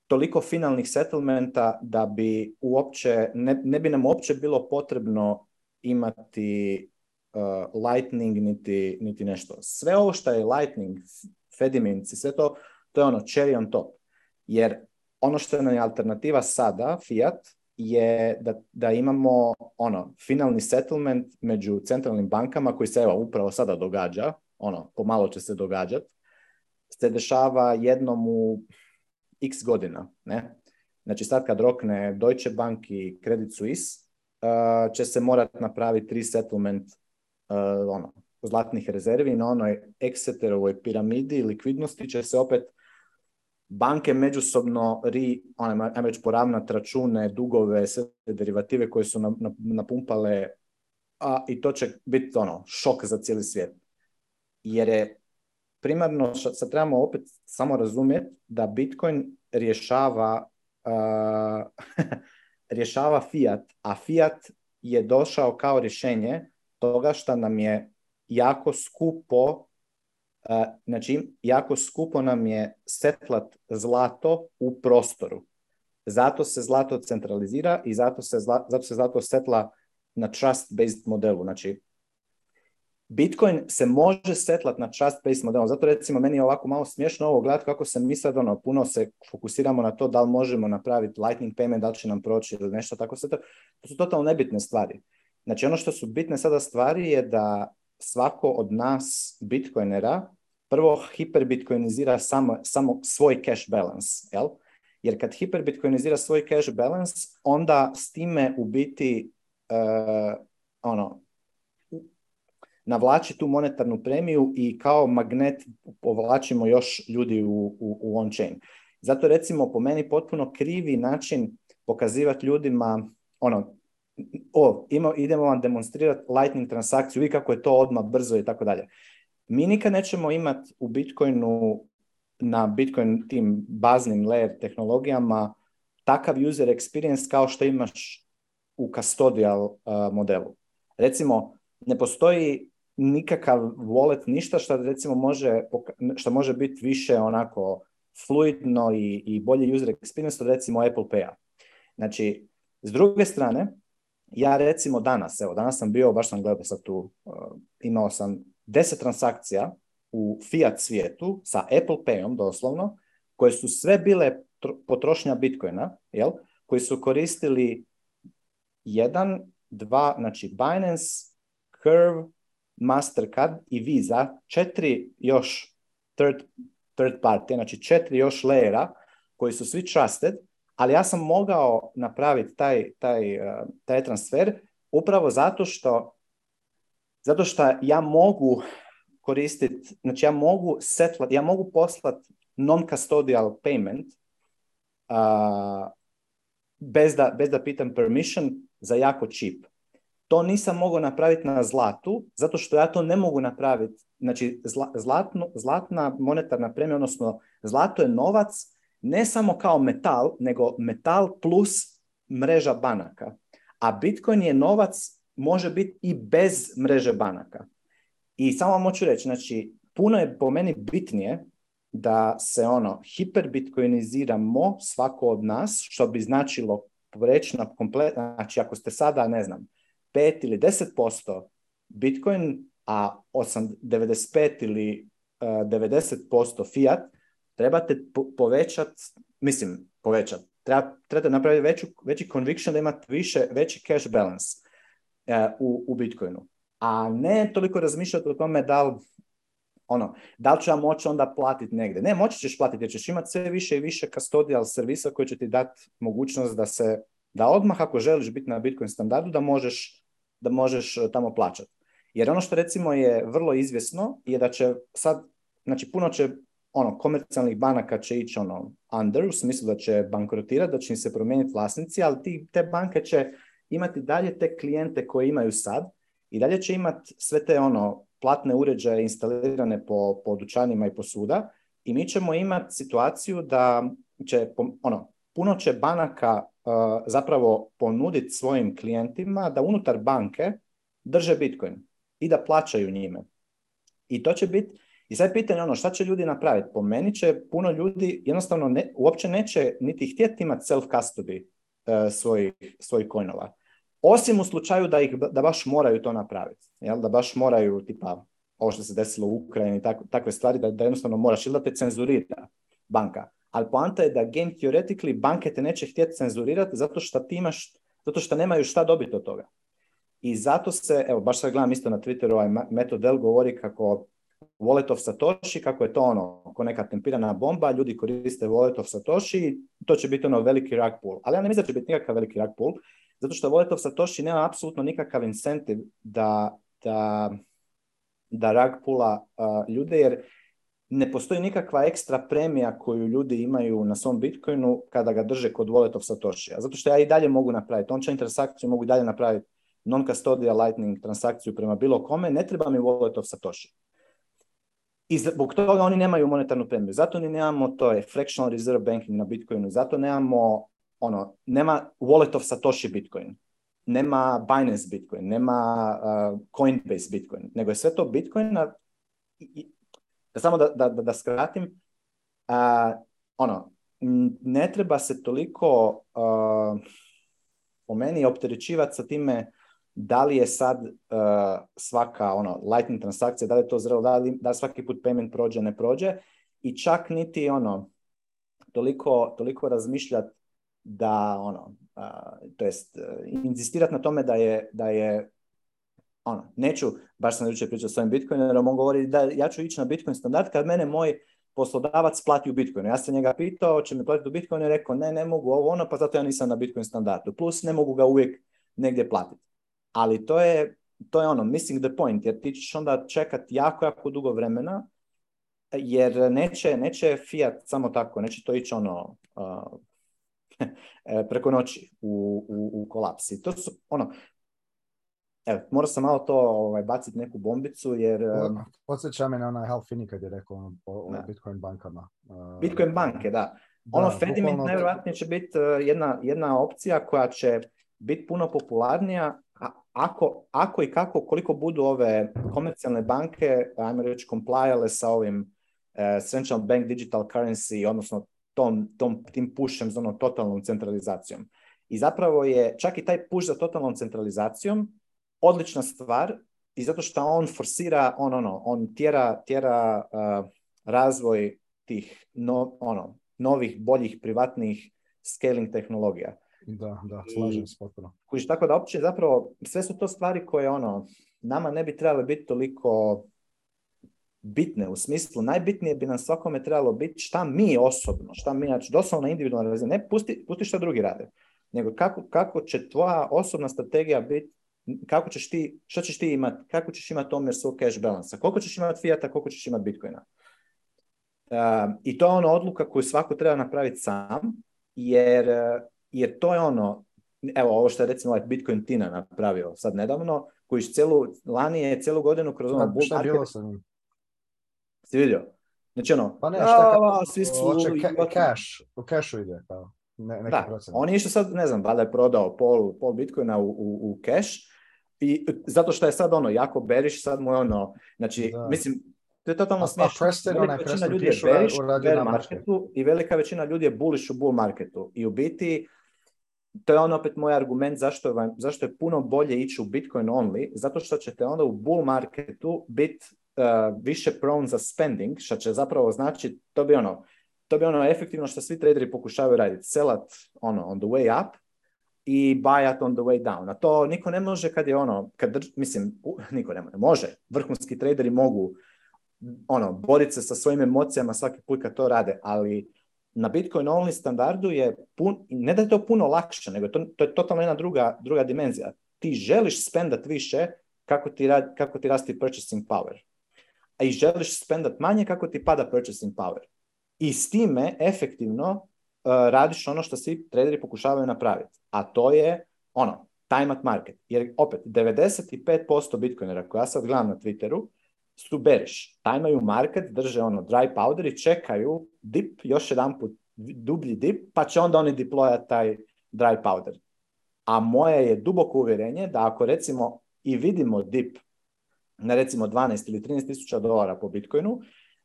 toliko finalnih settlementa da bi uopće, ne, ne bi nam uopće bilo potrebno imati uh, Lightning niti, niti nešto. Sve ovo što je Lightning, i sve to, to je ono cherry on top. Jer ono što nam je alternativa sada, Fiat, je da, da imamo ono finalni settlement među centralnim bankama koji se evo upravo sada događa, ono pomalo će se događat se dešava jednom u x godina, ne? Znači sad kad rokne Deutsche Bank i Credit Suisse, uh, će se morati napraviti tri settlement Eh, ono, zlatnih rezervi na onoj Exeterovoj piramidi likvidnosti će se opet banke međusobno ri, one, ajmo reći poravnat račune, dugove, sve derivative koje su napumpale a, i to će biti ono, šok za cijeli svijet. Jer je primarno, sad trebamo opet samo razumjeti da Bitcoin rješava uh, rješava fiat, a fiat je došao kao rješenje toga što nam je jako skupo e, znači jako skupo nam je setlat zlato u prostoru. Zato se zlato centralizira i zato se, zato se zlato setla na trust-based modelu. Znači, Bitcoin se može setlat na trust-based modelu. Zato recimo meni je ovako malo smiješno ovo gledati kako se mi sad ono, puno se fokusiramo na to da li možemo napraviti lightning payment, da li će nam proći ili nešto tako. Sve to, to su totalno nebitne stvari. Znači ono što su bitne sada stvari je da svako od nas bitcoinera prvo hiperbitcoinizira samo, samo svoj cash balance, jel? Jer kad hiperbitcoinizira svoj cash balance, onda s time u biti eh, ono, navlači tu monetarnu premiju i kao magnet povlačimo još ljudi u, u, u on-chain. Zato recimo po meni potpuno krivi način pokazivati ljudima, ono, o, ima, idemo vam demonstrirati lightning transakciju i kako je to odmah brzo i tako dalje. Mi nikad nećemo imati u Bitcoinu na Bitcoin tim baznim layer tehnologijama takav user experience kao što imaš u custodial modelu. Recimo, ne postoji nikakav wallet, ništa što recimo može, što može biti više onako fluidno i, i bolji user experience od recimo Apple Pay-a. Znači, s druge strane, ja recimo danas, evo danas sam bio, baš sam gledao sad tu, uh, imao sam deset transakcija u fiat svijetu sa Apple Payom doslovno, koje su sve bile potrošnja Bitcoina, jel? koji su koristili jedan, dva, znači Binance, Curve, Mastercard i Visa, četiri još third, third party, znači četiri još lejera koji su svi trusted, ali ja sam mogao napraviti taj, taj, eh, taj transfer upravo zato što zato što ja mogu koristiti, znači ja mogu ja mogu poslati non-custodial payment eh, bez, da, bez da pitam permission za jako čip. To nisam mogao napraviti na zlatu, zato što ja to ne mogu napraviti. Znači, zlatna monetarna premija, odnosno zlato je novac ne samo kao metal, nego metal plus mreža banaka. A Bitcoin je novac, može biti i bez mreže banaka. I samo vam hoću reći, znači, puno je po meni bitnije da se ono hiperbitcoiniziramo svako od nas, što bi značilo reći znači ako ste sada, ne znam, 5 ili 10% Bitcoin, a 8, 95 ili uh, eh, 90% fiat, trebate povećati, mislim, povećati, treba, trebate napraviti veću, veći conviction da imate više, veći cash balance e, u, u Bitcoinu. A ne toliko razmišljati o tome da li ono, da li ja moći onda platiti negdje? Ne, moći ćeš platiti jer ćeš imati sve više i više custodial servisa koji će ti dati mogućnost da se, da odmah ako želiš biti na Bitcoin standardu, da možeš, da možeš e, tamo plaćati. Jer ono što recimo je vrlo izvjesno je da će sad, znači puno će ono, komercijalnih banaka će ići ono under, u smislu da će bankrotirati, da će im se promijeniti vlasnici, ali ti, te banke će imati dalje te klijente koje imaju sad i dalje će imati sve te ono platne uređaje instalirane po, po dućanima i suda. i mi ćemo imati situaciju da će, ono, puno će banaka uh, zapravo ponuditi svojim klijentima da unutar banke drže Bitcoin i da plaćaju njime. I to će biti i sad pitanje ono, šta će ljudi napraviti? Po meni će puno ljudi jednostavno ne, uopće neće niti htjeti imati self-custody e, svojih, svojih Osim u slučaju da, ih, da baš moraju to napraviti. Jel? Da baš moraju, tipa, ovo što se desilo u Ukrajini i takve stvari, da, da jednostavno moraš ili da te cenzurira banka. Ali poanta je da game theoretically banke te neće htjeti cenzurirati zato što ti imaš, zato što nemaju šta dobiti od toga. I zato se, evo, baš sad gledam isto na Twitteru, ovaj Metodel govori kako Wallet of Satoshi, kako je to ono, ko neka tempirana bomba, ljudi koriste Wallet of Satoshi to će biti ono veliki rug pull. Ali ja ne mislim da će biti nikakav veliki rug pull, zato što Wallet of Satoshi nema apsolutno nikakav incentiv da, da, da rug pulla ljude, jer ne postoji nikakva ekstra premija koju ljudi imaju na svom Bitcoinu kada ga drže kod Wallet of Satoshi. zato što ja i dalje mogu napraviti on-chain transakciju, mogu i dalje napraviti non-custodial lightning transakciju prema bilo kome, ne treba mi Wallet of Satoshi. I zbog toga oni nemaju monetarnu premiju. Zato ni nemamo to je fractional reserve banking na Bitcoinu. Zato nemamo ono, nema wallet of Satoshi Bitcoin. Nema Binance Bitcoin, nema uh, Coinbase Bitcoin, nego je sve to Bitcoin. da samo da, da, da skratim, ono, ne treba se toliko uh, po meni opterećivati sa time da li je sad uh, svaka ono lightning transakcija, da li je to zrelo, da li, da svaki put payment prođe, ne prođe i čak niti ono toliko, toliko razmišljati da ono, uh, to jest uh, inzistirati na tome da je, da je ono, neću, baš sam jučer pričao s ovim Bitcoinerom, on govori da ja ću ići na Bitcoin standard kad mene moj poslodavac plati u Bitcoinu. Ja sam njega pitao, će mi platiti u Bitcoinu, je rekao ne, ne mogu ovo ono, pa zato ja nisam na Bitcoin standardu. Plus ne mogu ga uvijek negdje platiti ali to je, to je ono, missing the point, jer ti ćeš onda čekati jako, jako dugo vremena, jer neće, neće Fiat samo tako, neće to ići ono, uh, preko noći u, u, kolapsi. To su, ono, Evo, mora sam malo to ovaj, baciti neku bombicu, jer... Podsjeća me na onaj Hal kad je rekao ono o, Bitcoin bankama. Bitcoin banke, da. ono, Fedimint najvjerojatnije će biti e, jedna, jedna opcija koja će biti puno popularnija ako, ako i kako, koliko budu ove komercijalne banke, ajmo reći, komplajale sa ovim e, Central Bank Digital Currency, odnosno tom, tom, tim pušem za onom totalnom centralizacijom. I zapravo je čak i taj puš za totalnom centralizacijom odlična stvar i zato što on forsira, on, ono, on tjera, tjera e, razvoj tih ono, novih, boljih, privatnih scaling tehnologija. Da, da, slažem se potpuno. tako da opće zapravo sve su to stvari koje ono, nama ne bi trebale biti toliko bitne u smislu, najbitnije bi nam svakome trebalo biti šta mi osobno, šta mi, znači doslovno na individualnoj razini, ne pusti, pusti šta drugi rade, nego kako, kako će tvoja osobna strategija biti kako ćeš ti, što ćeš ti imati, kako ćeš imati omjer svog cash balansa, koliko ćeš imati fijata, koliko ćeš imati bitcoina. Ehm, I to je ona odluka koju svako treba napraviti sam, jer jer to je ono, evo ovo što je recimo ovaj Bitcoin Tina napravio sad nedavno, koji celu, lani je celu godinu kroz ono... Šta je bilo sa vidio? Znači ono, pa ne, šta, kao, svi su... Ka, cash, u cashu ide, kao. Pa, ne, neki da, procent. on je išao sad, ne znam, valjda je prodao pol, pol bitcoina u, u, u cash, i zato što je sad ono, jako beriš, sad mu je ono, znači, da. mislim, to je totalno smiješno. Velika većina ljudi je beriš u bear marketu i velika većina ljudi je bullish u bull marketu. I u biti, to je ono opet moj argument zašto, zašto je puno bolje ići u Bitcoin only, zato što ćete onda u bull marketu biti e, više prone za spending, što će zapravo znači, to bi ono, to bi ono efektivno što svi traderi pokušavaju raditi, sellat ono on the way up i buyat on the way down. A to niko ne može kad je ono, kad mislim, u, niko ne može, može, vrhunski traderi mogu ono, boriti se sa svojim emocijama svaki put kad to rade, ali na Bitcoin only standardu je, pun, ne da je to puno lakše, nego to, to je totalno jedna druga, druga dimenzija. Ti želiš spendat više kako ti, rad, kako ti rasti purchasing power. A i želiš spendat manje kako ti pada purchasing power. I s time efektivno uh, radiš ono što svi traderi pokušavaju napraviti. A to je ono, time at market. Jer opet, 95% bitcoinera koja ja sad gledam na Twitteru, su Taj imaju market, drže ono dry powder i čekaju dip, još jedan put dublji dip, pa će onda oni deploya taj dry powder. A moje je duboko uvjerenje da ako recimo i vidimo dip na recimo 12 ili 13 tisuća dolara po Bitcoinu,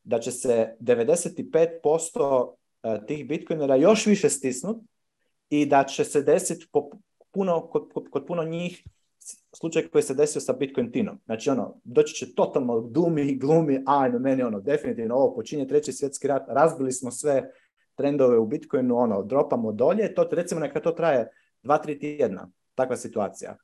da će se 95% e, tih Bitcoinera još više stisnut i da će se desiti kod puno njih slučaj koji se desio sa Bitcoin Tinom. Znači, ono, doći će totalno dumi i glumi, ajme, meni, ono, definitivno ovo počinje treći svjetski rat, razbili smo sve trendove u Bitcoinu, ono, dropamo dolje, to, recimo neka to traje dva, tri tjedna, takva situacija.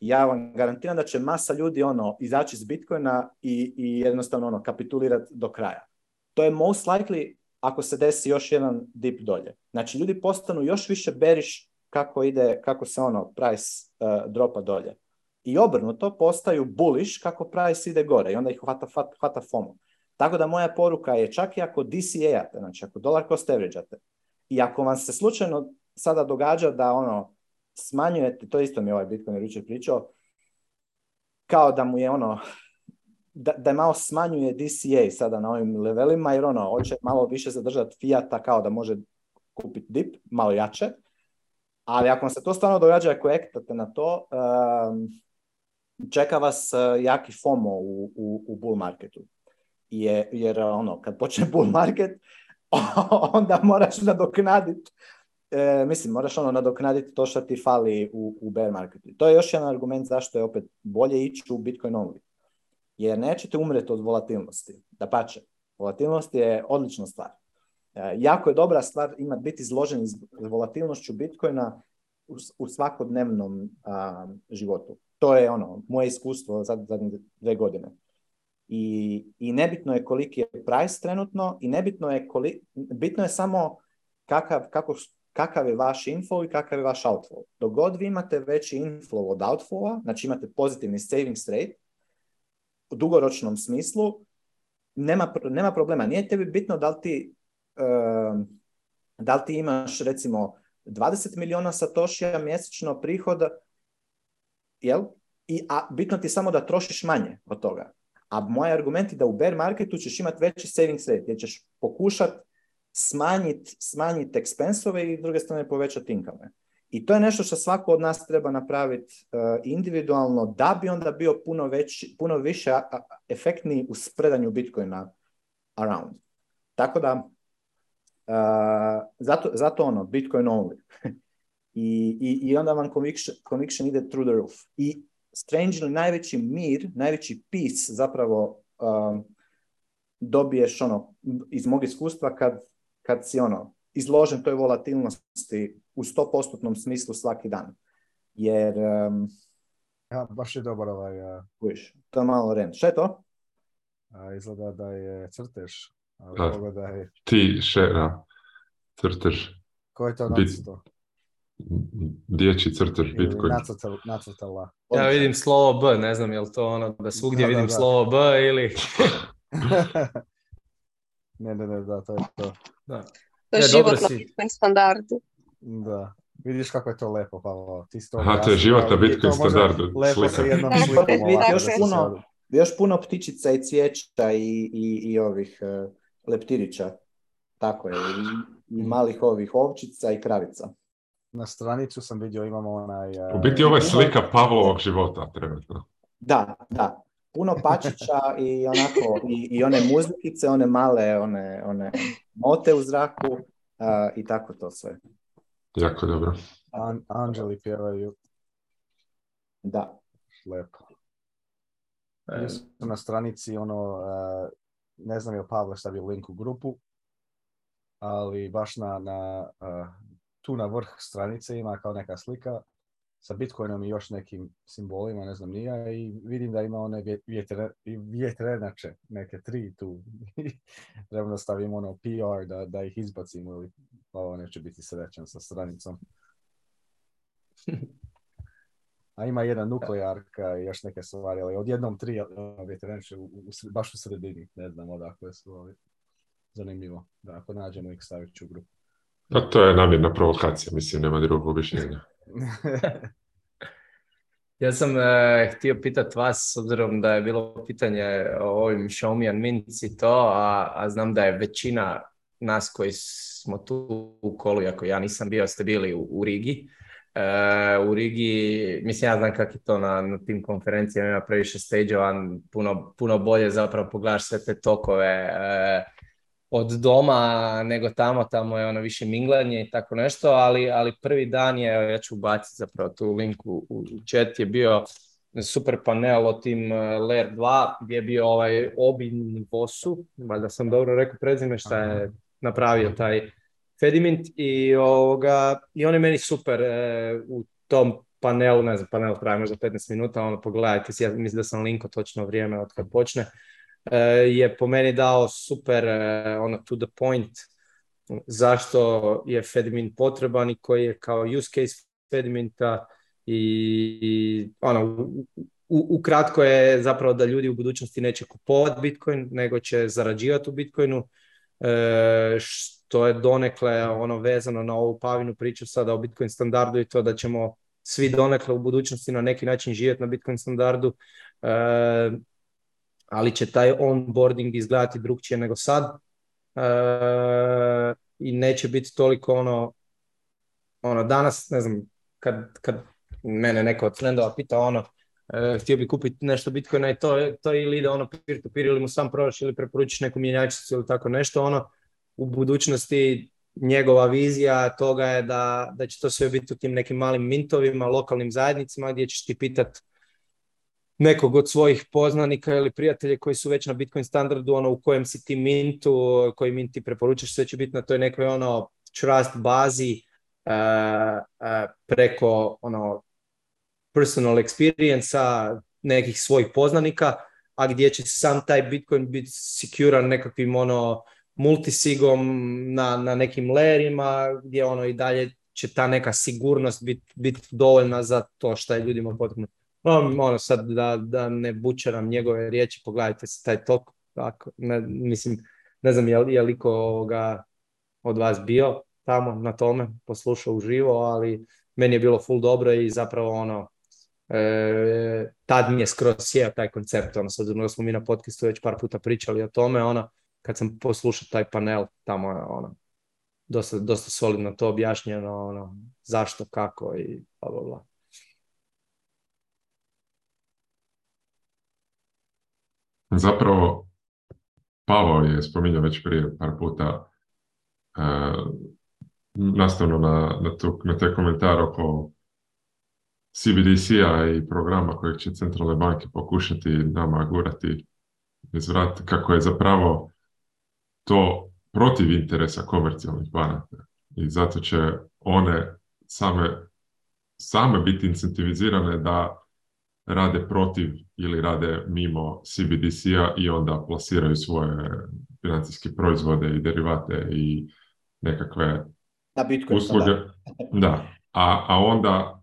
Ja vam garantiram da će masa ljudi, ono, izaći iz Bitcoina i, i jednostavno, ono, kapitulirati do kraja. To je most likely ako se desi još jedan dip dolje. Znači, ljudi postanu još više bearish kako ide, kako se ono price e, dropa dolje. I obrnuto postaju bullish kako price ide gore i onda ih hvata, hvata, FOMO. Tako da moja poruka je čak i ako dca ate znači ako dolar cost average i ako vam se slučajno sada događa da ono smanjujete, to isto mi je ovaj Bitcoin jučer pričao, kao da mu je ono, da, da malo smanjuje DCA e sada na ovim levelima, jer ono, hoće malo više zadržati fiata kao da može kupiti dip, malo jače, ali ako vam se to stvarno događa, ako ektate na to, ehm, čeka vas e, jaki FOMO u, u, u bull marketu. Je, jer e, ono, kad počne bull market, onda moraš nadoknaditi e, mislim, moraš ono nadoknaditi to što ti fali u, u bear marketu. To je još jedan argument zašto je opet bolje ići u Bitcoin only. Jer nećete umreti od volatilnosti. Da pače, volatilnost je odlična stvar. E, jako je dobra stvar imati biti izložen s volatilnošću Bitcoina u, svakodnevnom životu. To je ono moje iskustvo za zadnje dve godine. I, I nebitno je koliki je price trenutno i nebitno je bitno je samo kakav, kako, je vaš inflow i kakav je vaš outflow. Dok god vi imate veći inflow od outflowa, znači imate pozitivni saving rate, u dugoročnom smislu, nema, nema problema. Nije tebi bitno da li ti da li ti imaš recimo 20 miliona satošija mjesečno prihoda, jel? I, a bitno ti je samo da trošiš manje od toga. A moj argument je da u bear marketu ćeš imati veći savings rate, jer ćeš pokušati smanjiti smanjit ekspensove i s druge strane povećati income. I to je nešto što svako od nas treba napraviti e, individualno da bi onda bio puno, veći, puno više efektniji u spredanju Bitcoina around. Tako da Eh, zato, zato ono, Bitcoin only. I, i, I, onda vam conviction, conviction ide through the roof. I strangely najveći mir, najveći peace zapravo um, dobiješ ono, iz mog iskustva kad, kad si ono, izložen toj volatilnosti u 100% smislu svaki dan. Jer... Um, ja, baš je dobar ovaj... Uh... to je malo rent. Šta je to? izgleda da je crtež ali je... Ti šera, crtež. Ko je to nacrto? Dječji crtež, Bitcoin. Nacrtala. Ja vidim slovo B, ne znam je li to ono da svugdje da, vidim da, da. slovo B ili... ne, ne, ne, da, to je to. Da. To je e, život na Bitcoin standardu. Da. Vidiš kako je to lepo, Pavlo. Ti to je život na Bitcoin standardu. Lepo se jednom e, slikom. Još puno, još puno ptičica i cvijeća i, i, i ovih... E, leptirića. Tako je, i, i mm. malih ovih ovčica i kravica. Na stranicu sam vidio, imamo onaj... E, u biti ovo je slika Pavlovog života trenutno. Da, da. Puno pačića i onako, i, i one muzikice, one male, one, one note u zraku i tako to sve. Jako dobro. An- anđeli pjevaju. Da. Lepo. E, na stranici ono e, ne znam je li Pavle stavio link u grupu, ali baš na, na e, tu na vrh stranice ima kao neka slika sa Bitcoinom i još nekim simbolima, ne znam nija, i vidim da ima one vjetre, vjetrenače, neke tri tu. Trebamo da stavimo ono PR da, da ih izbacimo ili Pavle neće biti srećan sa stranicom. a ima jedna nuklearka i još neke stvari, ali odjednom tri veteranče, baš u sredini, ne znam odakle su, ali zanimljivo. Da, ako nađemo ih stavit grupu. Pa to je namjerna provokacija, mislim, nema drugog objašnjenja. ja sam e, htio pitat vas, s obzirom da je bilo pitanje o ovim Xiaomi Minci to, a, znam da je većina nas koji smo tu u kolu, ako ja nisam bio, ste bili u Rigi. Eh, u Rigi, mislim ja znam kak je to na, tim konferencijama, ima previše stage-ova, puno, puno bolje zapravo pogledaš sve te tokove eh, od doma nego tamo, tamo je ono više minglanje i tako nešto, ali, ali prvi dan je, ja ću ubaciti zapravo tu linku u, u chat, je bio super panel o tim eh, Lair 2 gdje je bio ovaj Obin Vosu, valjda sam dobro rekao prezime šta je napravio taj Pediment i, ovoga, i on je meni super e, u tom panelu, ne znam, panel traje možda 15 minuta, ono pogledajte, ja mislim da sam linko točno vrijeme od kad počne, e, je po meni dao super, e, ono, to the point, zašto je Fedimint potreban i koji je kao use case Fediminta i, i ono, ukratko je zapravo da ljudi u budućnosti neće kupovati Bitcoin, nego će zarađivati u Bitcoinu, to je donekle ono vezano na ovu pavinu priču sada o Bitcoin standardu i to da ćemo svi donekle u budućnosti na neki način živjeti na Bitcoin standardu, eh, ali će taj onboarding izgledati drugčije nego sad eh, i neće biti toliko ono, ono danas, ne znam, kad, kad mene neko od trendova pita ono, e, htio bi kupiti nešto Bitcoina i to, to ili ide ono peer to ili mu sam prodaš ili preporučiš neku mjenjačicu ili tako nešto ono, u budućnosti njegova vizija toga je da, da će to sve biti u tim nekim malim mintovima, lokalnim zajednicama gdje ćeš ti pitat nekog od svojih poznanika ili prijatelja koji su već na Bitcoin standardu, ono u kojem si ti mintu, koji mint ti preporučaš, sve će biti na toj nekoj ono trust bazi uh, preko ono personal experience nekih svojih poznanika, a gdje će sam taj Bitcoin biti securan nekakvim ono multisigom na, na nekim lerima gdje ono i dalje će ta neka sigurnost biti bit dovoljna za to što je ljudima potrebno. No, ono sad da, da ne nam njegove riječi, pogledajte se taj tok, tako, mislim, ne znam je, je li ovoga od vas bio tamo na tome, poslušao uživo, ali meni je bilo full dobro i zapravo ono, e, tad mi je skroz sjeo taj koncept, ono, sad smo mi na podcastu već par puta pričali o tome, ono, kad sam poslušao taj panel, tamo je ono, ono, dosta, dosta solidno to objašnjeno, ono, zašto, kako i bla, bla, bla. Zapravo, Pavo je spominjao već prije par puta uh, nastavno na, na, tu, na taj komentar oko CBDC-a i programa kojeg će centralne banke pokušati nama gurati iz kako je zapravo to protiv interesa komercijalnih banaka i zato će one same, same biti incentivizirane da rade protiv ili rade mimo CBDC-a i onda plasiraju svoje financijske proizvode i derivate i nekakve da Bitcoin, usluge. Da. A, a onda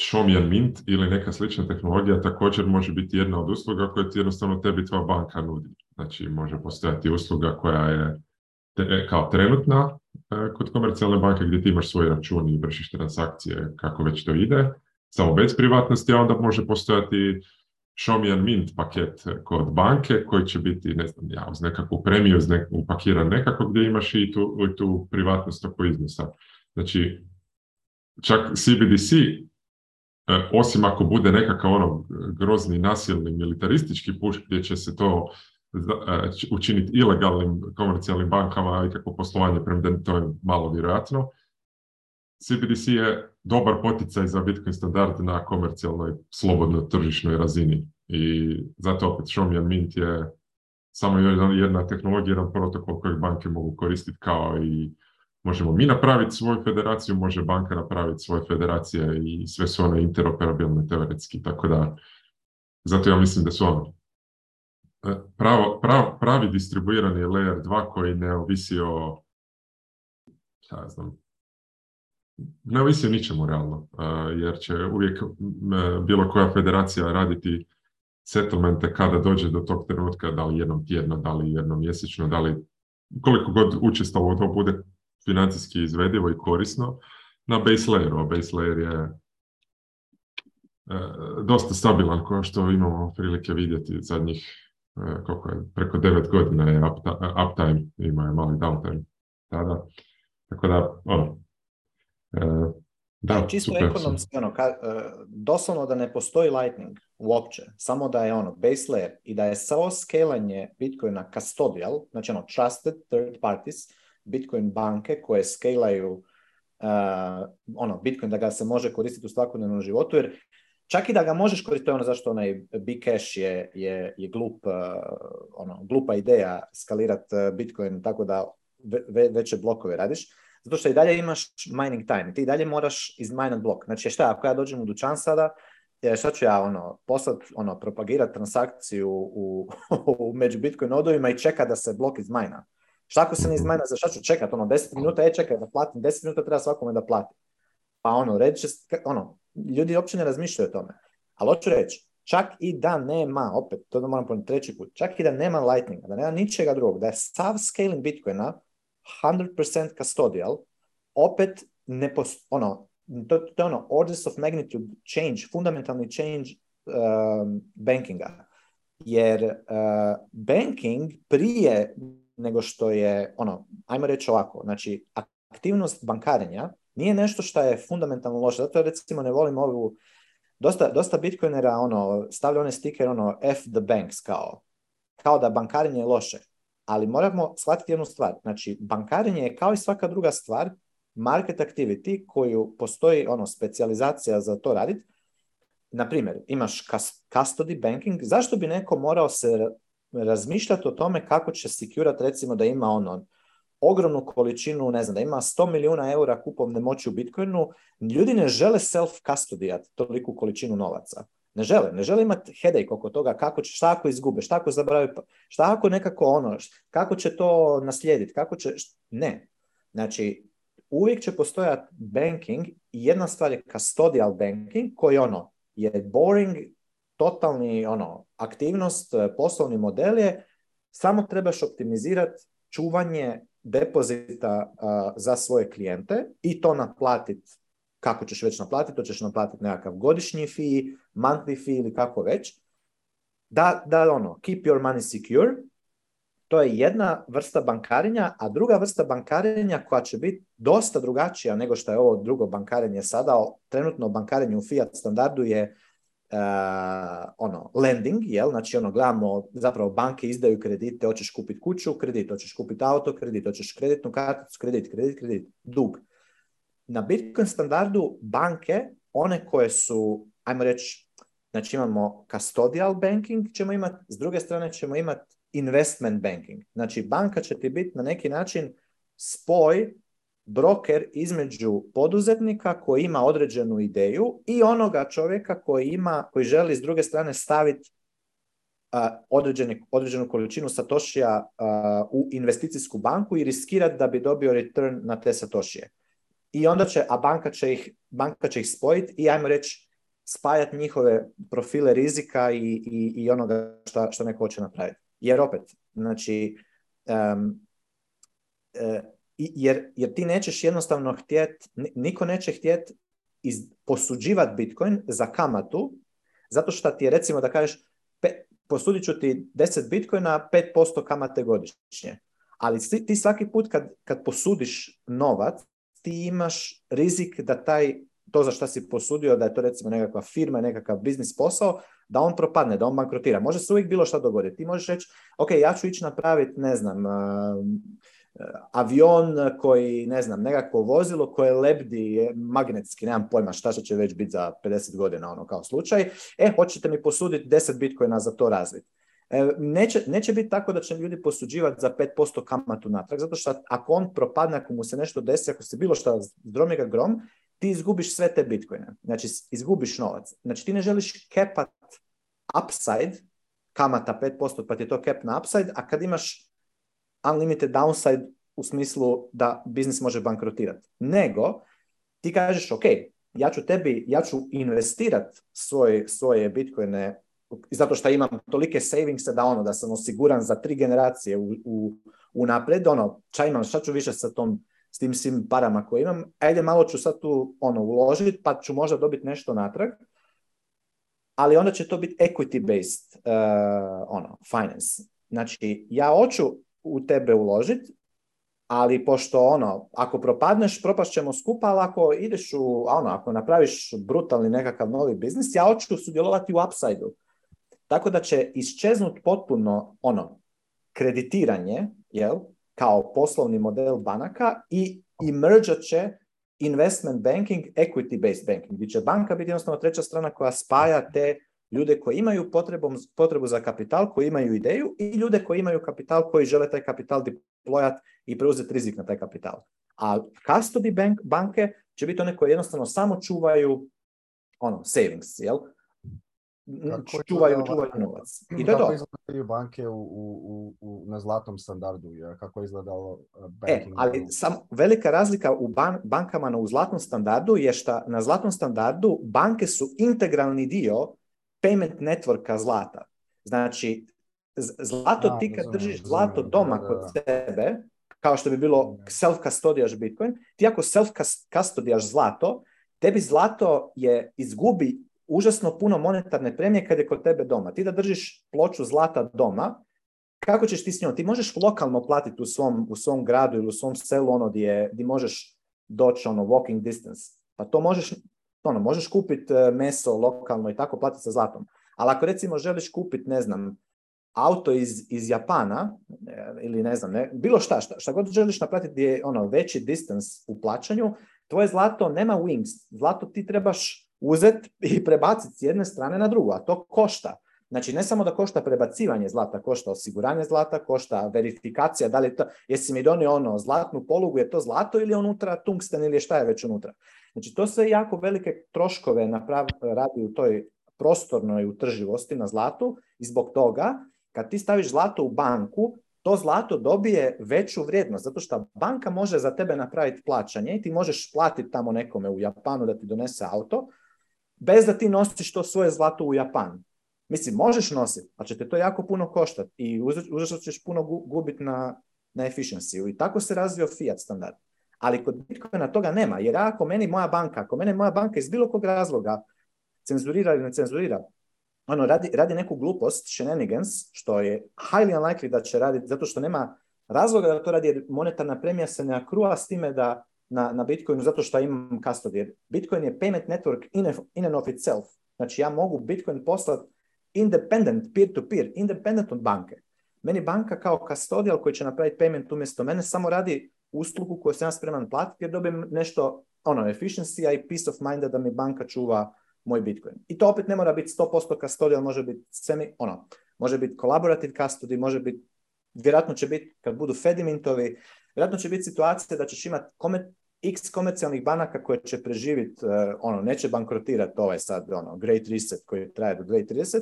Shomian Mint ili neka slična tehnologija također može biti jedna od usluga koje ti jednostavno tebi tva banka nudi. Znači, može postojati usluga koja je e, kao trenutna e, kod komercijalne banke gdje ti imaš svoj račun i vršiš transakcije kako već to ide, samo bez privatnosti, a onda može postojati show mint paket kod banke koji će biti, ne znam, ja, uz nekakvu premiju, upakiran nekako gdje imaš i tu, i tu privatnost oko iznosa. Znači, čak CBDC e, osim ako bude nekakav ono grozni, nasilni, militaristički puš gdje će se to E, učiniti ilegalnim komercijalnim bankama i kako poslovanje, premda to je malo vjerojatno. CBDC je dobar poticaj za Bitcoin standard na komercijalnoj, slobodnoj tržišnoj razini. I zato opet Shomian Mint je samo jedna tehnologija, jedan protokol kojeg banke mogu koristiti kao i možemo mi napraviti svoju federaciju, može banka napraviti svoje federacije i sve su one interoperabilne teoretski, tako da zato ja mislim da su ono E, pravo, pravi distribuirani layer 2 koji ne ovisi o ja znam, ne ovisi o ničemu realno, e, jer će uvijek e, bilo koja federacija raditi settlemente kada dođe do tog trenutka, da li jednom tjedno, da li jednom mjesečno, da li koliko god učestalo to bude financijski izvedivo i korisno na base layeru, a base layer je dosta stabilan, kao što imamo prilike vidjeti zadnjih E, koliko je, preko devet godina je uptime, ima je mali downtime tada. Tako da, ono, e, da, znači, čisto ekonomski, ono, e, doslovno da ne postoji Lightning uopće, samo da je ono base layer i da je samo skelanje Bitcoina custodial, znači ono trusted third parties, Bitcoin banke koje skelaju e, ono, Bitcoin da ga se može koristiti u svakodnevnom životu, jer čak i da ga možeš koristiti, to je ono zašto onaj cash je, je, je glup, eh, ono, glupa ideja skalirati eh, Bitcoin tako da veće blokove radiš, zato što i dalje imaš mining time, ti i dalje moraš izminat blok. Znači šta, ako ja dođem u dućan sada, eh, šta ću ja ono, ono, propagirati transakciju u, među Bitcoin nodovima i čeka da se blok izmina? Šta ako se ne izmina, za šta ću čekat, ono, 10 minuta, je čekaj da platim, 10 minuta treba svakome da plati. Pa ono, reći, ono, ljudi uopće ne razmišljaju o tome. Ali hoću reći, čak i da nema, opet, to da moram ponoviti treći put, čak i da nema Lightninga, da nema ničega drugog, da je sav scaling Bitcoina 100% custodial, opet ne ono, to, to je ono, orders of magnitude change, fundamentalni change um, bankinga. Jer uh, banking prije nego što je, ono, ajmo reći ovako, znači aktivnost bankarenja nije nešto što je fundamentalno loše, zato recimo ne volim ovu, dosta, dosta bitcoinera ono, stavlja one stiker ono F the banks kao, kao da bankarenje je loše. Ali moramo shvatiti jednu stvar, znači bankarenje je kao i svaka druga stvar, market activity koju postoji ono specijalizacija za to raditi, na primjer, imaš custody banking, zašto bi neko morao se razmišljati o tome kako će securat recimo da ima ono ogromnu količinu, ne znam, da ima 100 milijuna eura kupovne moći u Bitcoinu, ljudi ne žele self-custodijat toliku količinu novaca. Ne žele, ne žele imati headache oko toga kako će, šta ako izgube, šta ako zabravi, pa, šta ako nekako ono, kako će to naslijediti, kako će, ne. Znači, uvijek će postojati banking i jedna stvar je custodial banking koji ono je boring, totalni ono aktivnost, e, poslovni model je, samo trebaš optimizirati čuvanje depozita za svoje klijente i to naplatiti kako ćeš već naplatiti, to ćeš naplatiti nekakav godišnji fee, monthly fee ili kako već, da, da ono, keep your money secure, to je jedna vrsta bankarenja, a druga vrsta bankarenja koja će biti dosta drugačija nego što je ovo drugo bankarenje sada, trenutno bankarenje u fiat standardu je Uh, ono, lending, jel? Znači, ono, gledamo, zapravo banke izdaju kredite, hoćeš kupiti kuću, kredit, hoćeš kupiti auto, kredit, hoćeš kreditnu karticu, kredit, kredit, kredit, dug. Na Bitcoin standardu banke, one koje su, ajmo reći, znači imamo custodial banking ćemo imati, s druge strane ćemo imati investment banking. Znači, banka će ti biti na neki način spoj broker između poduzetnika koji ima određenu ideju i onoga čovjeka koji ima, koji želi s druge strane staviti određenu količinu satošija u investicijsku banku i riskirati da bi dobio return na te satošije. I onda će, a banka će ih, banka će ih spojiti i ajmo reći spajati njihove profile rizika i, i, i onoga što neko hoće napraviti. Jer opet, znači, um, jer, jer ti nećeš jednostavno htjet, niko neće htjet iz, posuđivati Bitcoin za kamatu, zato što ti je recimo da kažeš pe, posudit ću ti 10 Bitcoina 5% kamate godišnje. Ali ti, svaki put kad, kad posudiš novac, ti imaš rizik da taj to za što si posudio, da je to recimo nekakva firma, nekakav biznis posao, da on propadne, da on bankrotira. Može se uvijek bilo što dogoditi. Ti možeš reći, ok, ja ću ići napraviti, ne znam, avion koji, ne znam, nekakvo vozilo koje lebdi je magnetski, nemam pojma šta će već biti za 50 godina, ono kao slučaj, e, hoćete mi posuditi 10 bitcoina za to razviti. E, neće, neće biti tako da će ljudi posuđivati za 5% kamatu natrag, zato što ako on propadne, ako mu se nešto desi, ako se bilo šta zdromi ga grom, ti izgubiš sve te bitcoine. Znači, izgubiš novac. Znači, ti ne želiš kepat upside, kamata 5%, pa ti je to cap na upside, a kad imaš unlimited downside u smislu da biznis može bankrotirati. Nego ti kažeš, ok, ja ću tebi, ja ću investirat svoje svoje bitcoine zato što imam tolike savings da ono, da sam osiguran za tri generacije u, u, napred, ono, ča imam, šta ću više sa tom, s tim svim parama koje imam, ajde malo ću sad tu ono, uložiti, pa ću možda dobiti nešto natrag, ali onda će to biti equity based uh, eh, ono, finance. Znači, ja hoću u tebe uložiti, ali pošto ono, ako propadneš, propašćemo skupa, ali ako ideš u, ono, ako napraviš brutalni nekakav novi biznis, ja hoću sudjelovati u upside Tako da će isčeznut potpuno ono, kreditiranje, jel, kao poslovni model banaka i imrđat će investment banking, equity-based banking, gdje će banka biti jednostavno treća strana koja spaja te ljude koji imaju potrebu za kapital, koji imaju ideju i ljude koji imaju kapital, koji žele taj kapital deployat i preuzeti rizik na taj kapital. A custody bank, banke će biti one koje jednostavno samo čuvaju ono, savings, jel? čuvaju, čuvaju novac. I to je izgledaju banke u, na zlatnom standardu? kako je izgledalo e, e, banking? E, ali velika razlika u bankama na zlatnom standardu je što na zlatnom standardu banke su integralni dio payment networka zlata. Znači, zlato ti kad držiš zlato, doma kod sebe, kao što bi bilo self-custodijaš Bitcoin, ti ako self-custodijaš zlato, tebi zlato je izgubi užasno puno monetarne premije kad je kod tebe doma. Ti da držiš ploču zlata doma, kako ćeš ti s njom? Ti možeš lokalno platiti u svom, u svom gradu ili u svom selu ono gdje, gdje možeš doći ono walking distance. Pa to možeš ono, možeš kupiti e, meso lokalno i tako platiti sa zlatom. Ali ako recimo želiš kupiti, ne znam, auto iz, iz Japana e, ili ne znam, ne, bilo šta, šta, god želiš naplatiti gdje je ono, veći distance u plaćanju, tvoje zlato nema wings. Zlato ti trebaš uzeti i prebaciti s jedne strane na drugu, a to košta. Znači, ne samo da košta prebacivanje zlata, košta osiguranje zlata, košta verifikacija, da li to, jesi mi donio ono zlatnu polugu, je to zlato ili je unutra tungsten ili šta je već unutra. Znači, to sve jako velike troškove radi u toj prostornoj utrživosti na zlatu i zbog toga kad ti staviš zlato u banku, to zlato dobije veću vrijednost, zato što banka može za tebe napraviti plaćanje i ti možeš platiti tamo nekome u Japanu da ti donese auto, bez da ti nosiš to svoje zlato u Japan. Mislim, možeš nositi, ali će te to jako puno koštati i uzrašno ćeš puno gubiti na, na efficiency I tako se razvio fiat standard. Ali kod Bitcoina toga nema, jer ako meni moja banka, ako mene moja banka iz bilo kog razloga cenzurira ili ne cenzurira, ono, radi, neku glupost, shenanigans, što je highly unlikely da će raditi, zato što nema razloga da to radi, jer monetarna premija se ne akrua s time da na, na Bitcoinu zato što imam custody. Bitcoin je payment network in, and of itself. Znači ja mogu Bitcoin poslati independent, peer-to-peer, -peer, independent od banke. Meni banka kao custodial koji će napraviti payment umjesto mene samo radi uslugu koju sam ja spreman platiti jer dobijem nešto, ono, efficiency, i peace of mind da mi banka čuva moj Bitcoin. I to opet ne mora biti 100% ali može biti semi, ono, može biti collaborative custody, može biti, vjerojatno će biti, kad budu fedimintovi, vjerojatno će biti situacija da ćeš imati x komercijalnih banaka koje će preživjeti, ono, neće bankrotirati ovaj sad, ono, Great Reset koji traje do 2030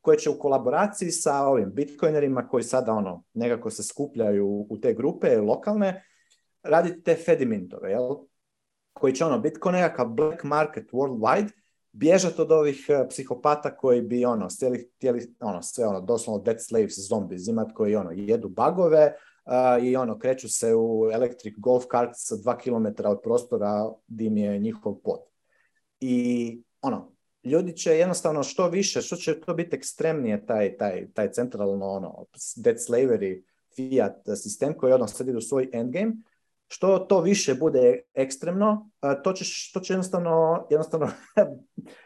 koje će u kolaboraciji sa ovim bitcoinerima koji sada ono nekako se skupljaju u te grupe lokalne, raditi te fedimintove, Koji će ono biti ko nekakav black market worldwide, bježati od ovih e, psihopata koji bi ono, htjeli, htjeli ono, sve ono, doslovno dead slaves zombies imat koji ono, jedu bagove, i ono, kreću se u electric golf kart sa dva kilometra od prostora gdje im je njihov pot. I ono, ljudi će jednostavno što više, što će to biti ekstremnije taj, taj, taj centralno ono, dead slavery, fiat sistem koji ono sad ide u svoj endgame, što to više bude ekstremno, to će, što će jednostavno, jednostavno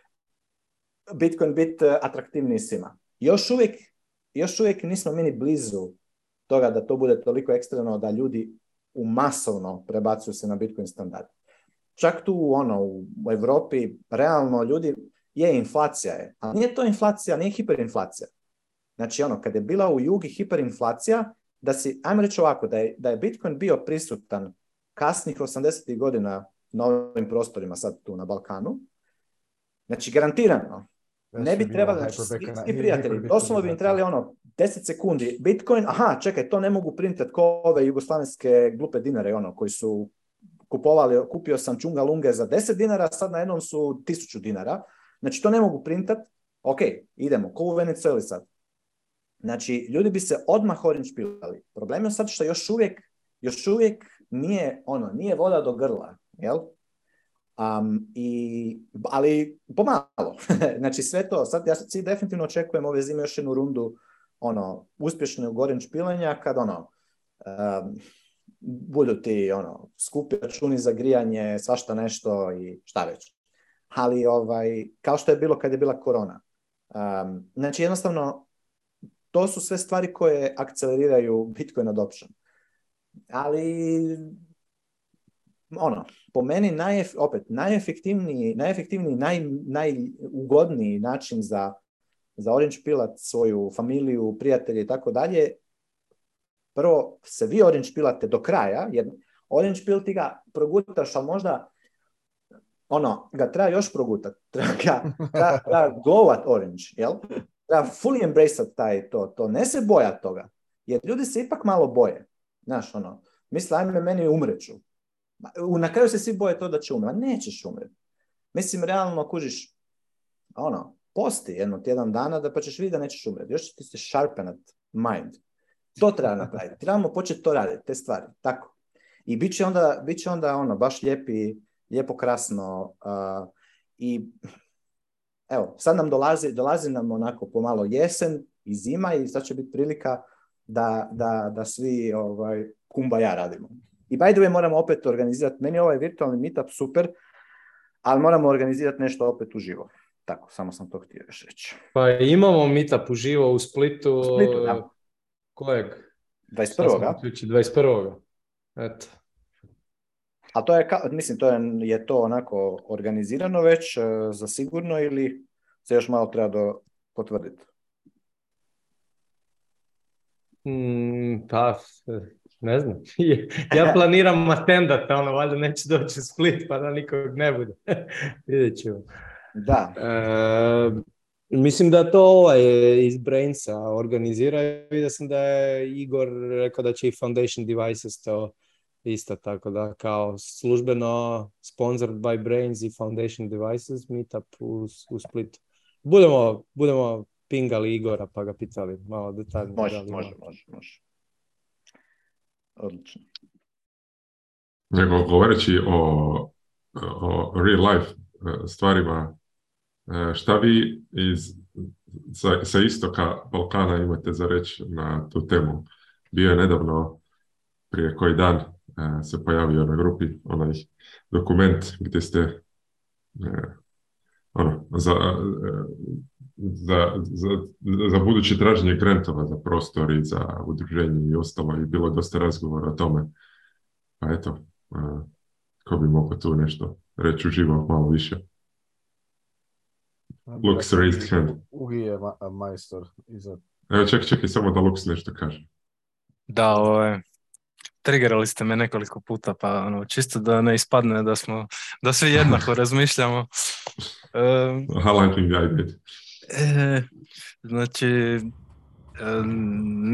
Bitcoin biti e, atraktivniji svima. Još uvijek, još uvijek nismo mi ni blizu toga da to bude toliko ekstremno da ljudi u masovno prebacuju se na Bitcoin standard. Čak tu ono, u Evropi, realno ljudi je inflacija je, ali nije to inflacija, nije hiperinflacija. Znači ono, kad je bila u jugi hiperinflacija, da si, ajmo reći ovako, da je, da je Bitcoin bio prisutan kasnih 80. godina na ovim prostorima sad tu na Balkanu, znači garantirano, ne bi trebali, znači, svi prijatelji, doslovno bi im trebali ono, 10 sekundi, Bitcoin, aha, čekaj, to ne mogu printat ko ove jugoslavenske glupe dinare, ono, koji su kupovali, kupio sam čunga lunge za 10 dinara, sad na jednom su 1000 dinara, znači to ne mogu printat, ok, idemo, ko u Venezueli sad, Znači, ljudi bi se odmah špilali. Problem je sad što još uvijek, još uvijek nije, ono, nije voda do grla, jel? i, ali pomalo. znači, sve to. Sad, ja si definitivno očekujem ove zime još jednu rundu ono, uspješne gorin špilanja kad ono, um, budu ti ono, skupi računi za grijanje, svašta nešto i šta već. Ali ovaj, kao što je bilo kad je bila korona. Um, znači jednostavno to su sve stvari koje akceleriraju Bitcoin adoption. Ali, ono, po meni, opet, najefektivniji, najefektivniji najugodniji način za, za Orange Pilat, svoju familiju, prijatelje i tako dalje, prvo se vi Orange Pilate do kraja, jer Orange Pil ti ga progutaš, ali možda ono, ga treba još progutat, treba ga treba, treba orange, jel? treba fully embrace taj to, to, ne se boja toga, jer ljudi se ipak malo boje, znaš ono, misle ajme meni umreću, na kraju se svi boje to da će umreti, nećeš umreti, mislim realno kužiš, ono, posti jedno tjedan dana da pa ćeš vidjeti da nećeš umreti, još ti se sharpenat mind, to treba napraviti, trebamo početi to raditi, te stvari, tako. I bit će onda, onda ono, baš lijepi, lijepo krasno i evo, sad nam dolazi, dolazi nam onako pomalo jesen i zima i sad će biti prilika da, da, da svi ovaj, kumba ja radimo. I by the way moramo opet organizirati, meni je ovaj virtualni meetup super, ali moramo organizirati nešto opet uživo. Tako, samo sam to htio još reći. Pa imamo meetup uživo u Splitu. U Splitu, da. Kojeg? 21. 21. Eto. A to je, mislim, to je, je to onako organizirano već e, za sigurno ili se još malo treba do, potvrditi? Mm, pa, ne znam. ja planiram matendat, ono, valjda neće doći Split, pa da nikog ne bude. Vidjet ćemo. Da. E, mislim da to ovaj iz Brainsa organizira. Vidio sam da je Igor rekao da će i Foundation Devices to isto tako da kao službeno sponsored by Brains i Foundation Devices meetup u, u Splitu. Budemo, budemo pingali Igora pa ga pitali malo detaljnije. Može, može, može, može. Odlično. Nego govoreći o, o real life e, stvarima, e, šta vi iz, sa, sa istoka Balkana imate za reći na tu temu? Bio je nedavno prije koji dan E, se pojavio na grupi onaj dokument gdje ste e, ono, za, e, za, za, za buduće traženje grantova za prostor i za udruženje i ostalo i bilo dosta razgovora o tome. Pa eto, ko bi mogao tu nešto reći uživo malo više? Pa Lux raised hand. je majstor. Evo čekaj, samo da Lux nešto kaže. Da, ovo ovaj, je triggerali ste me nekoliko puta, pa ono, čisto da ne ispadne da smo, da svi jednako razmišljamo. e, znači, e,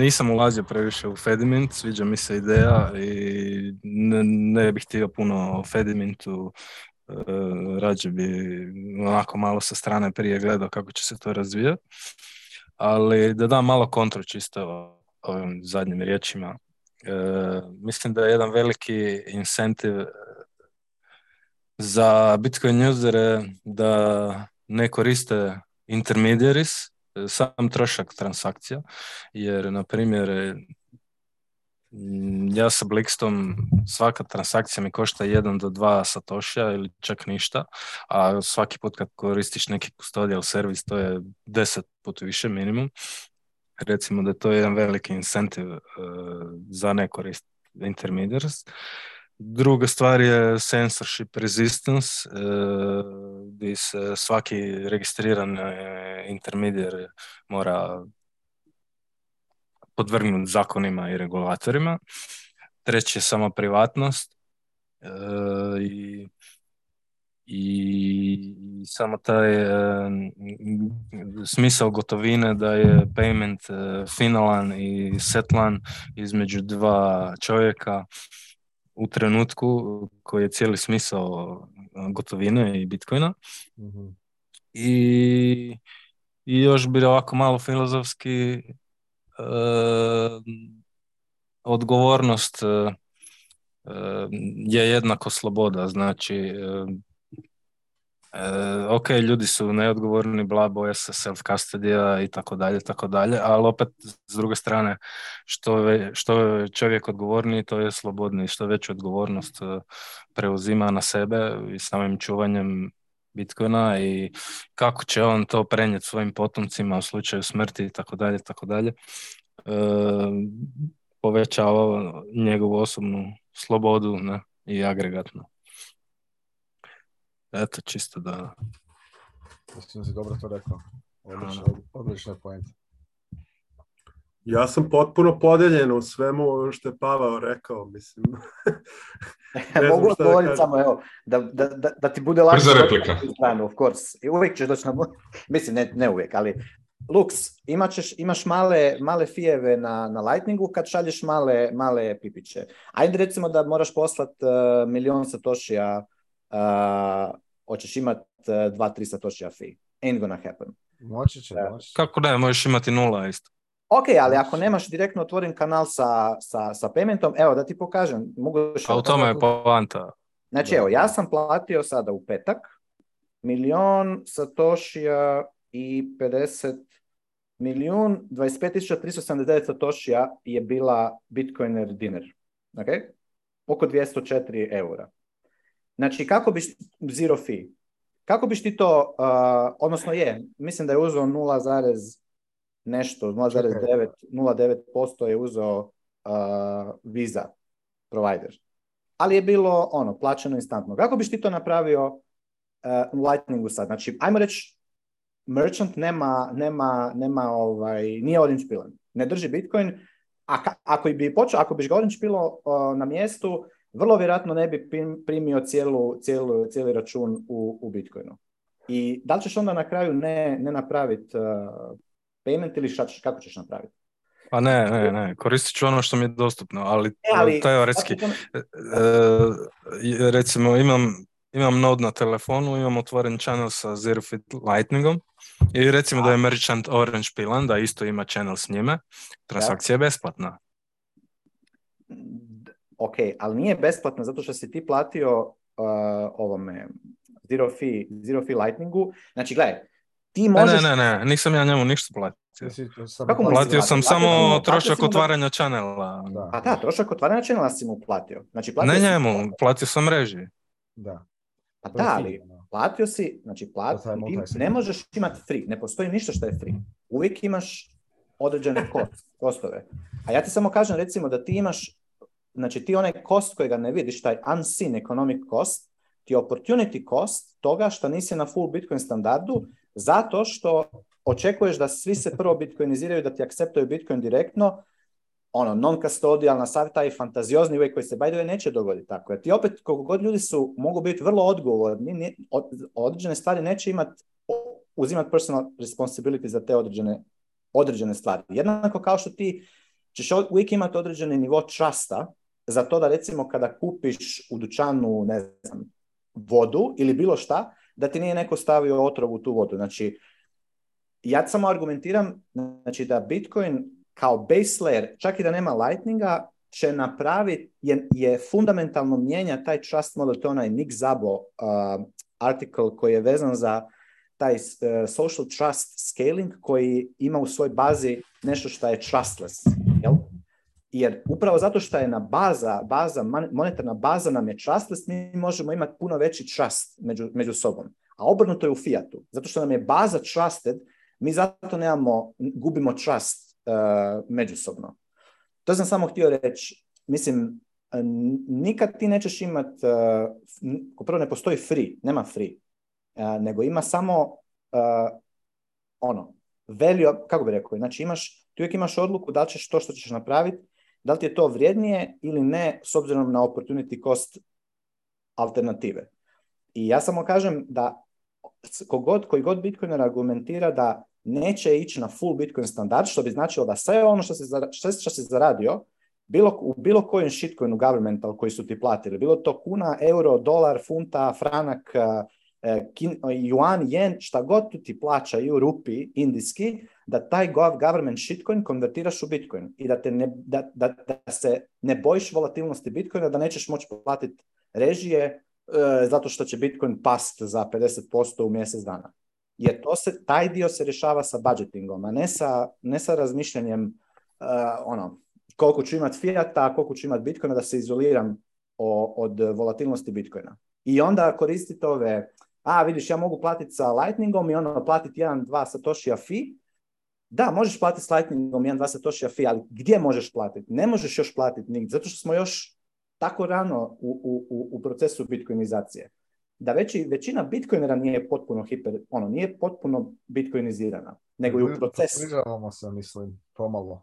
nisam ulazio previše u Fedimint, sviđa mi se ideja i ne, bih htio puno o Fedimintu, e, rađe bi onako malo sa strane prije gledao kako će se to razvijati, ali da dam malo kontru čisto ovim zadnjim riječima E, mislim da je jedan veliki incentiv e, za Bitcoin usere da ne koriste intermediaries, e, sam trošak transakcija, jer na primjer ja sa Blikstom svaka transakcija mi košta 1 do 2 satošija ili čak ništa, a svaki put kad koristiš neki custodial servis to je 10 puta više minimum recimo da to je jedan veliki incentiv eh, za nekorist Druga stvar je censorship resistance, uh, eh, gdje se svaki registriran eh, intermediar mora podvrgnuti zakonima i regulatorima. Treće je samo privatnost i i samo taj e, smisao gotovine da je payment e, finalan i setlan između dva čovjeka u trenutku koji je cijeli smisao e, gotovine i bitcoina. Mhm. I, još bi ovako malo filozofski odgovornost je jednako sloboda, znači E, ok, ljudi su neodgovorni, bla, boja se self custody i tako dalje, tako dalje, ali opet s druge strane, što, što je čovjek odgovorniji, to je slobodni, što veću odgovornost e, preuzima na sebe i samim čuvanjem Bitcoina i kako će on to prenijeti svojim potomcima u slučaju smrti i tako dalje, tako dalje, e, povećava njegovu osobnu slobodu ne, i agregatno. Eto, čisto da... Mislim da si dobro to rekao. Odlična, Ja sam potpuno podeljen u svemu što je Pavao rekao, mislim. Mogu odgovoriti samo, evo, da, ti bude lakše. replika. of course. I uvijek ćeš doći na Mislim, ne, ne uvijek, ali Lux, imaš male, fijeve na, na Lightningu kad šalješ male, pipiće. Ajde recimo da moraš poslat uh, milion satošija Eh, hoćeš imat 2-3 eh, fi. fee. Ain't gonna happen. Moći će, moći. Kako ne, možeš imati nula isto. Ok, ali ako nemaš direktno otvoren kanal sa, sa, sa paymentom, evo da ti pokažem. Mogu A u tome je poanta. Znači, evo, ja sam platio sada u petak milion satošija i 50 milijun 25.379 satošija je bila Bitcoiner dinar. Ok? Oko 204 eura. Znači, kako biš, zero fee? Kako biš ti to, uh, odnosno je, mislim da je uzeo 0, nešto, 0,9, posto je uzeo uh, Visa provider. Ali je bilo ono, plaćeno instantno. Kako biš ti to napravio uh, Lightningu sad? Znači, ajmo reći, merchant nema, nema, nema ovaj, nije orange Ne drži Bitcoin, a ako bi počeo, ako biš ga orange pilo uh, na mjestu, vrlo vjerojatno ne bi primio cijelu, cijelu, cijeli račun u, u Bitcoinu. I da li ćeš onda na kraju ne, ne napraviti uh, payment ili ćeš, kako ćeš napraviti? Pa ne, ne, ne, koristit ću ono što mi je dostupno, ali, e, teoretski, e, e, recimo imam, imam node na telefonu, imam otvoren channel sa Zero Fit Lightningom i recimo da je Merchant Orange Pilan, da isto ima channel s njime, transakcija je besplatna ok, ali nije besplatno zato što si ti platio uh, ovome Zero Fee, Zero Fee Lightningu. Znači, gledaj, ti možeš... Ne, ne, ne, nisam ja njemu ništa platio. Kako platio, platio sam samo trošak otvaranja da... channela. Da. A pa da, trošak otvaranja channela si mu platio. Znači, platio ne njemu, platio. sam mreži. Da. Pa da, ali platio si, znači ti ne možeš imati free, ne postoji ništa što je free. Uvijek imaš određene kostove. A ja ti samo kažem recimo da ti imaš Znači ti onaj cost kojega ne vidiš, taj unseen economic cost, ti opportunity cost toga što nisi na full Bitcoin standardu, zato što očekuješ da svi se prvo bitcoiniziraju, da ti akceptuju Bitcoin direktno, ono, non-custodialna, sav taj fantaziozni uvijek koji se by neće dogoditi tako. Jer ti opet, koliko god ljudi su, mogu biti vrlo odgovorni, određene stvari neće imati, uzimati personal responsibility za te određene, određene stvari. Jednako kao što ti ćeš uvijek imati određeni nivo trusta za to da recimo kada kupiš u dućanu ne znam, vodu ili bilo šta, da ti nije neko stavio otrov u tu vodu. Znači, ja samo argumentiram znači, da Bitcoin kao base layer, čak i da nema Lightninga, će napraviti, je, fundamentalno mijenja taj trust model, to je onaj Nick Zabo uh, article koji je vezan za taj uh, social trust scaling koji ima u svoj bazi nešto što je trustless. Jel? jer upravo zato što je na baza, baza monetarna baza nam je trustless, mi možemo imati puno veći trust među, među sobom. A obrnuto je u fiatu. Zato što nam je baza trusted, mi zato nemamo, gubimo trust e, međusobno. To sam samo htio reći. Mislim, nikad ti nećeš imati, upravo e, prvo ne postoji free, nema free, e, nego ima samo ono, value, kako bi rekao, znači imaš, ti uvijek imaš odluku da ćeš to što ćeš napraviti da li ti je to vrijednije ili ne s obzirom na opportunity cost alternative? I ja samo kažem da kogod, koji god Bitcoiner argumentira da neće ići na full Bitcoin standard, što bi značilo da sve ono što si, što se zaradio bilo, u bilo kojem shitcoinu governmental koji su ti platili, bilo to kuna, euro, dolar, funta, franak, eh, eh, kin, eh, jen, šta god tu ti plaćaju, rupi, indijski, da taj government shitcoin konvertiraš u Bitcoin i da, te ne, da, da, se ne bojiš volatilnosti Bitcoina, da nećeš moći platiti režije e, zato što će Bitcoin past za 50% u mjesec dana. Jer to se, taj dio se rješava sa budgetingom, a ne sa, ne sa razmišljanjem e, ono, koliko ću imati fiata, koliko ću imati bitcoina, da se izoliram od volatilnosti bitcoina. I onda koristite ove, a vidiš, ja mogu platiti sa lightningom i ono platiti jedan, dva satoshija fi da, možeš platiti s Lightningom Satoshi fee, ali gdje možeš platiti? Ne možeš još platiti nigdje, zato što smo još tako rano u, procesu bitcoinizacije. Da veći, većina bitcoinera nije potpuno hiper, ono, nije potpuno bitcoinizirana, nego je u procesu. mislim, pomalo.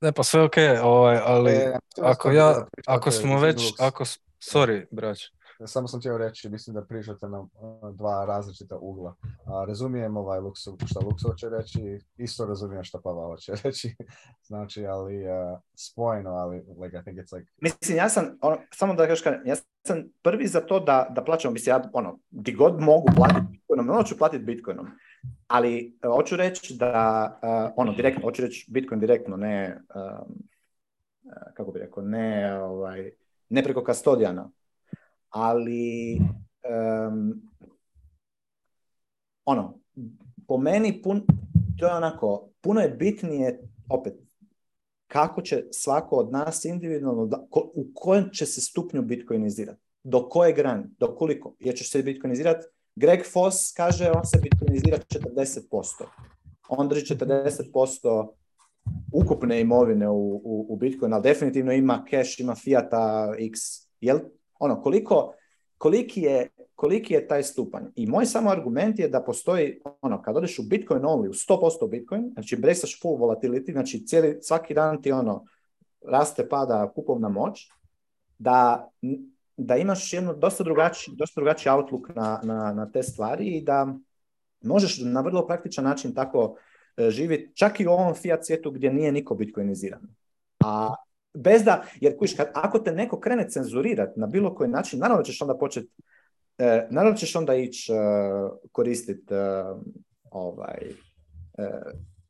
Ne, pa sve ok, ovaj, ali e, ako ja, ako smo već, ako, sorry, brać, samo sam htio reći, mislim da pričate nam e, dva različita ugla. A, razumijem ovaj Luksu, šta Luksu hoće reći, isto razumijem šta Pava hoće reći. znači, ali spojno, e, spojeno, ali like, I think it's like... Mislim, ja sam, ono, samo da kažem, ja sam prvi za to da, da plaćam, mislim, ja, ono, di god mogu platiti bitcoinom, ono ću platiti bitcoinom. Ali e, hoću reći da, ono, direktno, hoću reći bitcoin direktno, ne, kako bi rekao, ne, ovaj, ne preko kastodijana, ali ono, po meni pun, to je onako, puno je bitnije opet kako će svako od nas individualno, u kojem će se stupnju bitcoinizirati, do koje grane, do koliko, jer će se bitcoinizirati, Greg Foss kaže on se bitcoinizira 40%, on drži 40% ukupne imovine u, u, u Bitcoin, ali definitivno ima cash, ima fiata, x, jel ono, koliko, koliki je, koliki je taj stupanj. I moj samo argument je da postoji, ono, kad odeš u Bitcoin only, u 100% Bitcoin, znači brisaš full volatility, znači svaki dan ti ono, raste, pada kupovna moć, da, da imaš jednu dosta drugačiji, dosta drugačiji outlook na, na, na, te stvari i da možeš na vrlo praktičan način tako e, živjeti, čak i u ovom fiat svijetu gdje nije niko bitcoiniziran. A bez da, jer kuš, kad, ako te neko krene cenzurirati na bilo koji način, naravno ćeš onda početi, e, naravno ćeš onda ići e, koristiti e, ovaj, e,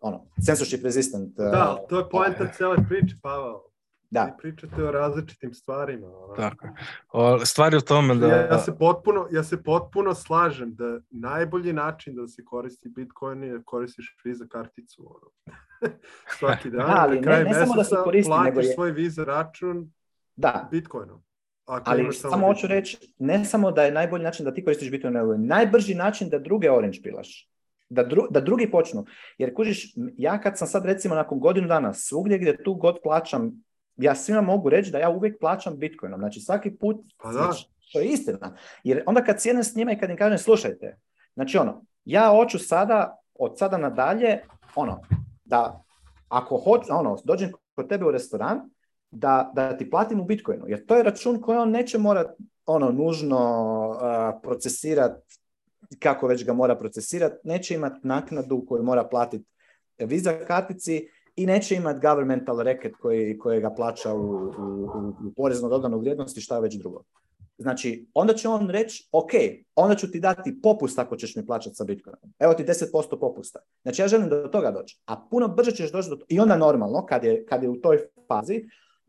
ono, censorship resistant. Da, to je poenta ovaj. cele priče, Pavel. Da. pričate o različitim stvarima. Ono. Tako. O, stvari tome da... Ja, se potpuno, ja se potpuno slažem da najbolji način da se koristi Bitcoin je koristiš Visa karticu. Ono. Svaki dan, ali ne, samo da se koristi, platiš svoj Visa račun da. Bitcoinom. ali samo, hoću reći, ne samo da je najbolji način da ti koristiš Bitcoin, nego je najbrži način da druge orange pilaš. Da, da, drugi počnu. Jer kužiš, ja kad sam sad recimo nakon godinu dana svugdje gdje tu god plaćam ja svima mogu reći da ja uvijek plaćam bitcoinom. Znači svaki put, pa znači, to je istina. Jer onda kad sjednem s njima i kad im kažem slušajte, znači ono, ja hoću sada, od sada nadalje, ono, da ako hoću, ono, dođem kod tebe u restoran, da, da ti platim u bitcoinu. Jer to je račun koji on neće morat ono, nužno uh, procesirati kako već ga mora procesirati, neće imati naknadu koju mora platiti Visa kartici, i neće imati governmental reket koji, ga plaća u, u, u porezno dodanu vrijednosti, i šta već drugo. Znači, onda će on reći, ok, onda ću ti dati popust ako ćeš mi plaćati sa Bitcoinom. Evo ti 10% popusta. Znači, ja želim do toga doći. A puno brže ćeš doći do toga. I onda normalno, kad je, kad je u toj fazi,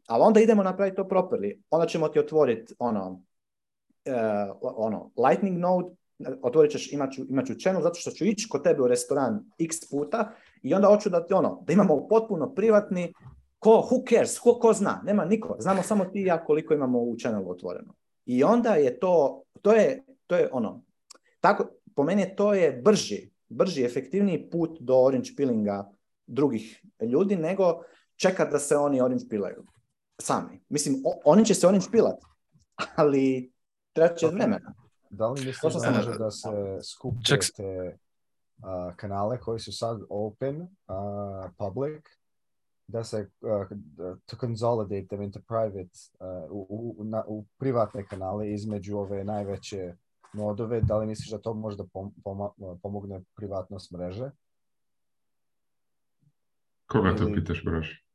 ali onda idemo napraviti to properly. Onda ćemo ti otvoriti ono, e, ono lightning node, otvorit ćeš, imat ću, channel zato što ću ići kod tebe u restoran x puta i onda hoću da, ono, da imamo potpuno privatni, ko, who cares, ko, ko zna, nema niko, znamo samo ti i ja koliko imamo u channelu otvoreno. I onda je to, to je, to je ono, tako, po meni to je brži, brži, efektivniji put do orange peelinga drugih ljudi nego čeka da se oni orange pilaju sami. Mislim, oni će se orange pilat, ali treće će vremena. Da li mislim da može da se skupite kanale koji su sad open, uh, public, da se uh, to consolidate them into private, u, u, na, u, privatne kanale između ove najveće nodove, da li misliš da to možda pom, pom, pomogne privatnost mreže? Koga to pitaš, braš?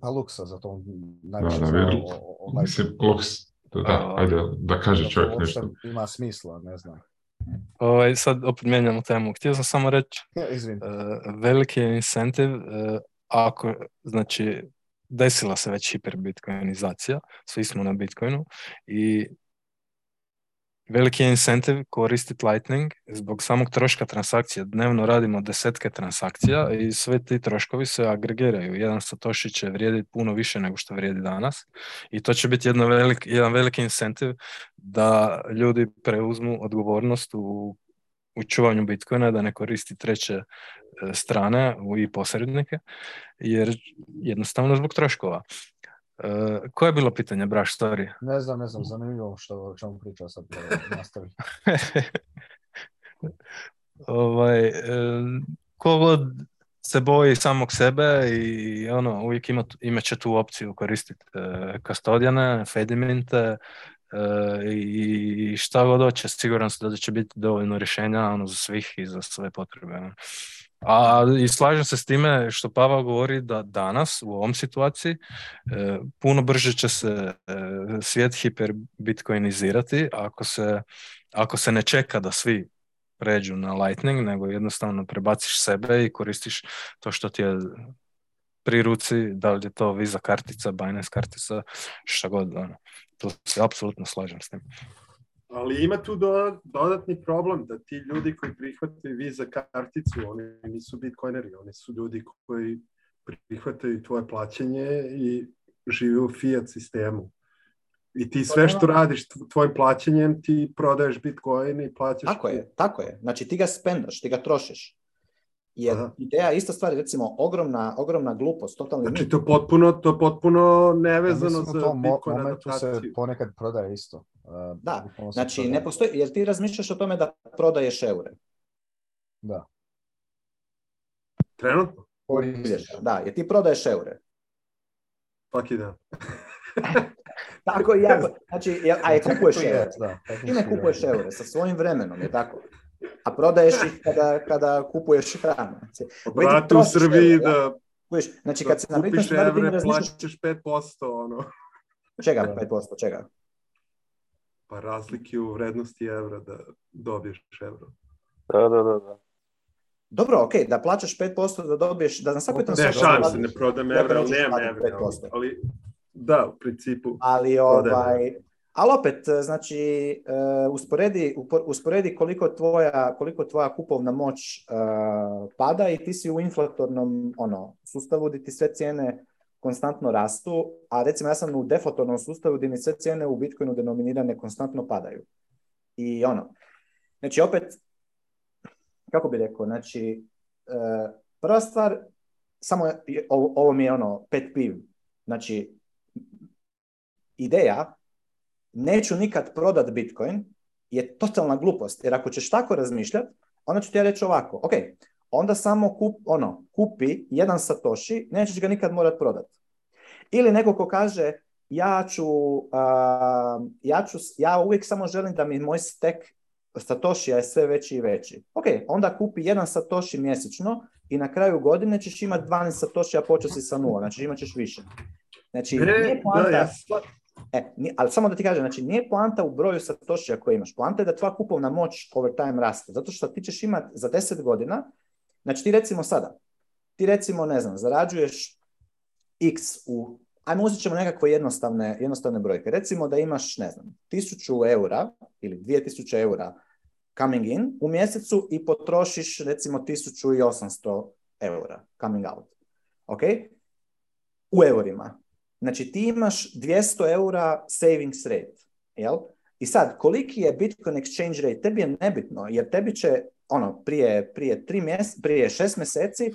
Pa Luxa, zato on najviše da, da, zna o, o, o, Mislim, Lux, da, da, ajde, da kaže čovjek nešto. Ima smisla, ne znam. Ovaj, sad opet mijenjamo temu. Htio sam samo reći, ja, e, veliki je incentiv e, ako, znači, desila se već hiperbitcoinizacija, svi smo na Bitcoinu i Veliki je incentiv koristiti Lightning zbog samog troška transakcija. Dnevno radimo desetke transakcija i sve ti troškovi se agregiraju. Jedan satoshi će vrijediti puno više nego što vrijedi danas i to će biti jedan veliki incentiv da ljudi preuzmu odgovornost u, u čuvanju Bitcoina, da ne koristi treće e, strane i posrednike, jer jednostavno zbog troškova. E, koje je bilo pitanje, braš, sorry? Ne znam, ne znam, zanimljivo što čemu priča sad, e, nastavi. ovaj, e, kogod se boji samog sebe i ono, uvijek ima, imat će tu opciju koristiti kastodijane, fedimente. E, i šta god hoće, siguran sam da će biti dovoljno rješenja ono, za svih i za sve potrebe. A i slažem se s time što Pavao govori da danas u ovom situaciji e, puno brže će se e, svijet hiperbitcoinizirati ako se, ako se ne čeka da svi pređu na Lightning, nego jednostavno prebaciš sebe i koristiš to što ti je pri ruci, da li je to Visa kartica, Binance kartica, šta god, ono. Tu se apsolutno slažem s tim. Ali ima tu dodatni problem da ti ljudi koji prihvataju Visa karticu, oni nisu bitcoineri, oni su ljudi koji prihvataju tvoje plaćanje i žive u fiat sistemu. I ti sve što radiš tvojim plaćanjem, ti prodaješ bitcoin i plaćaš... Tako je, tako je. Znači ti ga spendaš, ti ga trošiš. Jer Aha. ideja ista stvar, recimo, ogromna, ogromna glupost, totalni... Znači, to je potpuno, to potpuno nevezano ja, za Bitcoin adaptaciju. momentu se ponekad prodaje isto. E, da, znači, prodaje. ne postoji, jer ti razmišljaš o tome da prodaješ eure. Da. Trenutno? Da, jer ti prodaješ eure. Pak da. tako i ja. Znači, a je kupuješ eure. Ti ne kupuješ eure sa svojim vremenom, je tako? a prodaješ ih kada, kada kupuješ hranu. Znači, Vrati u Srbiji da, da Kuviš, znači, kad se na kupiš evre, plaćaš 5%, ono. Čega 5%, čega? Pa razlike u vrednosti evra da dobiješ evro. Da, da, da, da. Dobro, ok, da plaćaš 5% da dobiješ, da na svakoj transakciji... Ne, šalim se, ne prodam evra, ali nemam evra. Ali, da, u principu. Ali, ovaj, ali opet, e, znači, e, usporedi, usporedi koliko, tvoja, koliko tvoja kupovna moć e, pada i ti si u inflatornom ono, sustavu gdje ti sve cijene konstantno rastu, a recimo ja sam u defotornom sustavu gdje mi sve cijene u Bitcoinu denominirane konstantno padaju. I ono, znači opet, kako bi rekao, znači, prva stvar, samo ovo, ovo mi je ono, pet piv, znači, ideja neću nikad prodat Bitcoin je totalna glupost. Jer ako ćeš tako razmišljati, onda ću ti ja reći ovako, ok, onda samo kup, ono, kupi jedan satoshi, nećeš ga nikad morat prodat. Ili neko ko kaže, ja ću, ja, ću, ja uvijek samo želim da mi moj stek satoshija je sve veći i veći. Ok, onda kupi jedan satoshi mjesečno i na kraju godine ćeš imati 12 a počeo si sa nula, znači imat ćeš više. Znači, nije poanta, E, ali samo da ti kažem, znači nije poanta u broju satošija koje imaš, poanta je da tva kupovna moć over time raste, zato što ti ćeš imati za 10 godina, znači ti recimo sada, ti recimo, ne znam, zarađuješ x u, ajmo uzet ćemo nekakve jednostavne, jednostavne brojke, recimo da imaš, ne znam, 1000 eura ili 2000 eura coming in u mjesecu i potrošiš recimo 1800 eura coming out, ok? U eurima. Znači ti imaš 200 eura savings rate, jel? I sad, koliki je Bitcoin exchange rate, tebi je nebitno, jer tebi će, ono, prije, prije, tri mjese, prije šest mjeseci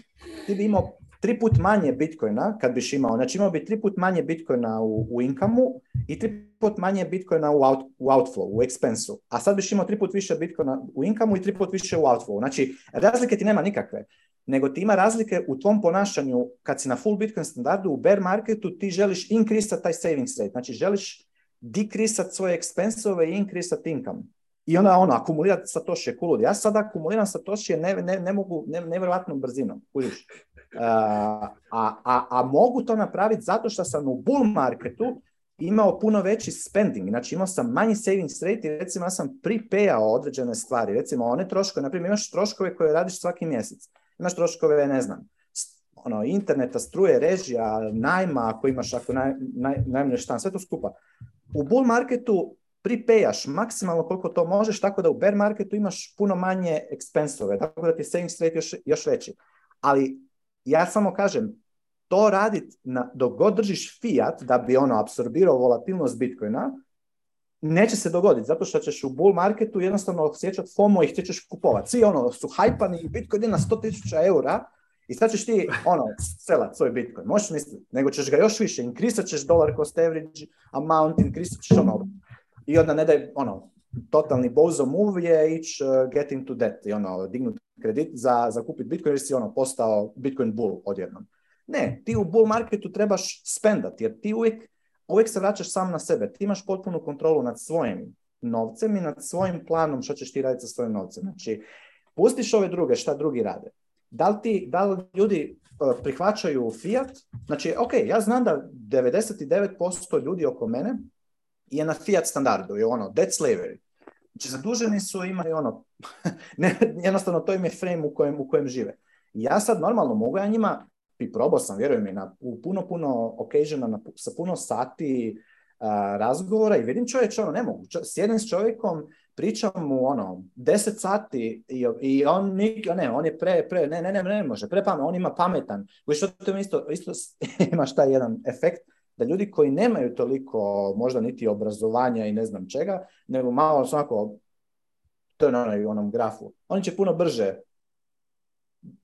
ti bi imao tri put manje bitcoina kad biš imao, znači imao bi tri put manje bitcoina u, u inkamu i tri put manje bitcoina u, u outflow, u expensu. A sad biš imao tri put više bitcoina u inkamu i tri put više u outflow. Znači razlike ti nema nikakve nego ti ima razlike u tvom ponašanju kad si na full Bitcoin standardu u bear marketu ti želiš inkrisati taj savings rate, znači želiš decrease svoje expensove i increase-at income. I onda ono, akumulirati je kulud. Ja sad akumuliram sa ne, ne, ne mogu, ne, nevjerojatnom brzinom. Kužiš? E, a, a, a mogu to napraviti zato što sam u bull marketu imao puno veći spending, znači imao sam manji savings rate i recimo ja sam pripejao određene stvari, recimo one troškove, na primjer imaš troškove koje radiš svaki mjesec, imaš troškove, ne znam, ono, interneta, struje, režija, najma, ako imaš, ako naj, naj, sve to skupa. U bull marketu pripejaš maksimalno koliko to možeš, tako da u bear marketu imaš puno manje ekspensove, tako da ti savings rate još, još veći. Ali ja samo kažem, to raditi dok god držiš fiat da bi ono apsorbirao volatilnost bitcoina, neće se dogoditi, zato što ćeš u bull marketu jednostavno osjećati FOMO i ćeš kupovati. Svi ono su hajpani i bitcoin je na 100.000 eura i sad ćeš ti ono, selat svoj bitcoin, možeš misliti, nego ćeš ga još više, inkrisat ćeš dolar cost average amount, inkrisat ćeš ono, i onda ne daj, ono, totalni bozo move je ići uh, get into debt i ono, dignuti kredit za, za kupiti Bitcoin jer si ono postao Bitcoin bull odjednom. Ne, ti u bull marketu trebaš spendati jer ti uvijek, uvijek se vraćaš sam na sebe. Ti imaš potpunu kontrolu nad svojim novcem i nad svojim planom što ćeš ti raditi sa svojim novcem. Znači, pustiš ove druge šta drugi rade. Da li, ljudi e, prihvaćaju fiat? Znači, ok, ja znam da 99% ljudi oko mene je na fiat standardu, je ono, dead slavery. Znači, zaduženi su, imaju ono, ne, jednostavno to im je frame u kojem, u kojem žive. ja sad normalno mogu ja njima, i probao sam, vjerujem mi, na, u puno, puno occasiona, na, sa puno sati razgovora i vidim čovječ, ono, ne mogu, čo, sjedim s čovjekom, pričam mu, ono, deset sati i, i on, nik, ne, on je pre, pre, ne, ne, ne, ne može, pre on ima pametan. Koji što to isto, isto imaš taj jedan efekt, da ljudi koji nemaju toliko možda niti obrazovanja i ne znam čega, nego malo svako, to je na onom grafu, oni će puno brže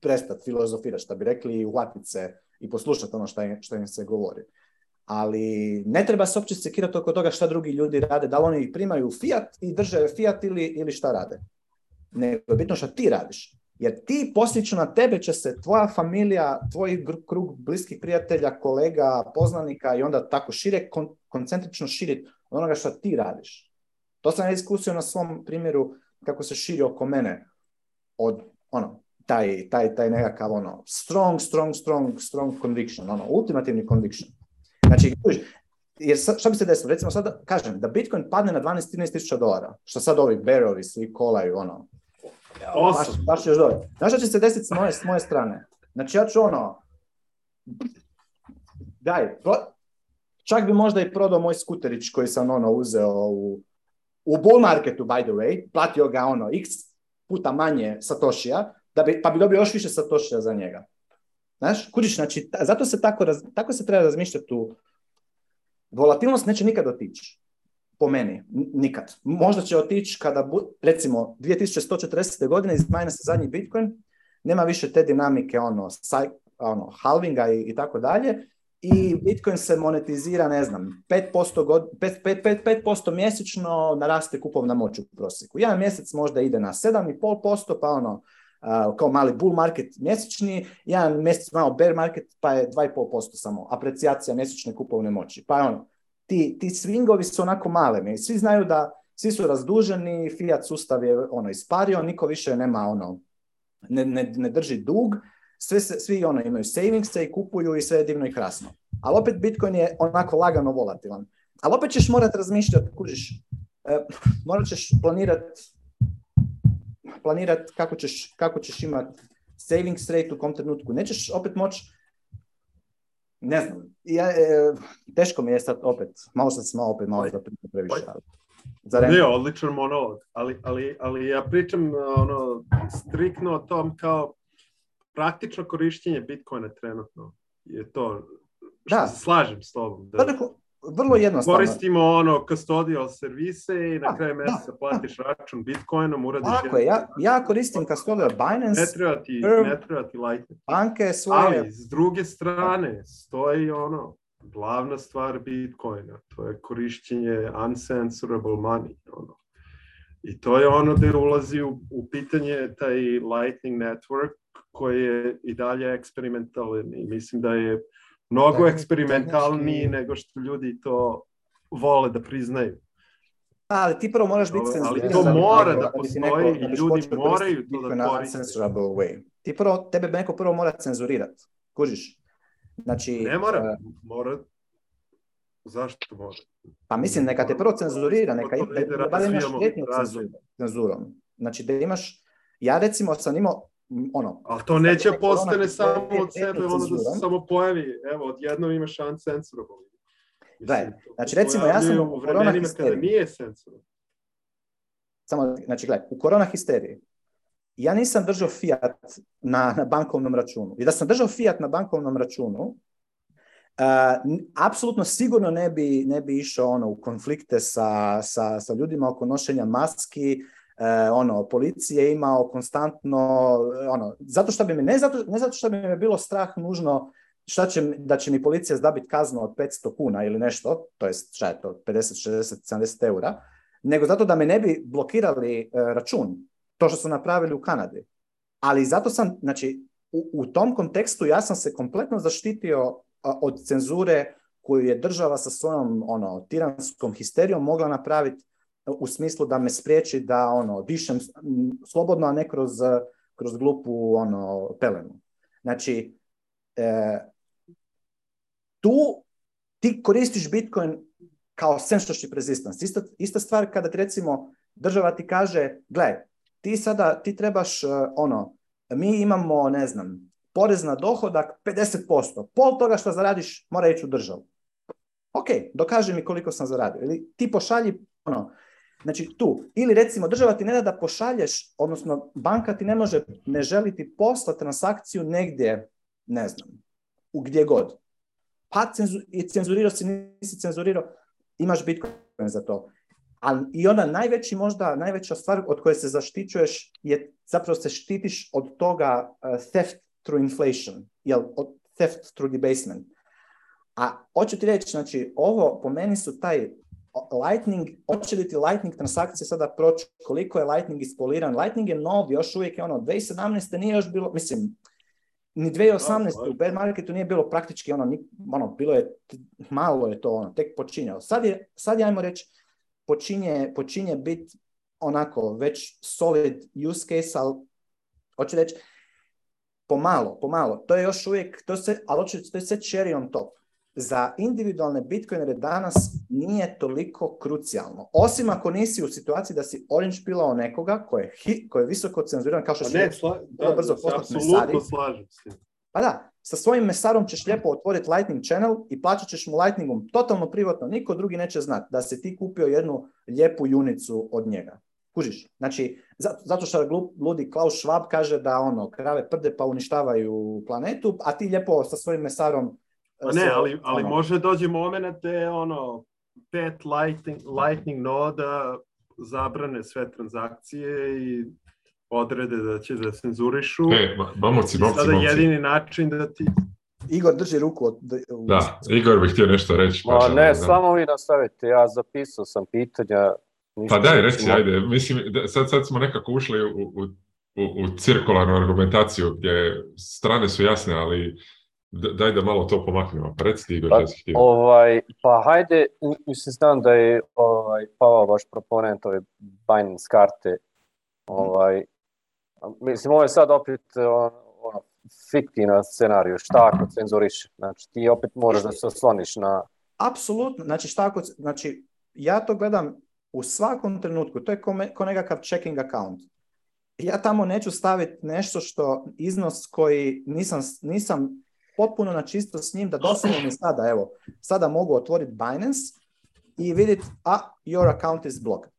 prestati filozofirati, što bi rekli, i uhvatiti se i poslušati ono što im, se govori. Ali ne treba se opće sekirati oko toga šta drugi ljudi rade, da li oni primaju fiat i drže fiat ili, ili šta rade. Nego je bitno šta ti radiš. Jer ti posjeću na tebe će se tvoja familija, tvoj krug bliskih prijatelja, kolega, poznanika i onda tako šire, kon, koncentrično širiti onoga što ti radiš. To sam ja iskusio na svom primjeru kako se širi oko mene od ono, taj, taj, taj nekakav ono, strong, strong, strong, strong conviction, ono, ultimativni conviction. Znači, jer šta bi se desilo? Recimo sada, kažem, da Bitcoin padne na 12-13 tisuća dolara, što sad ovi berovi svi kolaju, ono, Baš, baš još dobro. Znaš što će se desiti s moje, s moje strane? Znači ja ću ono, daj, čak bi možda i prodao moj skuterić koji sam ono uzeo u, u bull marketu, by the way, platio ga ono x puta manje satošija, da bi, pa bi dobio još više satošija za njega. Znaš, znači, zato se tako, raz, tako se treba razmišljati tu. Volatilnost neće nikad otići po meni, nikad. Možda će otići kada, recimo, 2140. godine izmajna se zadnji Bitcoin, nema više te dinamike ono, ono halvinga i, tako dalje, i Bitcoin se monetizira, ne znam, 5%, 5, 5, mjesečno naraste kupovna moć u prosjeku. Jedan mjesec možda ide na 7,5%, pa ono, kao mali bull market mjesečni, jedan mjesec malo bear market, pa je 2,5% samo, aprecijacija mjesečne kupovne moći. Pa je ono, ti, ti swingovi su onako maleni. Svi znaju da svi su razduženi, fiat sustav je ono ispario, niko više nema ono, ne, ne, ne drži dug, sve, svi ono imaju savings, i kupuju i sve je divno i krasno. Ali opet Bitcoin je onako lagano volatilan. Ali opet ćeš morat razmišljati, kužiš, e, morat ćeš planirat, kako ćeš, kako ćeš imat savings rate u kom trenutku. Nećeš opet moći ne znam, ja, e, teško mi je sad opet, malo se malo opet malo zapričao previše. Ali. Nije odličan monolog, ali, ali, ali ja pričam e, ono, strikno o tom kao praktično korištenje Bitcoina trenutno je to što da. se slažem s tobom. Da, pa vrlo jednostavno. Koristimo ono custodial servise i na kraju mjeseca platiš račun bitcoinom, uradiš... Tako je, ja, ja koristim custodial Binance. Ne treba ti, Banke svoje... Ali s druge strane stoji ono, glavna stvar bitcoina, to je korišćenje uncensorable money. Ono. I to je ono gdje ulazi u, pitanje taj Lightning Network koji je i dalje eksperimentalni i mislim da je mnogo eksperimentalniji nego što ljudi to vole da priznaju. Pa, ali ti prvo moraš biti senzibilan. Ali to mora da postoji i ljudi moraju to da koriste. Ti prvo, tebe neko prvo mora cenzurirati. Kužiš? Znači, ne mora. Eh, mora. Zašto mora? Pa mislim, neka te prvo cenzurira, neka da, da imaš cenzurom. Znači, da imaš, ja recimo sam imao ono... A to neće postane samo od sebe, ono da se samo pojavi, evo, odjednom imaš ansensorable. Da, znači recimo ja sam u korona histeriji. sensor. Samo, znači gledaj, u korona histeriji ja nisam držao fiat na, bankovnom računu. I da sam držao fiat na bankovnom računu, apsolutno sigurno ne bi, ne bi išao ono, u konflikte sa, sa ljudima oko nošenja maski, E, ono, policije imao konstantno, ono, zato što bi me, ne zato, što bi me bilo strah nužno šta će, da će mi policija zdabiti kaznu od 500 kuna ili nešto, to je šta je to, 50, 60, 70 eura, nego zato da me ne bi blokirali e, račun, to što su napravili u Kanadi. Ali zato sam, znači, u, tom kontekstu ja sam se kompletno zaštitio od cenzure koju je država sa svojom ono, tiranskom histerijom mogla napraviti u smislu da me spriječi da ono dišem slobodno, a ne kroz, e, kroz glupu ono pelenu. Znači, e, tu ti koristiš Bitcoin kao censorship resistance. Ista, ista stvar kada ti recimo država ti kaže, gle, ti sada, ti trebaš e, ono, mi imamo, ne znam, porez na dohodak 50%, pol toga što zaradiš mora ići u državu. Ok, dokaži mi koliko sam zaradio. Ili ti pošalji ono, Znači tu, ili recimo država ti ne da da pošalješ, odnosno banka ti ne može, ne želiti ti poslati transakciju negdje, ne znam, u gdje god. Pa i cenzurirao si, nisi cenzurirao, imaš Bitcoin za to. i ona najveći možda, najveća stvar od koje se zaštićuješ je zapravo se štitiš od toga eh, theft through inflation, jel, od theft through debasement. A hoću ti reći, znači, ovo po meni su taj Lightning, hoće li ti Lightning transakcije sada proći, koliko je Lightning ispoliran? Lightning je nov, još uvijek je ono, 2017. nije još bilo, mislim, ni 2018. u bear marketu nije bilo praktički ono, ono bilo je, malo je to ono, tek počinjao. Sad je, sad ajmo reći, počinje, počinje biti onako već solid use case, ali hoću reći, pomalo, pomalo, to je još uvijek, to se, ali to je sve cherry on top za individualne bitcoinere danas nije toliko krucijalno. Osim ako nisi u situaciji da si orange pilao nekoga koji je, je visoko cenzuriran, kao što pa se brzo postao mesari. Pa da, sa svojim mesarom ćeš lijepo otvoriti Lightning channel i plaćat ćeš mu Lightningom totalno privatno, niko drugi neće znati da si ti kupio jednu lijepu junicu od njega. Kužiš? Znači, zato što ludi Klaus Schwab kaže da ono, krave prde pa uništavaju planetu, a ti lijepo sa svojim mesarom pa ne, ali, ali ono... može dođe moment te ono, pet lightning, lightning noda zabrane sve transakcije i odrede da će da cenzurišu. E, mamoci, momci, Sada jedini način da ti... Igor, drži ruku. Od... Da, Igor bih htio nešto reći. ne, samo vi nastavite, ja zapisao sam pitanja. Nisam pa daj, reci, ajde. Mislim, da, sad, sad smo nekako ušli u, u, u, u cirkularnu argumentaciju gdje strane su jasne, ali daj da malo to pomaknemo, reciti pa, Ovaj, pa hajde, mislim znam da je ovaj, Pavao vaš proponent ove Binance karte, ovaj, mislim ovo je sad opet ono, ono, fikti na scenariju šta ako cenzoriš znači ti opet moraš da se osloniš na... Apsolutno, znači šta ako, znači ja to gledam u svakom trenutku, to je ko nekakav checking account. Ja tamo neću staviti nešto što iznos koji nisam, nisam potpuno na čisto s njim da doslovno mi sada, evo, sada mogu otvoriti Binance i vidjeti, a your account is blocked.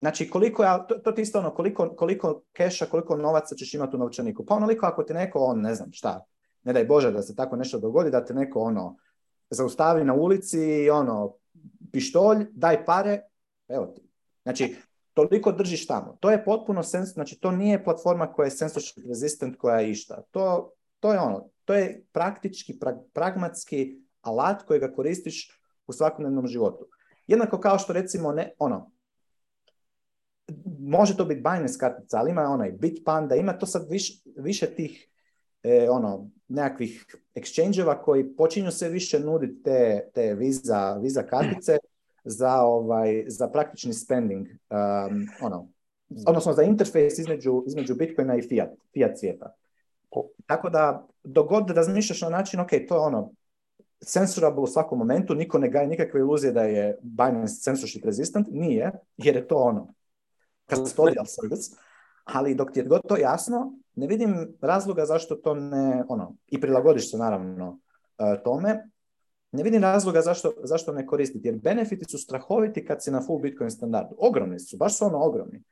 Znači, koliko ja, to, to isto ono, koliko, koliko keša, koliko novaca ćeš imati u novčaniku. Pa onoliko ako ti neko, on, ne znam šta, ne daj Bože da se tako nešto dogodi, da te neko ono, zaustavi na ulici ono, pištolj, daj pare, evo ti. Znači, toliko držiš tamo. To je potpuno sens, znači to nije platforma koja je censorship resistant, koja je išta. To, to je ono, to je praktički, pragmatski alat kojega koristiš u svakodnevnom životu. Jednako kao što recimo ne, ono, može to biti Binance kartica, ali ima onaj Bitpanda, ima to sad više tih e, ono, nekakvih exchange koji počinju se više nuditi te, te viza, viza kartice za, ovaj, za praktični spending, um, ono, odnosno za interfejs između, između Bitcoina i fiat, fiat tako da, dogod razmišljaš na način, ok, to je ono, censorable u svakom momentu, niko ne gaje nikakve iluzije da je Binance censorship resistant, nije, jer je to ono, custodial service, ali dok ti je god to jasno, ne vidim razloga zašto to ne, ono, i prilagodiš se naravno e, tome, ne vidim razloga zašto, zašto ne koristiti, jer benefiti su strahoviti kad si na full Bitcoin standardu. Ogromni su, baš su ono ogromni.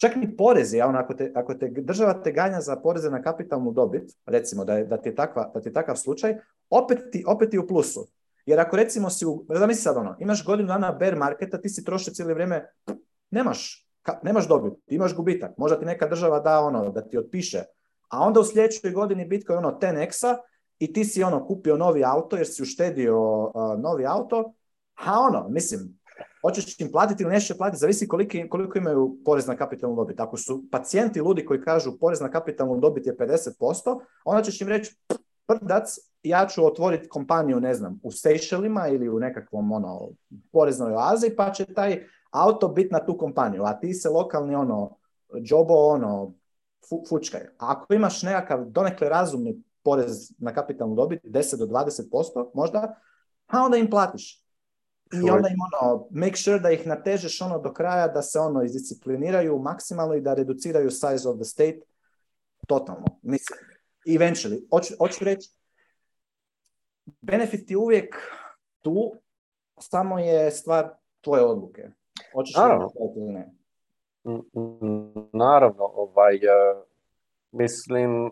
Čak i porezi, ja, ako, te, država te ganja za poreze na kapitalnu dobit, recimo da, je, da, ti, je takva, da takav slučaj, opet ti, opet ti u plusu. Jer ako recimo si, u, zamisli sad ono, imaš godinu dana bear marketa, ti si trošio cijelo vrijeme, nemaš, nemaš dobit, imaš gubitak. Možda ti neka država da ono, da ti otpiše. A onda u sljedećoj godini je ono 10x i ti si ono kupio novi auto jer si uštedio novi auto. ha ono, mislim, hoćeš im platiti ili nećeš platiti, zavisi koliko, koliko imaju porez na kapitalnu dobit. Ako su pacijenti ludi koji kažu porez na kapitalnu dobit je 50%, onda ćeš im reći prdac, ja ću otvoriti kompaniju, ne znam, u Seychellima ili u nekakvom ono, poreznoj oazi, pa će taj auto biti na tu kompaniju, a ti se lokalni ono, džobo ono, fu, fučkaj. ako imaš nekakav donekle razumni porez na kapitalnu dobit, 10 do 20% možda, a pa onda im platiš. I onda im ono, make sure da ih natežeš ono do kraja da se ono izdiscipliniraju maksimalno i da reduciraju size of the state totalno. Mislim, eventually. Hoću, reći, benefit je uvijek tu, samo je stvar tvoje odluke. Hoćeš Naravno. ili ne? Naravno, ovaj, eh, mislim,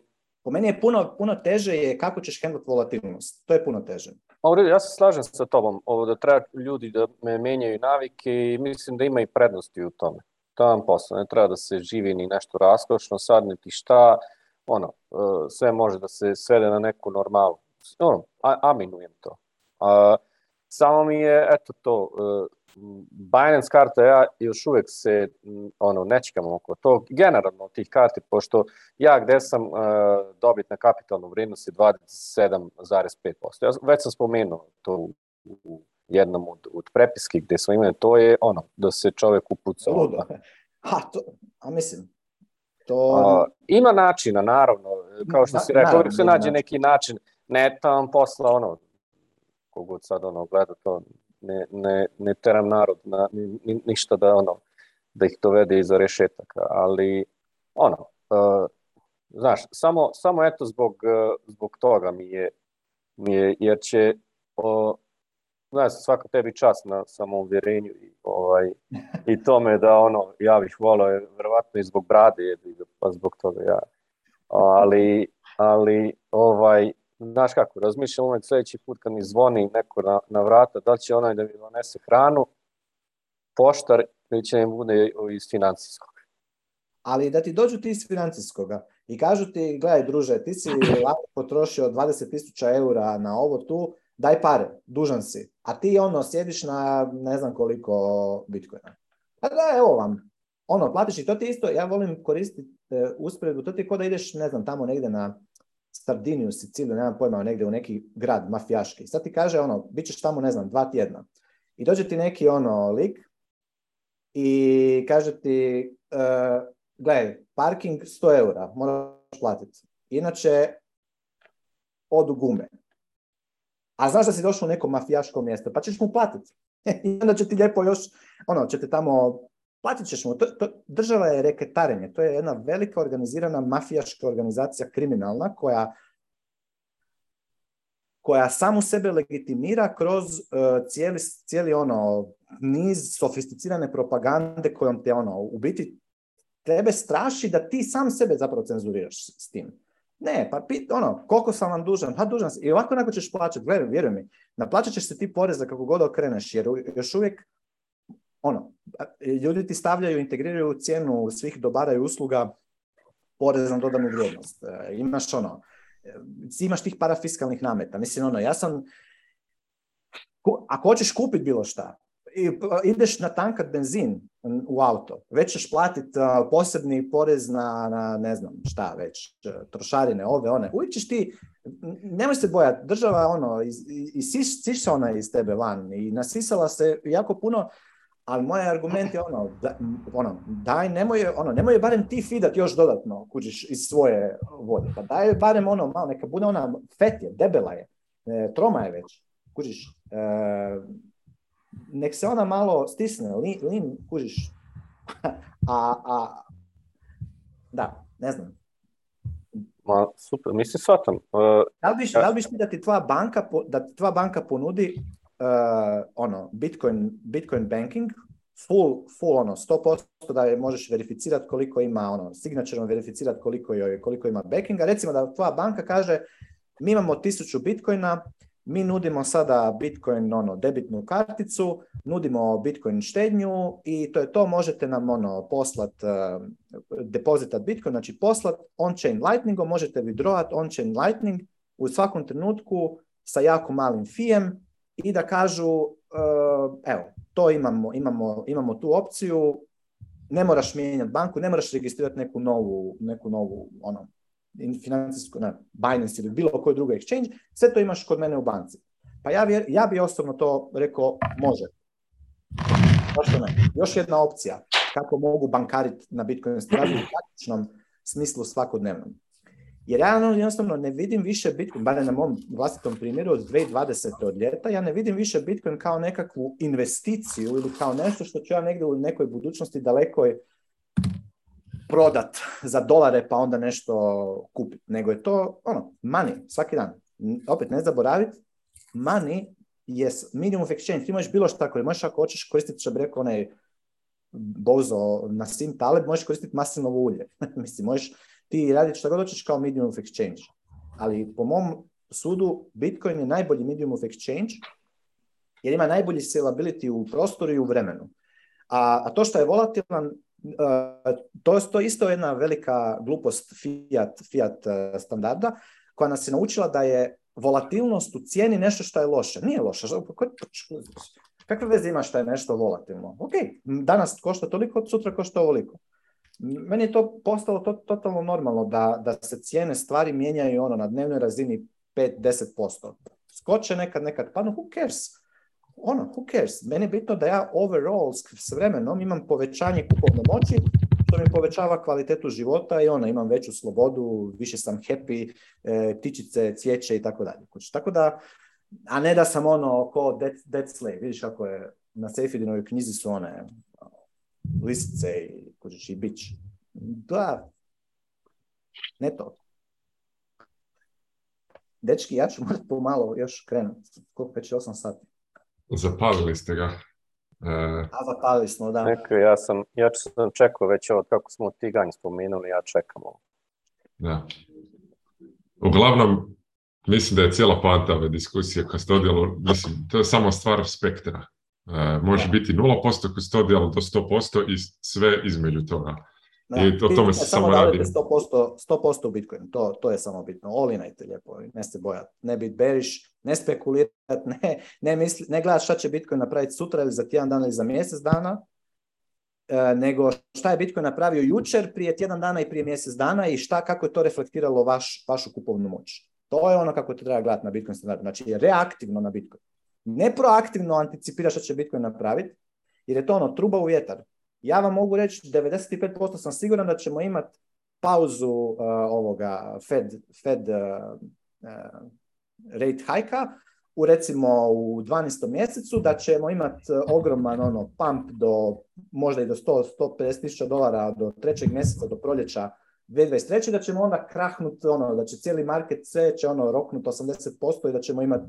po meni je puno, puno teže je kako ćeš handlat volatilnost. To je puno teže. Pa ja se slažem sa tobom, ovo da treba ljudi da me menjaju navike i mislim da ima i prednosti u tome. To vam posao, ne treba da se živi ni nešto raskošno, sad niti šta, ono, e, sve može da se svede na neku normalu. Ono, aminujem to. A, samo mi je, eto to, e, Binance karta ja još uvijek se mm, ono, ne oko tog, generalno tih karti, pošto ja gdje sam e, dobit na kapitalnu vrijednost je 27,5%. Ja već sam spomenuo to u, jednom od, od prepiski gdje smo imali, to je ono, da se čovjek upuca. to, a mislim, to... ima načina, naravno, kao što si rekao, se nađe neki način, ne tam posla, ono, kogod sad ono gleda to, ne, ne, ne teram narod na ništa da ono da ih dovede iza rešetaka, ali ono, uh, znaš, samo, samo eto zbog, eh, zbog toga mi je, mi je jer će, uh, znaš, svaka tebi čas na samouvjerenju i, ovaj, i tome da ono, ja bih volao, vjerojatno i zbog brade, pa zbog toga ja, ali, ali ovaj, znaš kako, razmišljam uvijek sljedeći put kad mi zvoni neko na, na vrata, da li će onaj da mi donese hranu, poštar ili će mi bude iz financijskog. Ali da ti dođu ti iz financijskoga i kažu ti, gledaj druže, ti si lako potrošio 20.000 eura na ovo tu, daj pare, dužan si. A ti ono sjediš na ne znam koliko bitcoina. Pa da, evo vam. Ono, platiš i to ti isto, ja volim koristiti uspredu, usporedbu, to ti je ko da ideš, ne znam, tamo negde na Sardiniju, Siciliju, nemam pojma, negdje u neki grad mafijaški. Sad ti kaže ono, bit ćeš tamo, ne znam, dva tjedna. I dođe ti neki ono lik i kaže ti, uh, gledaj, parking 100 eura, moraš platiti. Inače, odu gume. A znaš da si došao u neko mafijaško mjesto, pa ćeš mu platiti. I onda će ti lijepo još, ono, će te tamo platit ćeš mu. To, država je reketarenje, to je jedna velika organizirana mafijaška organizacija kriminalna koja koja samu sebe legitimira kroz uh, cijeli, cijeli ono niz sofisticirane propagande kojom te ono u biti tebe straši da ti sam sebe zapravo cenzuriraš s tim. Ne, pa pit, ono, koliko sam vam dužan? Ha, pa dužan sam. I ovako onako ćeš plaćati. Gledaj, vjeruj mi, naplaćat ćeš se ti poreza kako god okreneš, jer još uvijek ono, e, ljudi ti stavljaju, integriraju cijenu svih dobara i usluga porez na dodanu vrijednost. E, imaš ono, e, imaš tih parafiskalnih nameta. Mislim, ono, ja sam, ako hoćeš kupiti bilo šta, pa, ideš na tankat benzin u auto, već ćeš platiti posebni porez na, na, ne znam šta već, trošarine, ove, one. Uvijek ćeš ti, nemoj se bojati, država ono, i, i, i siš, se ona iz tebe van i nasisala se jako puno ali moj argument je ono, da, ono daj, nemoj, ono, nemoj barem ti fidat još dodatno, kužiš, iz svoje vode, Pa daj barem ono, malo, neka bude ona fet debela je, e, troma je već, kužiš. E, nek se ona malo stisne, lin, kužiš. a, a, da, ne znam. Ma, super, mislim, shvatam. Uh, da li biš, da biš da ti tvoja banka, da ti tvoja banka ponudi Uh, ono, Bitcoin, Bitcoin banking, full, full ono, 100% da je možeš verificirati koliko ima, ono, signačerno verificirati koliko, joj, koliko ima backinga. Recimo da tvoja banka kaže, mi imamo 1000 Bitcoina, mi nudimo sada Bitcoin ono, debitnu karticu, nudimo Bitcoin štednju i to je to, možete nam ono, poslat uh, depozitat Bitcoin, znači poslat on-chain lightningom, možete vidrovat on-chain lightning u svakom trenutku sa jako malim fijem i da kažu e, evo, to imamo, imamo, imamo tu opciju, ne moraš mijenjati banku, ne moraš registrirati neku novu, neku novu ono, financijsku, ne, Binance ili bilo koji drugi exchange, sve to imaš kod mene u banci. Pa ja, ja bi osobno to rekao, može. Pošto ne? Još jedna opcija kako mogu bankariti na Bitcoin stvarno u praktičnom smislu svakodnevnom. Jer ja ono jednostavno ne vidim više Bitcoin, barem na mom vlastitom primjeru od 2020. od ljeta, ja ne vidim više Bitcoin kao nekakvu investiciju ili kao nešto što ću ja negdje u nekoj budućnosti dalekoj prodat za dolare pa onda nešto kupit. Nego je to ono, money, svaki dan. Opet ne zaboravit, money je minimum of exchange. Ti možeš bilo što tako, možeš ako hoćeš koristiti, što bi rekao onaj bozo na sim taleb, možeš koristiti maslinovo ulje. Mislim, možeš ti radiš što god hoćeš kao medium of exchange. Ali po mom sudu Bitcoin je najbolji medium of exchange jer ima najbolji scalability u prostoru i u vremenu. A, to što je volatilan, to, to isto jedna velika glupost fiat, fiat standarda koja nas je naučila da je volatilnost u cijeni nešto što je loše. Nije loše. Kakve veze ima što je nešto volatilno? Ok, danas košta toliko, sutra košta ovoliko meni je to postalo to, totalno normalno da, da se cijene stvari mijenjaju ono na dnevnoj razini 5-10%. Skoče nekad, nekad pa no, who cares? Ono, who cares? Meni je bitno da ja overall s vremenom imam povećanje kupovne moći što mi povećava kvalitetu života i ona, imam veću slobodu, više sam happy, e, tičice, cvijeće i tako dalje. Tako da, a ne da sam ono ko dead, dead slave, vidiš kako je na Sejfidinovoj knjizi su one ono, lisice i kužiš i bić. Da, ne to. Dečki, ja ću morati pomalo još krenuti, koliko već 8 sati. Zapalili ste ga. E, A zapalili smo, da. ja sam, ja sam čekao već od kako smo ti ganj spomenuli, ja čekam ovo. Da. Uglavnom, mislim da je cijela panta ove diskusije kad ste odjelo. mislim, to je samo stvar spektra. E, može biti 0% kustodijal do 100% i sve između toga. I o tome se samo, radi. 100%, 100% u Bitcoinu, to, je samo bitno. Olinajte lijepo, ne se bojati. Ne bit bearish, ne spekulirati, ne, ne, misli, šta će Bitcoin napraviti sutra ili za tjedan dana ili za mjesec dana, e, nego šta je Bitcoin napravio jučer, prije tjedan dana i prije mjesec dana i šta, kako je to reflektiralo vaš, vašu kupovnu moć. To je ono kako te treba gledati na Bitcoin standardu, Znači, reaktivno na Bitcoin. Ne proaktivno anticipira što će Bitcoin napraviti, jer je to ono, truba u vjetar. Ja vam mogu reći, 95% sam siguran da ćemo imati pauzu e, ovoga Fed, Fed e, e, rate hajka u recimo u 12. mjesecu, da ćemo imati ogroman ono pump do možda i do 100, 150 tisuća dolara do trećeg mjeseca, do proljeća 2023. da ćemo onda krahnuti, ono, da će cijeli market sve će ono roknuti 80% i da ćemo imati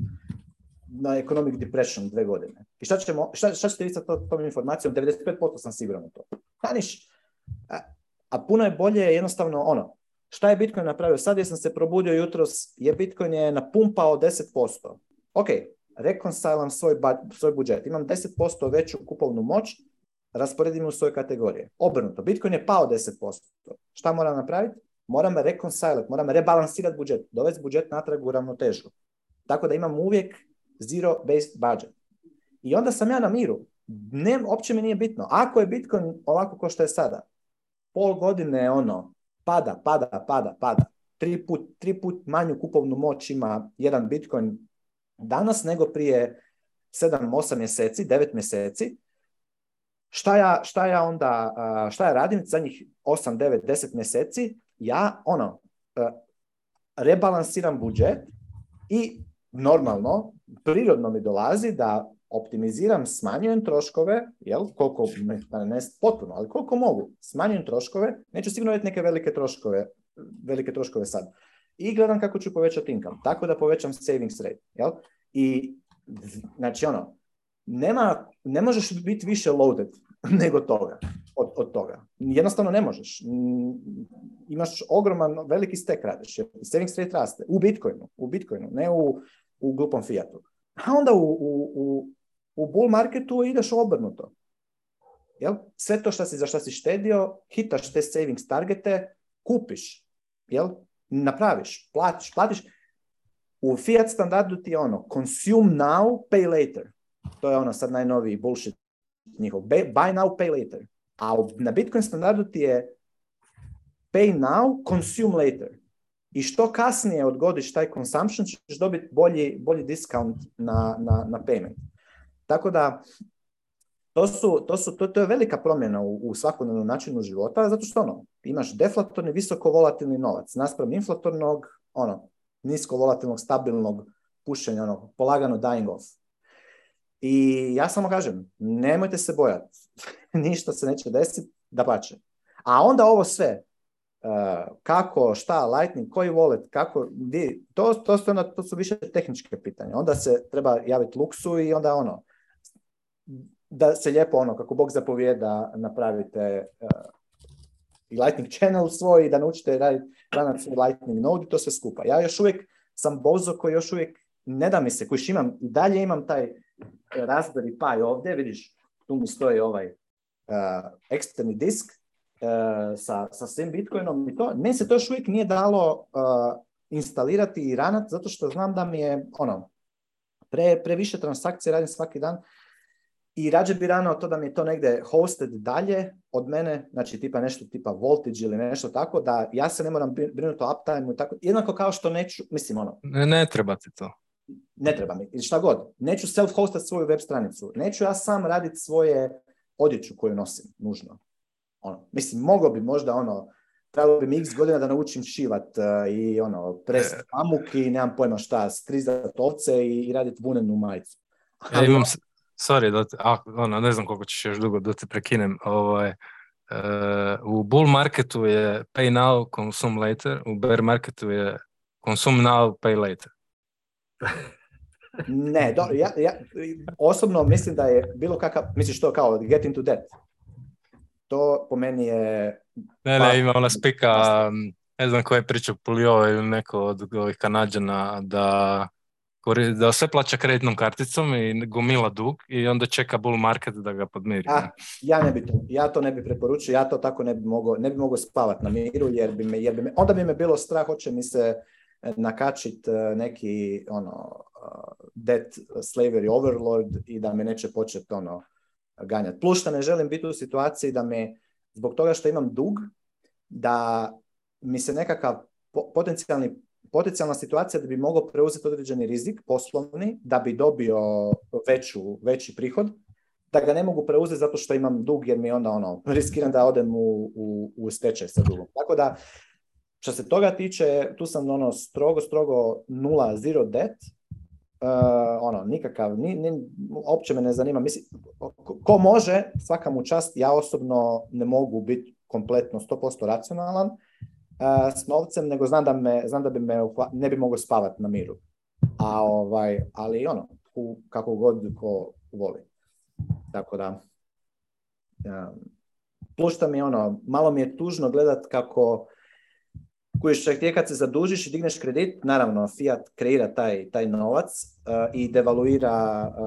na economic depression dve godine. I šta, ćemo, šta, šta ćete vi sa to, tom informacijom? 95% sam siguran u to. Kaniš, a, a puno je bolje jednostavno ono, šta je Bitcoin napravio? Sad je sam se probudio jutros, je Bitcoin je napumpao 10%. Ok, rekonsajlam svoj, svoj budžet, imam 10% veću kupovnu moć, rasporedim u svoje kategorije. Obrnuto, Bitcoin je pao 10%. Šta moram napraviti? Moram rekonsajlat, moram rebalansirati budžet, dovesti budžet natrag u ravnotežu. Tako da imam uvijek zero-based budget. I onda sam ja na miru. Ne, opće mi nije bitno. Ako je Bitcoin ovako kao što je sada, pol godine ono, pada, pada, pada, pada. Tri put, tri put manju kupovnu moć ima jedan Bitcoin danas nego prije 7-8 mjeseci, 9 mjeseci. Šta ja, šta ja onda, šta ja radim njih 8, 9, 10 mjeseci? Ja, ono, e, rebalansiram budžet i normalno prirodno mi dolazi da optimiziram, smanjujem troškove, jel, koliko, pa ne, potpuno, ali koliko mogu, smanjujem troškove, neću sigurno vidjeti neke velike troškove, velike troškove sad. I gledam kako ću povećati income, tako da povećam savings rate, I, znači ono, nema, ne možeš biti više loaded nego toga, od, od toga. Jednostavno ne možeš. Imaš ogroman, veliki stek radiš, jer savings rate raste u Bitcoinu, u Bitcoinu, ne u u glupom Fijatu. A onda u, u, u, u bull marketu ideš obrnuto. Jel? Sve to što si, za što si štedio, hitaš te savings targete, kupiš, jel? napraviš, platiš, platiš. U fiat standardu ti je ono, consume now, pay later. To je ono sad najnoviji bullshit njihov. Buy now, pay later. A na Bitcoin standardu ti je pay now, consume later i što kasnije odgodiš taj consumption ćeš dobiti bolji, bolji discount na, na, na payment. Tako da to, su, to, su, to, to je velika promjena u, svakodnevnom načinu života, zato što ono, imaš deflatorni, visoko volatilni novac, naspram inflatornog, ono, nisko volatilnog, stabilnog pušenja, ono, polagano dying off. I ja samo kažem, nemojte se bojati, ništa se neće desiti, da pače. A onda ovo sve, Eh, kako, šta, Lightning, koji wallet, kako, di, to, to, su to su više tehničke pitanja. Onda se treba javiti luksu i onda ono, da se lijepo ono, kako Bog zapovijeda, napravite eh, i Lightning channel svoj i da naučite raditi u Lightning node i to sve skupa. Ja još uvijek sam bozo koji još uvijek ne da mi se, kojiš imam, i dalje imam taj eh, i paj ovdje, vidiš, tu mi stoji ovaj eksterni disk, E, sa, sa svim Bitcoinom i to. Meni se to još uvijek nije dalo e, instalirati i ranat, zato što znam da mi je ono, pre, previše transakcije radim svaki dan i rađe bi rano to da mi je to negdje hosted dalje od mene, znači tipa nešto tipa voltage ili nešto tako, da ja se ne moram brinuti o uptime i tako, jednako kao što neću, mislim ono. Ne, ne treba ti to. Ne treba mi, šta god. Neću self-hostat svoju web stranicu, neću ja sam raditi svoje odjeću koju nosim, nužno. Ono, mislim, mogao bi možda ono, trebalo bi mi x godina da naučim šivat e, i ono, prest e. pamuk i nemam pojma šta, strizat ovce i, i raditi vunenu majicu. Ja imam, ono- sorry, da a, ono, ne znam koliko ćeš još dugo da te prekinem. Ovaj, e, u bull marketu je pay now, consume later, u bear marketu je consume now, pay later. ne, dobro, ja, ja, osobno mislim da je bilo kakav, misliš to kao get into debt? To po meni je... Ne, ne, pa- ima ona spika, pa- ne znam koja je priča Pulio ili neko od ovih da, da sve plaća kreditnom karticom i gomila dug i onda čeka bull market da ga podmiri. Ah, ja, ne bi to, ja to ne bi preporučio, ja to tako ne bi mogao, ne bi mogao spavat na miru, jer bi me, jer onda bi me bilo strah, hoće mi se e, nakačit e, neki ono, e, debt slavery overlord i da me neće početi ono, ganjati. Plus što ne želim biti u situaciji da me, zbog toga što imam dug, da mi se nekakav potencijalni, potencijalna situacija da bi mogao preuzeti određeni rizik poslovni, da bi dobio veću, veći prihod, da ga ne mogu preuzeti zato što imam dug jer mi onda ono, riskiram da odem u, u, u stečaj sa dugom. Tako da, što se toga tiče, tu sam ono strogo, strogo nula, zero debt, Uh, ono, nikakav, ni, ni, opće me ne zanima. Mislim, ko može, svaka mu čast, ja osobno ne mogu biti kompletno 100% racionalan eh, s novcem, nego znam da, me, znam da bi me ne bi mogao spavat na miru. A ovaj, ali ono, u, kako god ko voli. Tako da, um, mi ono, malo mi je tužno gledat kako koji čak ti kad se zadužiš i digneš kredit, naravno Fiat kreira taj, taj novac e, i devaluira e,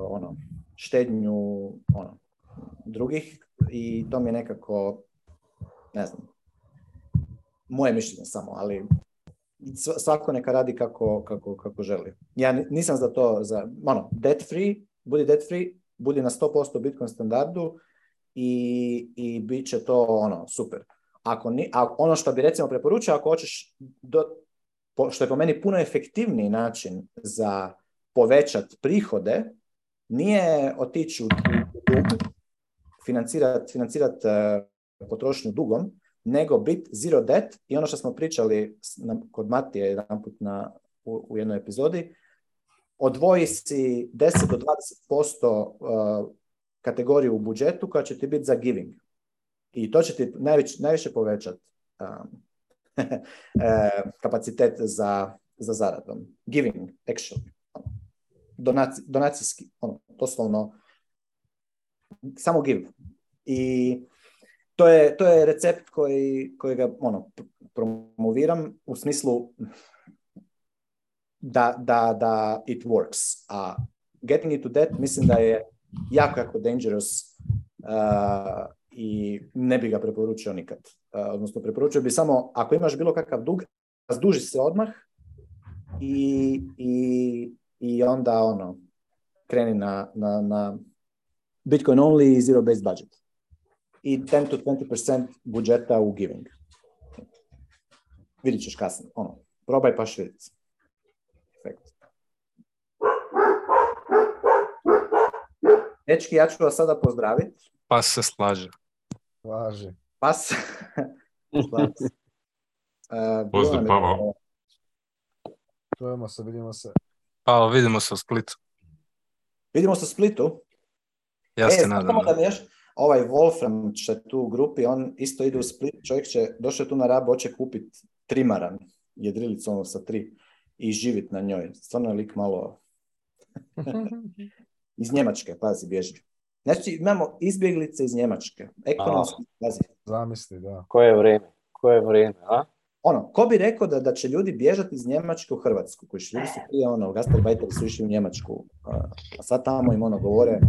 ono, štednju ono, drugih i to mi je nekako, ne znam, moje mišljenje samo, ali svako neka radi kako, kako, kako želi. Ja nisam za to, za, ono, debt free, budi debt free, budi na 100% Bitcoin standardu i, i bit će to ono, super. Ako a ono što bi recimo preporučio, ako hoćeš, do, što je po meni puno efektivniji način za povećat prihode, nije otići u dug, financirati financirat, e, potrošnju dugom, nego bit zero debt i ono što smo pričali kod Matije jedan na, u, jednoj epizodi, odvoji si 10 do 20% e, kategoriju u budžetu koja će ti biti za giving. I to će ti najveć, najviše povećati um, um, kapacitet za, za zaradom. Giving, actually. donacijski, ono, doslovno samo give. I to je, to je recept koji, koji ga ono, promoviram u smislu da, da, da it works. A getting it to that mislim da je jako, jako dangerous uh, i ne bi ga preporučio nikad. Odnosno, preporučio bi samo, ako imaš bilo kakav dug, razduži se odmah i, i, i onda ono, kreni na, na, na Bitcoin only i zero-based budget. I 10 to 20% budžeta u giving. Vidit ćeš kasnije. Ono, probaj pa se. Dečki, ja ću vas sada pozdraviti. Pa se slažem. Važi. Pas. E, Pozdrav, se, vidimo se. vidimo se u Splitu. Vidimo se u Splitu. Ja se e, nadam. Da ovaj Wolfram će tu u grupi, on isto ide u Split, čovjek će, došao tu na rabu, hoće kupiti trimaran, jedrilicu ono sa tri, i živit na njoj. Stvarno je lik malo iz Njemačke, pazi, bježi. Znači imamo izbjeglice iz Njemačke, ekonomski izlazi. Zamisli, da. Koje vrijeme, koje vrijeme, a? Ono, ko bi rekao da, će ljudi bježati iz Njemačke u Hrvatsku, koji ljudi su prije, ono, gastarbajteri su išli u Njemačku, a sad tamo im ono govore,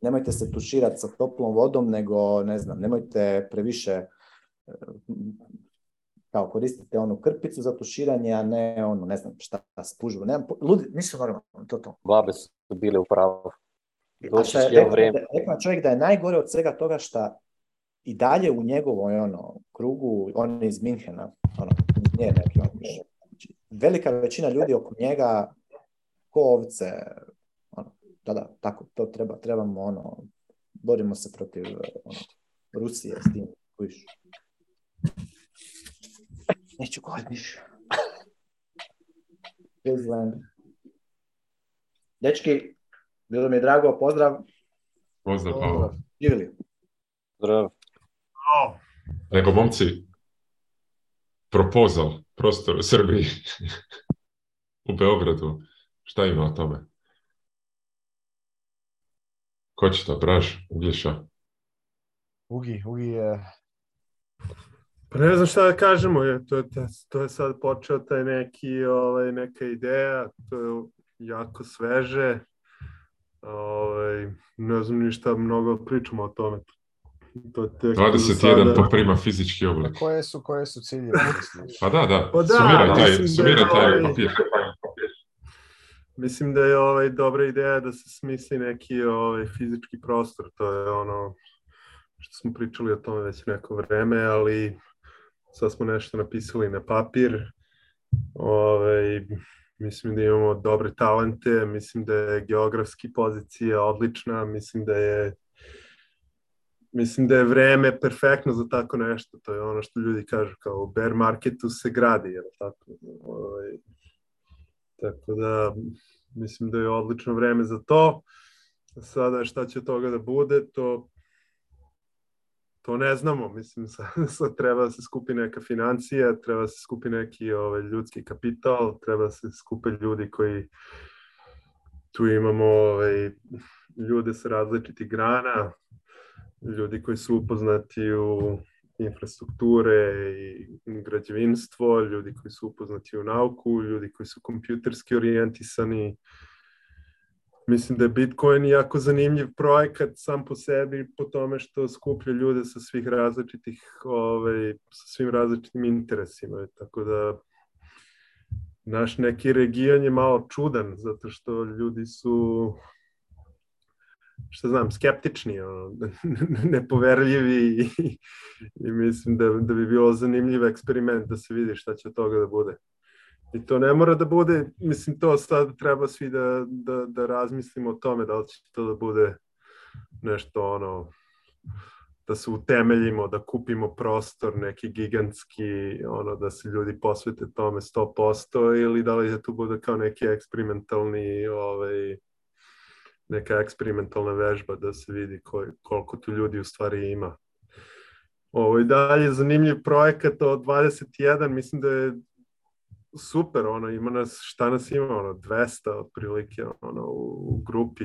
nemojte se tuširati sa toplom vodom, nego, ne znam, nemojte previše e, kao koristite onu krpicu za tuširanje, a ne ono, ne znam šta, spužbu, nemam, nisu normalno, to to. su bile u pravu. Doći rekao, čovjek da je najgore od svega toga šta i dalje u njegovoj ono, krugu, on iz Minhena, ono, znači, Velika većina ljudi oko njega, ko ovce, ono, da, da, tako, to treba, trebamo, ono, borimo se protiv ono, Rusije s tim, Dečki, bilo mi je drago, pozdrav. Pozdrav, Pavel. Živjeli. Pozdrav. Nego, momci, propozal prostor u Srbiji, u Beogradu, šta ima o tome? Ko će to, Braž, Uglješa? Ugi, Ugi je... Pa ne znam šta da kažemo, to, je, to je sad počeo taj neki, ovaj, neka ideja, to je jako sveže, Ove, ovaj, ne znam ništa mnogo pričamo o tome. To 21 poprima fizički oblik. Koje su, koje su cilje? pa da, da. Pa da sumiraj taj, sumiraj taj ovaj- papir. Mislim da je ovaj dobra ideja da se smisli neki ovaj fizički prostor, to je ono što smo pričali o tome već neko vreme, ali sad smo nešto napisali na papir. Ovaj Mislim da imamo dobre talente, mislim da je geografski pozicija odlična, mislim da je mislim da je vreme perfektno za tako nešto, to je ono što ljudi kažu, kao u bear marketu se gradi, tako? Ovaj, tako da, mislim da je odlično vreme za to. Sada šta će toga da bude, to to ne znamo, mislim, treba se skupi neka financija, treba se skupi neki ovaj, ljudski kapital, treba se skupe ljudi koji tu imamo ovaj, ljude sa različitih grana, ljudi koji su upoznati u infrastrukture i građevinstvo, ljudi koji su upoznati u nauku, ljudi koji su kompjuterski orijentisani, Mislim da je Bitcoin jako zanimljiv projekat sam po sebi po tome što skuplja ljude sa svih različitih, ovaj, sa svim različitim interesima. Tako da naš neki region je malo čudan zato što ljudi su što znam, skeptični, ono, nepoverljivi i, mislim da, da bi bilo zanimljiv eksperiment da se vidi šta će od toga da bude. I to ne mora da bude, mislim to sad treba svi da, da, da razmislimo o tome da li će to da bude nešto ono da se utemeljimo, da kupimo prostor neki gigantski, ono da se ljudi posvete tome 100% ili da li da tu bude kao neki eksperimentalni ovaj, neka eksperimentalna vežba da se vidi koj, koliko tu ljudi u stvari ima. Ovo i dalje zanimljiv projekat od 21, mislim da je super, ono, ima nas, šta nas ima, ono, 200 otprilike, ono, u, grupi.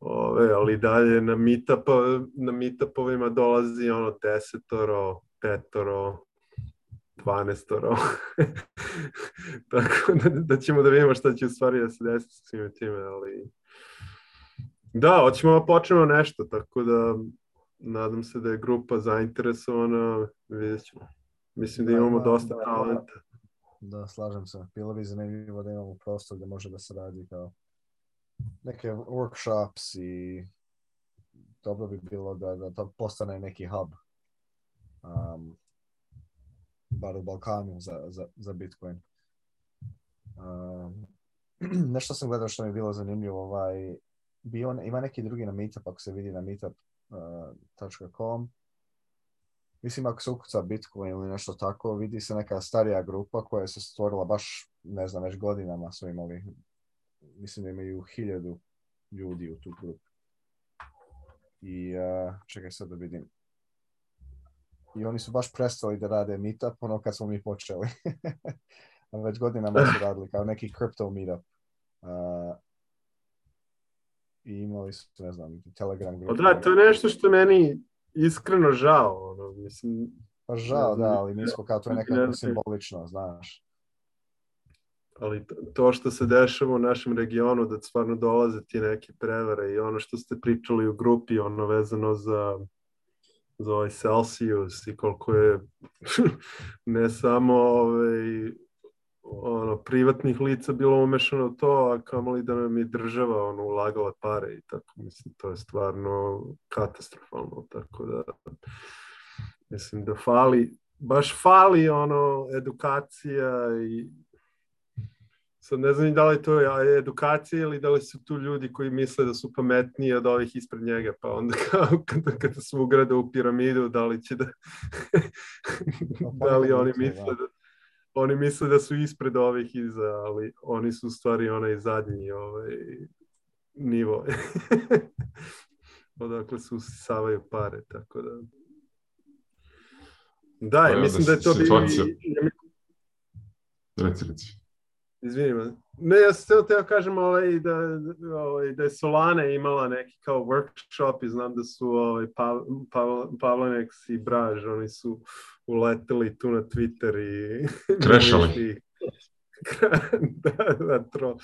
Ove, ali dalje na, meetupo, na meetupovima dolazi ono desetoro, petoro, dvanestoro. Tako da, da, ćemo da vidimo šta će u stvari da se desi s svime time, ali... Da, hoćemo da počnemo nešto, tako da nadam se da je grupa zainteresovana, vidjet ćemo. Mislim da imamo dosta talenta da, slažem se. Bilo bi zanimljivo da imamo prostor gdje može da se radi kao neke workshops i dobro bi bilo da, da to postane neki hub. Um, bar u Balkanu za, za, Bitcoin. Um, nešto sam gledao što mi je bilo zanimljivo. Ovaj, bio, ima neki drugi na Meetup, ako se vidi na meetup.com. Uh, mislim ako se ukuca Bitcoin ili nešto tako, vidi se neka starija grupa koja se stvorila baš, ne znam, već godinama su imali, mislim da imaju hiljadu ljudi u tu grupu. I uh, čekaj sad da vidim. I oni su baš prestali da rade meetup ono kad smo mi počeli. već godinama su radili kao neki crypto meetup. Uh, I imali su, ne znam, Telegram grupu. Pa da, to je nešto što meni iskreno žao. Ono, mislim, pa žao, da, ali mi kao to je nekako simbolično, znaš. Ali to što se dešava u našem regionu, da stvarno dolaze ti neke prevare i ono što ste pričali u grupi, ono vezano za za ovaj Celsius i koliko je ne samo ovaj, ono, privatnih lica bilo umešano to, a kamoli da nam je država ono, ulagala pare i tako. Mislim, to je stvarno katastrofalno, tako da mislim da fali, baš fali ono edukacija i sad ne znam da li to je edukacija ili da li su tu ljudi koji misle da su pametniji od ovih ispred njega, pa onda kao kada, kada su ugrade u piramidu, da li će da, pa da li oni misle da oni misle da su ispred ovih iza, ali oni su u stvari onaj zadnji ovaj, nivo. Odakle su usisavaju pare, tako da... Da, pa ja, mislim da je to... bilo Bi... Reci, reci. Ne, ja sam teo kažem ovaj, da, ovaj, da je Solana imala neki kao workshop i znam da su ovaj, i Braž, oni su uleteli tu na Twitter i... Trešali. da, da, tro...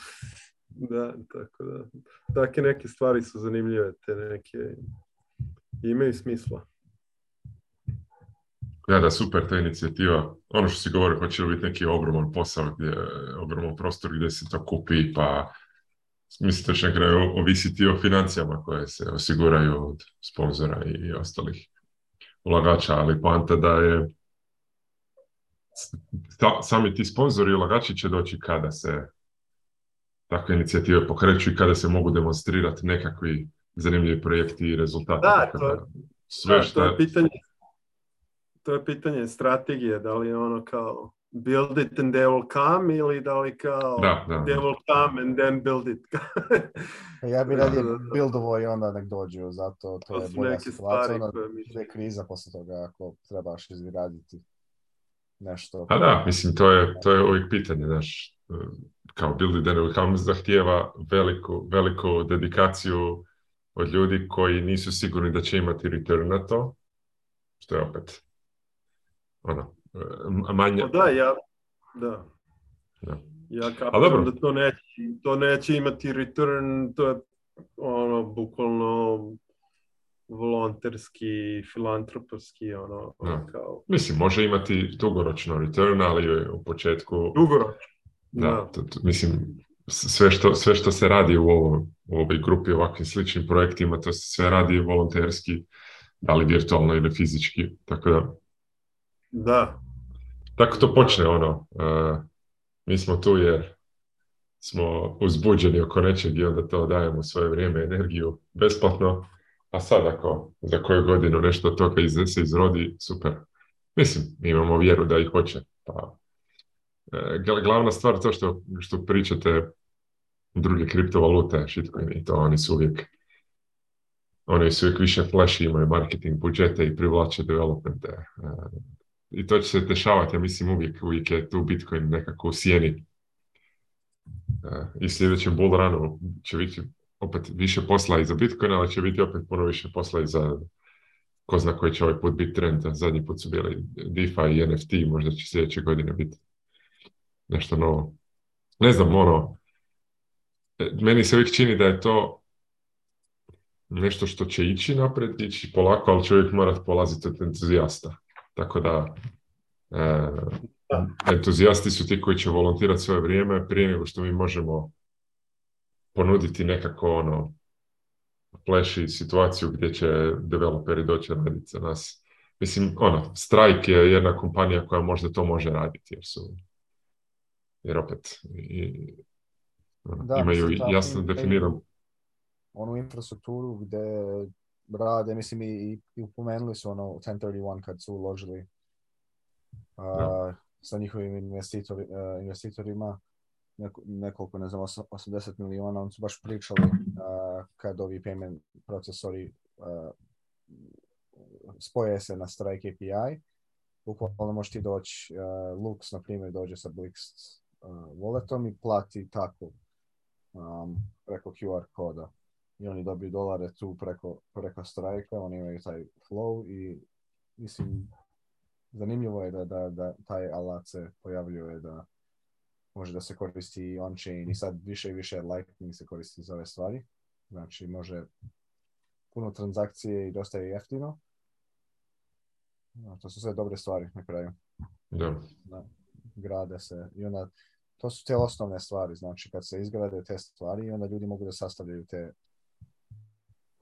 Da, tako da. Takve neke stvari su zanimljive, te neke imaju smisla. Da, da, super ta inicijativa. Ono što si govori, hoće li biti neki ogroman posao, gdje, ogroman prostor gdje se to kupi, pa mislite da će ovisiti o financijama koje se osiguraju od sponzora i ostalih ulagača, ali poanta da je ta, sami ti sponzori i ulagači će doći kada se takve inicijative pokreću i kada se mogu demonstrirati nekakvi zanimljivi projekti i rezultati. Da, sve je pitanje to je pitanje strategije, da li je ono kao build it and they will come ili da li kao da, da. they will come and then build it. ja bi radije buildovo i onda nek dođu, zato to, to je bolja situacija. je kriza posle toga ako trebaš izgraditi nešto. A pa da, mislim, to je, to je uvijek pitanje, znaš, kao build it and come zahtijeva veliku, veliku dedikaciju od ljudi koji nisu sigurni da će imati return na to, što je opet ono, manje... Pa da, ja... Da. da. Ja kapiram da to neće, to neće imati return, to je ono, bukvalno volonterski, filantropski, ono, Mislim, može imati dugoročno return, ali u početku... Dugoročno. Da, da. mislim, sve što, sve što se radi u, ovo, u ovoj grupi, ovakvim sličnim projektima, to se sve radi volonterski, da virtualno ili fizički, tako da da. Tako to počne ono. Uh, mi smo tu jer smo uzbuđeni oko nečeg i onda to dajemo svoje vrijeme, energiju besplatno. A sad ako za koju godinu nešto toga iz, se izrodi, super. Mislim, imamo vjeru da ih hoće. Pa, e, glavna stvar to što, što pričate druge kriptovalute, šitko i to, oni su uvijek oni su uvijek više flash imaju marketing budžete i privlače developmente. E, i to će se dešavati, ja mislim uvijek, uvijek je tu Bitcoin nekako u sjeni. E, I sljedećem bull runu će biti opet više posla i za Bitcoin, ali će biti opet puno više posla i za ko zna koji će ovaj put biti trend, zadnji put su bili DeFi i NFT, možda će sljedeće godine biti nešto novo. Ne znam, ono, e, meni se uvijek čini da je to nešto što će ići napred, ići polako, ali čovjek mora polaziti od entuzijasta. Tako da, e, entuzijasti su ti koji će volontirati svoje vrijeme prije nego što mi možemo ponuditi nekako ono pleši situaciju gdje će developeri doći raditi za nas. Mislim, ono, Strike je jedna kompanija koja možda to može raditi, jer su, jer opet i, ono, imaju jasno definiranu... onu infrastrukturu gdje rade, mislim i, i upomenuli su ono 1031 kad su uložili uh, sa njihovim e, investitorima nekoliko, ne znam, 80 milijuna, oni su baš pričali uh, kad ovi payment procesori spoje se na Strike API, bukvalno možeš ti doći, e, Lux, na primjer, dođe sa Blix e, walletom i plati tako um, preko QR koda i oni dobiju dolare tu preko, preko strajka, oni imaju taj flow i mislim, zanimljivo je da, da, da taj alat se pojavljuje da može da se koristi on-chain i sad više i više Lightning se koristi za ove stvari. Znači, može puno transakcije i dosta je jeftino. to su sve dobre stvari na kraju. Da. Grade se i onda to su te osnovne stvari, znači kad se izgrade te stvari i onda ljudi mogu da sastavljaju te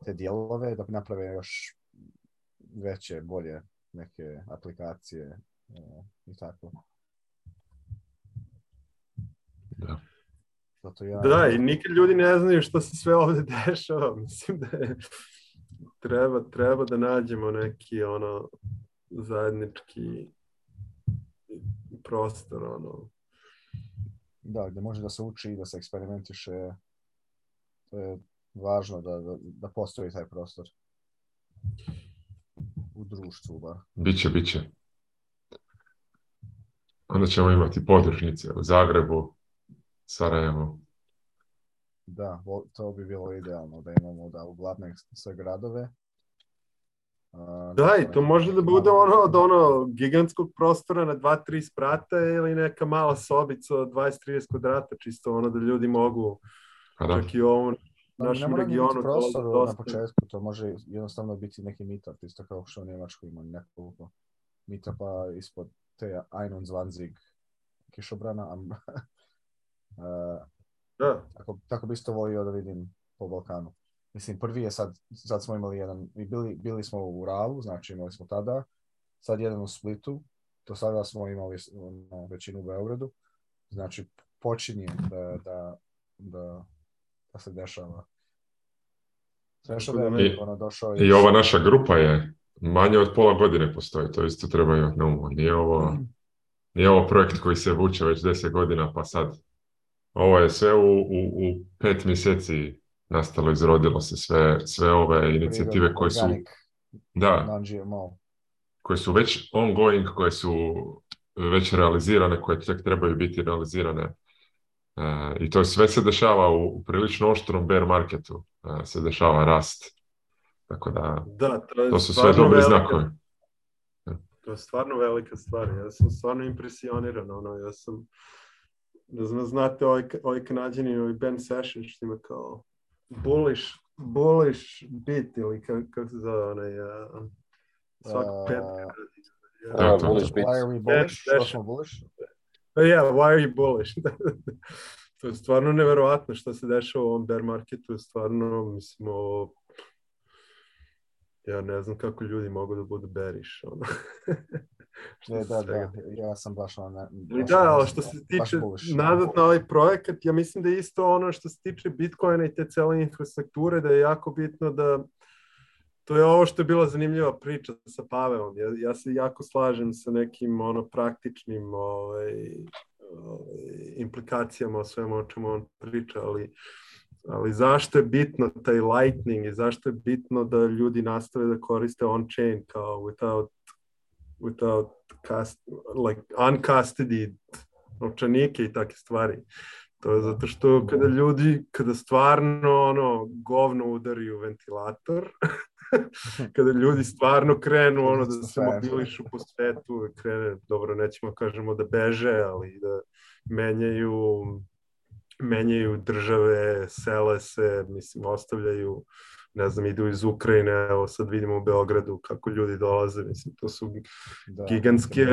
te dijelove da naprave još veće, bolje neke aplikacije e, i tako. Da. Zato ja... Da, i nikad ljudi ne znaju što se sve ovdje dešava. Mislim da je, treba, treba da nađemo neki ono zajednički prostor ono. Da, gdje može da se uči i da se eksperimentiše. To je važno da, da, da postoji taj prostor u društvu. Bar. Biće, biće. Onda ćemo imati podružnice u Zagrebu, Sarajevo. Da, to bi bilo idealno da imamo da u uglavne sve gradove. da, i to može da bude ono od ono gigantskog prostora na 2-3 sprata ili neka mala sobica od 20-30 kvadrata, čisto ono da ljudi mogu pa čak i pa našem regionu. dosta... na početku, to može jednostavno biti neki meetup, isto kao što u Njemačkoj ima nekoliko meetupa ispod te Einon Zwanzig kišobrana. Am... Eh, tako, bi isto volio da vidim po Balkanu. Mislim, prvi je sad, sad smo imali jedan, bili, bili smo u Uralu, znači imali smo tada, sad jedan u Splitu, to sada smo imali ono, većinu u Beogradu, znači počinje da, da, da se dešava. je I, ono došao i... ova naša grupa je manje od pola godine postoji, to isto treba imati na umu. Nije ovo, mm. ovo projekt koji se vuče već deset godina, pa sad ovo je sve u, u, u pet mjeseci nastalo, izrodilo se sve, sve ove inicijative koje su... Da, koje su već ongoing, koje su već realizirane, koje tek trebaju biti realizirane. E, I to sve se dešava u, prilično oštrom bear marketu, e, se dešava rast. Tako da, da to, je to su sve dobri znakovi. To je stvarno velika stvar. Ja sam stvarno impresioniran. Ono, ja sam, da znam, znate, ovaj, ovaj i ovaj Ben Session, što ima kao bullish, bullish bit ili kako kak se zove onaj, uh, svak uh, pet. Uh, ja, bullish bit. Bullish, bullish yeah, pa why are you bullish? to je stvarno neverovatno što se dešava u ovom bear marketu, stvarno, mislim, o... ja ne znam kako ljudi mogu da budu bearish. Ne, ono. da, da, ja sam baš ono da, što se tiče nazad na ovaj projekat, ja mislim da je isto ono što se tiče Bitcoina i te cele infrastrukture, da je jako bitno da to je ovo što je bila zanimljiva priča sa Pavelom. Ja, se jako slažem sa nekim ono praktičnim ovaj, ovaj, implikacijama o svemu o čemu on priča, ali, ali zašto je bitno taj lightning i zašto je bitno da ljudi nastave da koriste on-chain kao without, without cast, like uncustodied novčanike i takve stvari. To je zato što kada ljudi, kada stvarno ono govno udari u ventilator, kada ljudi stvarno krenu ono da se mobilišu po svetu, krene, dobro nećemo kažemo da beže, ali da menjaju menjaju države, sele se, mislim, ostavljaju, ne znam, idu iz Ukrajine, evo sad vidimo u Beogradu kako ljudi dolaze, mislim, to su da, gigantske,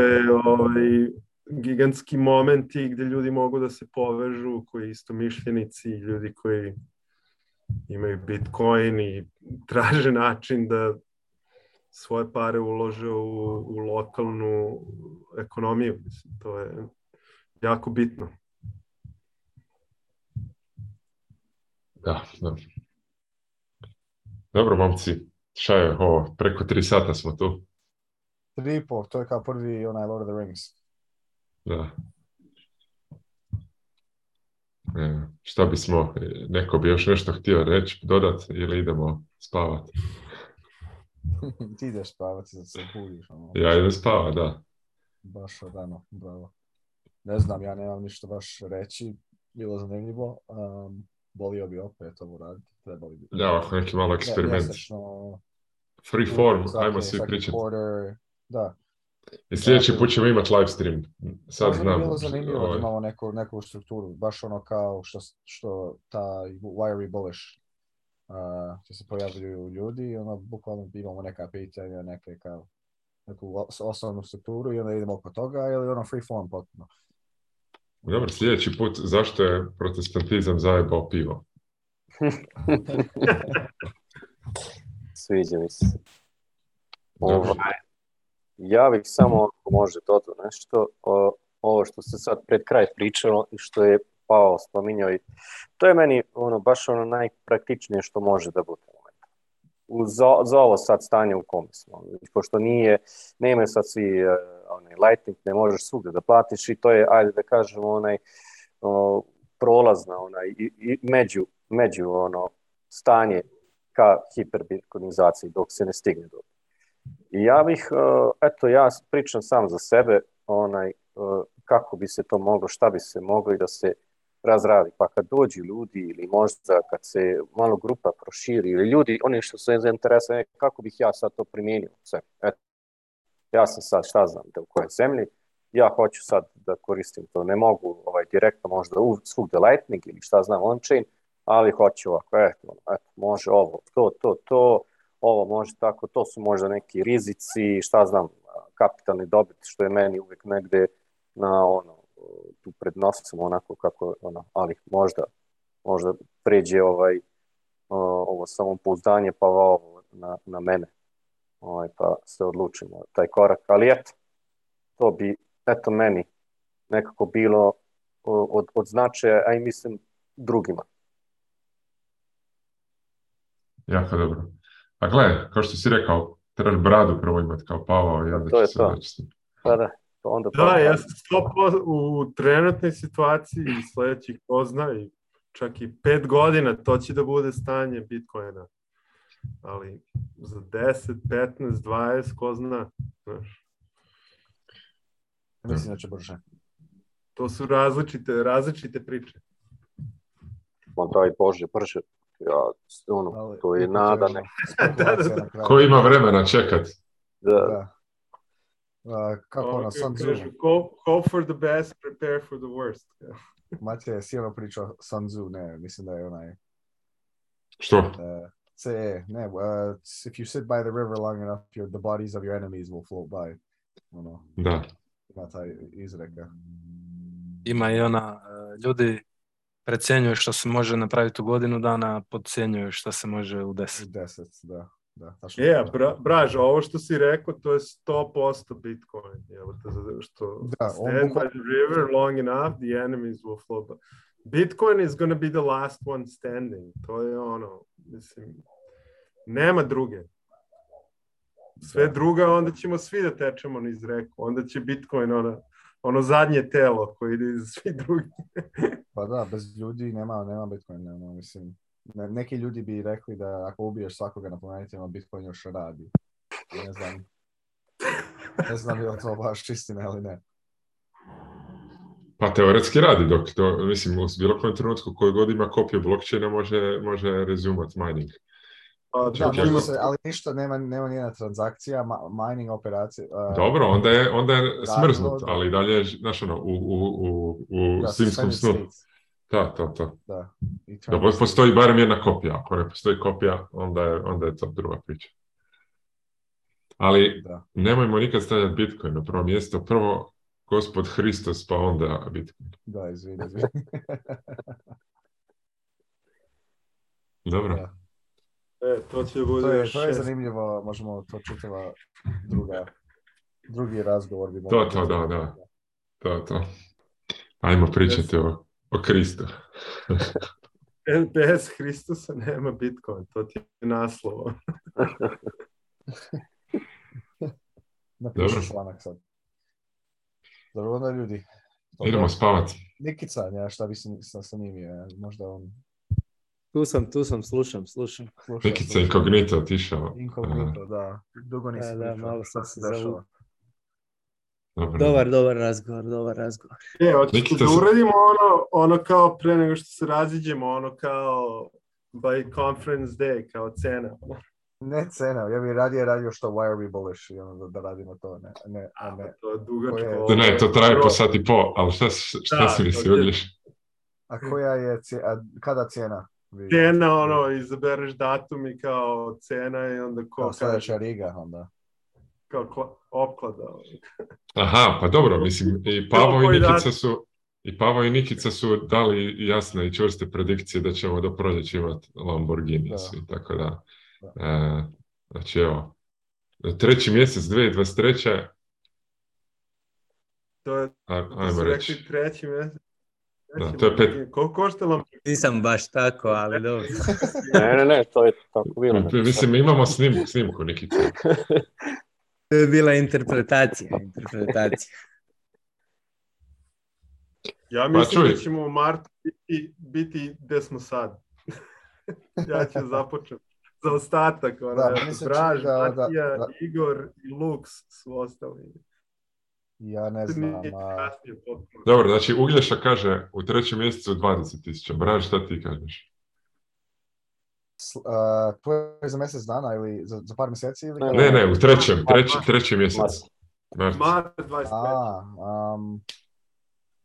gigantski momenti gdje ljudi mogu da se povežu, koji isto mišljenici, ljudi koji imaju Bitcoin i traže način da svoje pare ulože u, lokalnu ekonomiju. Mislim, to je jako bitno. Da, Dobro, momci, šta je ovo? Preko tri sata smo tu. Tri i pol, to je kao prvi onaj Lord of the Rings. Da. E, šta bismo, e, neko bi još nešto htio reći, dodat ili idemo spavati? Ti ideš spavati, da se budiš. Ono. Ja idem spavat, da. Baš odano, bravo. Ne znam, ja nemam ništa baš reći, bilo zanimljivo. Um, bolio bi opet ovo raditi, trebali bi. Da, ako neki malo eksperiment. Ja, Free form, ajmo svi pričati. Da, i sljedeći put ćemo imati live stream. Sad to znam. Bilo zanimljivo ovaj. imamo neku, neku strukturu, baš ono kao što, što ta wiry boleš uh, se pojavljuju ljudi i ono bukvalno imamo neka pitanja, neke kao neku osnovnu strukturu i onda idemo oko toga ili ono free form potpuno. Dobro, sljedeći put zašto je protestantizam zajebao pivo? Sviđa mi se. Ovaj, ja bih samo, mhm. ako može, nešto. O, ovo što se sad pred kraj pričalo i što je Pao spominjao to je meni ono, baš ono najpraktičnije što može da bude. U, za, za ovo sad stanje u kome smo. Pošto nije, nema sad svi e, onaj lightning, ne možeš svugdje da platiš i to je, ajde da kažemo, onaj prolazna, onaj, i, i među, među ono, stanje ka hiperbitkonizaciji dok se ne stigne do ja bih, e, eto ja pričam sam za sebe, onaj, e, kako bi se to moglo, šta bi se moglo i da se razradi. Pa kad dođu ljudi ili možda kad se malo grupa proširi ili ljudi, oni što su zainteresovani, kako bih ja sad to primijenio sve. Eto, ja sam sad šta znam da u kojoj zemlji, ja hoću sad da koristim to, ne mogu ovaj, direktno možda u, svugde lightning ili šta znam on chain, ali hoću ovako, eto, ono, eto, može ovo, to, to, to, ovo može tako, to su možda neki rizici, šta znam, kapitalni dobit, što je meni uvijek negde na ono, tu pred onako kako, ono, ali možda, možda pređe ovaj, ovo samopouzdanje pa ovo na, na mene, ovaj, pa se odlučimo taj korak, ali eto, to bi, eto meni nekako bilo od, od značaja, a i mislim drugima. Jako dobro. A pa gle, kao što si rekao, trebaš bradu prvo imati kao Pavao. Ja to je se Reći. Pa da, Onda da, ja sam u trenutnoj situaciji i sljedećih ko zna i čak i pet godina to će da bude stanje Bitcoina. Ali za 10, 15, 20, ko zna, znaš. Mislim da će brže. To su različite, različite priče. On pravi Bože, brže, ja, ono, to je nada ne. Ko ima vremena čekat. Da. da. kako ono, okay, Sun Tzu. Go, for the best, prepare for the worst. Mate je sjelo pričao Sun Tzu, ne, mislim da je onaj... Što? Uh, se, ne, uh, if you sit by the river long enough, the bodies of your enemies will float by. Ono, da. Ima taj izreka. Ima i ona, uh, ljudi precenjuješ što se može napraviti u godinu dana, a podcenjuješ što se može u deset. U deset, da. da je, bra, braž, ovo što si rekao, to je 100% Bitcoin. Evo te, što da, stand by the river long enough, the enemies will flow But Bitcoin is gonna be the last one standing. To je ono, mislim, nema druge. Sve da. druga, onda ćemo svi da tečemo niz reku. Onda će Bitcoin ona ono zadnje telo koji ide za svi drugi. pa da, bez ljudi nema, nema Bitcoina. Nema, ono, mislim, neki ljudi bi rekli da ako ubiješ svakoga na planeti, ono Bitcoin još radi. Ne znam. Ne znam je li to baš čistina ili ne. Pa teoretski radi, dok to, mislim, u bilo kojem trenutku koji god ima kopiju blockchaina može, može rezumat mining. Pa da, se, ali ništa, nema, nema nijedna transakcija, ma, mining operacija. Dobro, onda je, onda je smrznut, ali dalje je, znaš ono, u, u, u, u da, simskom snu. da, Da, to, to. Da. postoji barem jedna kopija. Ako ne postoji kopija, onda je, onda je to druga priča. Ali da. nemojmo nikad stavljati Bitcoin na prvo mjesto. Prvo, gospod Hristos, pa onda Bitcoin. Da, izvini, izvini. Dobro. E, to to je, to je zanimljivo, možemo to čitava druga, drugi razgovor. Bi to, to, da, da. To, to. pričati o, o Kristu. NPS Hristusa nema Bitcoin, to ti je naslovo. Napišu članak sad. Dobro, onda ljudi. Idemo spavati. Nikica, ja šta bi sam, sam, možda on tu sam, tu sam, slušam, slušam. slušam i inkognito otišao. Inkognito, da. Dugo nisam da, da, malo sam se Dobar, dobar, dobar razgovor, dobar razgovor. E, hoćeš da uradimo ono, ono kao pre nego što se raziđemo, ono kao by conference day, kao cena. Ne cena, ja bih radije radio što why are we bullish i onda da radimo to, ne, ne, a ne. to je dugačko. Ne, to traje po sat i po, ali šta, šta da, si mi A koja je, a kada cijena? Cena, ono, izabereš datum i kao cena i onda ko kao sljedeća riga, onda. Kao kla, opklada. Ono. Aha, pa dobro, mislim, i Pavo i Nikica su... I Pavo i Nikica su dali jasne i čvrste predikcije da ćemo do proljeća imati Lamborghini i tako da. da. E, znači evo, treći mjesec 2023. To je, Ajmo reći. treći mjesec. da, to je pet... Koliko košta Lamborghini? nisam baš tako, ali dobro. ne, ne, ne, to je tako bilo. Mislim, imamo snimku, snimku neki to je bila interpretacija, interpretacija. Ja pa mislim da ćemo u martu biti, biti smo sad. ja ću započeti za ostatak. Ona, da, Braž, Igor i Lux su ostali. Ja ne znam. A... Dobro, znači Uglješa kaže u trećem mjesecu 20.000. Braž, šta ti kažeš? Uh, to je za mjesec dana ili za, za par mjeseci? Ili... Ne, ne, u trećem, treći, treći mjesec. Mart. Mart 25. A, um,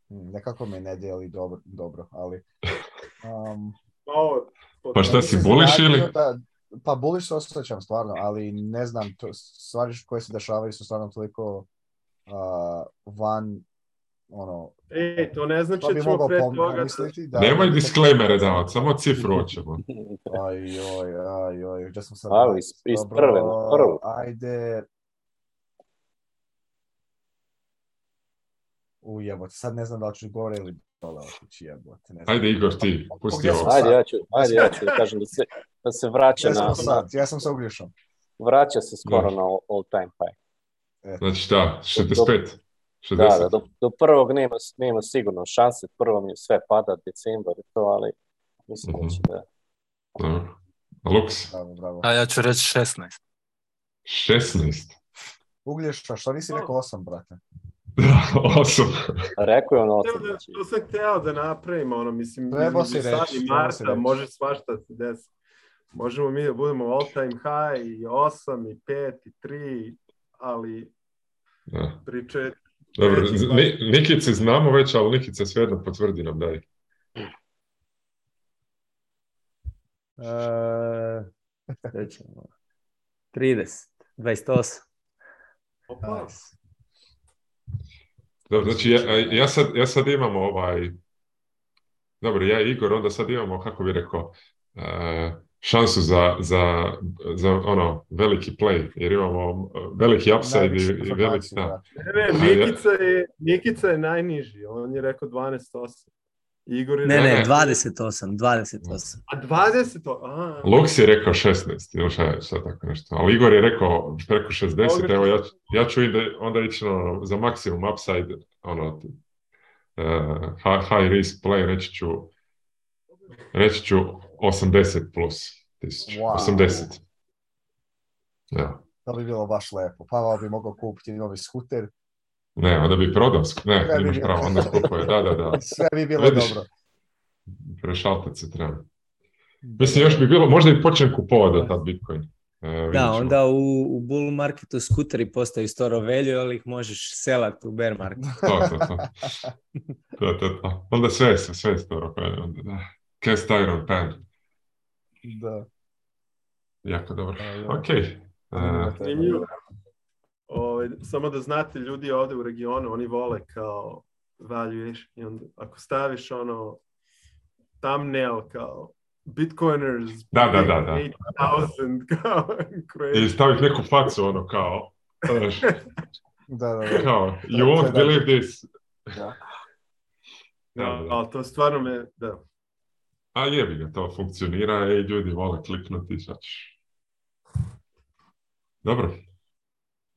nekako mi ne dijeli dobro, dobro ali... Um, pa šta si, buliš ili? Da, pa buliš se osjećam stvarno, ali ne znam, to, stvari koje se dešavaju su stvarno toliko van ono... E, to ne znači da ćemo pre toga... Da, Nemoj disclaimer davat, samo cifru hoćemo. Ajoj, ajoj, gdje smo sad... Ali, iz, iz prve, na prvu. Ajde... Ujebote, sad ne znam da li ću gore ili dole otići jebote. Ne znam. Ajde Igor, ti, pusti ovo. Ajde, ja ću, ajde, ja ću kažem da se, da se vraća ja na... Sad, ja sam se uglješao. Vraća se skoro na all time high. E. Znači šta, 65? 60? Da, da do, do, prvog nema, nema sigurno šanse, prvom je sve pada decembar i to, ali mislim uh-huh. da... Dobro. Lux? Bravo, bravo. A ja ću reći 16. 16? Uglješa, šta nisi rekao 8, brate? Da, 8. Rekao je ono 8. Znači. To sam htio da napravimo, ono, mislim, Treba si reći. Marta, može svašta se desiti. Možemo mi da budemo all time high i 8 i 5 i 3 ali da. priče... Dobro, Nikici znamo već, ali Nikica svejedno potvrdi nam daj. Uh, 30, 28. Opa. Dobro, znači ja, ja, sad, ja sad imam ovaj... Dobro, ja i Igor, onda sad imamo, kako bi rekao, uh, šansu za, za, za ono veliki play, jer imamo uh, veliki upside i, i veliki... Da. Ne, Nikica, je, Nikica je najniži, on je rekao 12-8. Igor je... Ne, ne, 28, 28. A 20, a... Lux je rekao 16, ili šta, šta tako nešto. Ali Igor je rekao preko 60, evo ja, ja ću ide, onda ići ono, za maksimum upside, ono, uh, high, high risk play, reći ću, reći ću 80 plus tisuća. Wow. 80. Ja. To bi bilo baš lepo. Pa bi mogao kupiti novi skuter. Ne, onda bi prodao skuter. Ne, Sve imaš pravo, onda kupuje. Da, da, da. Sve bi bilo Vediš? dobro. Prešaltat se treba. Mislim, još bi bilo, možda i počnem kupovati da ta Bitcoin. E, da, onda u, u bull marketu skuteri postaju storo velju, ali ih možeš selat u bear marketu. to, to, to. to, to, to. Onda sve, sve, sve storo velju. Onda, da. Cast iron pan. Da. Jako dobro. Ok. Uh, samo da znate, ljudi ovdje u regionu, oni vole kao value i onda ako staviš ono thumbnail kao Bitcoiners da, da, da, da. 8000 kao I staviš neku facu ono kao da, da, da. Kao, you won't believe this. Da. da, da. Ali to stvarno me, da a jebi ga, to funkcionira, i e, ljudi vole kliknuti, znači. Dobro,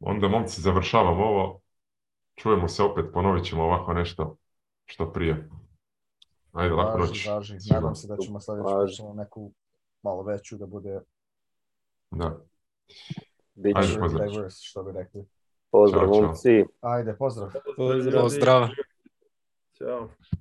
onda momci završavam ovo, čujemo se opet, ponovit ćemo ovako nešto što prije. Ajde, lako noć. Nadam se da ćemo na neku malo veću da bude... Da. Ajde, pozdrav. Što bi rekli. Pozdrav, momci. Ajde, pozdrav. Pozdrav. Pozdrav. Ćao.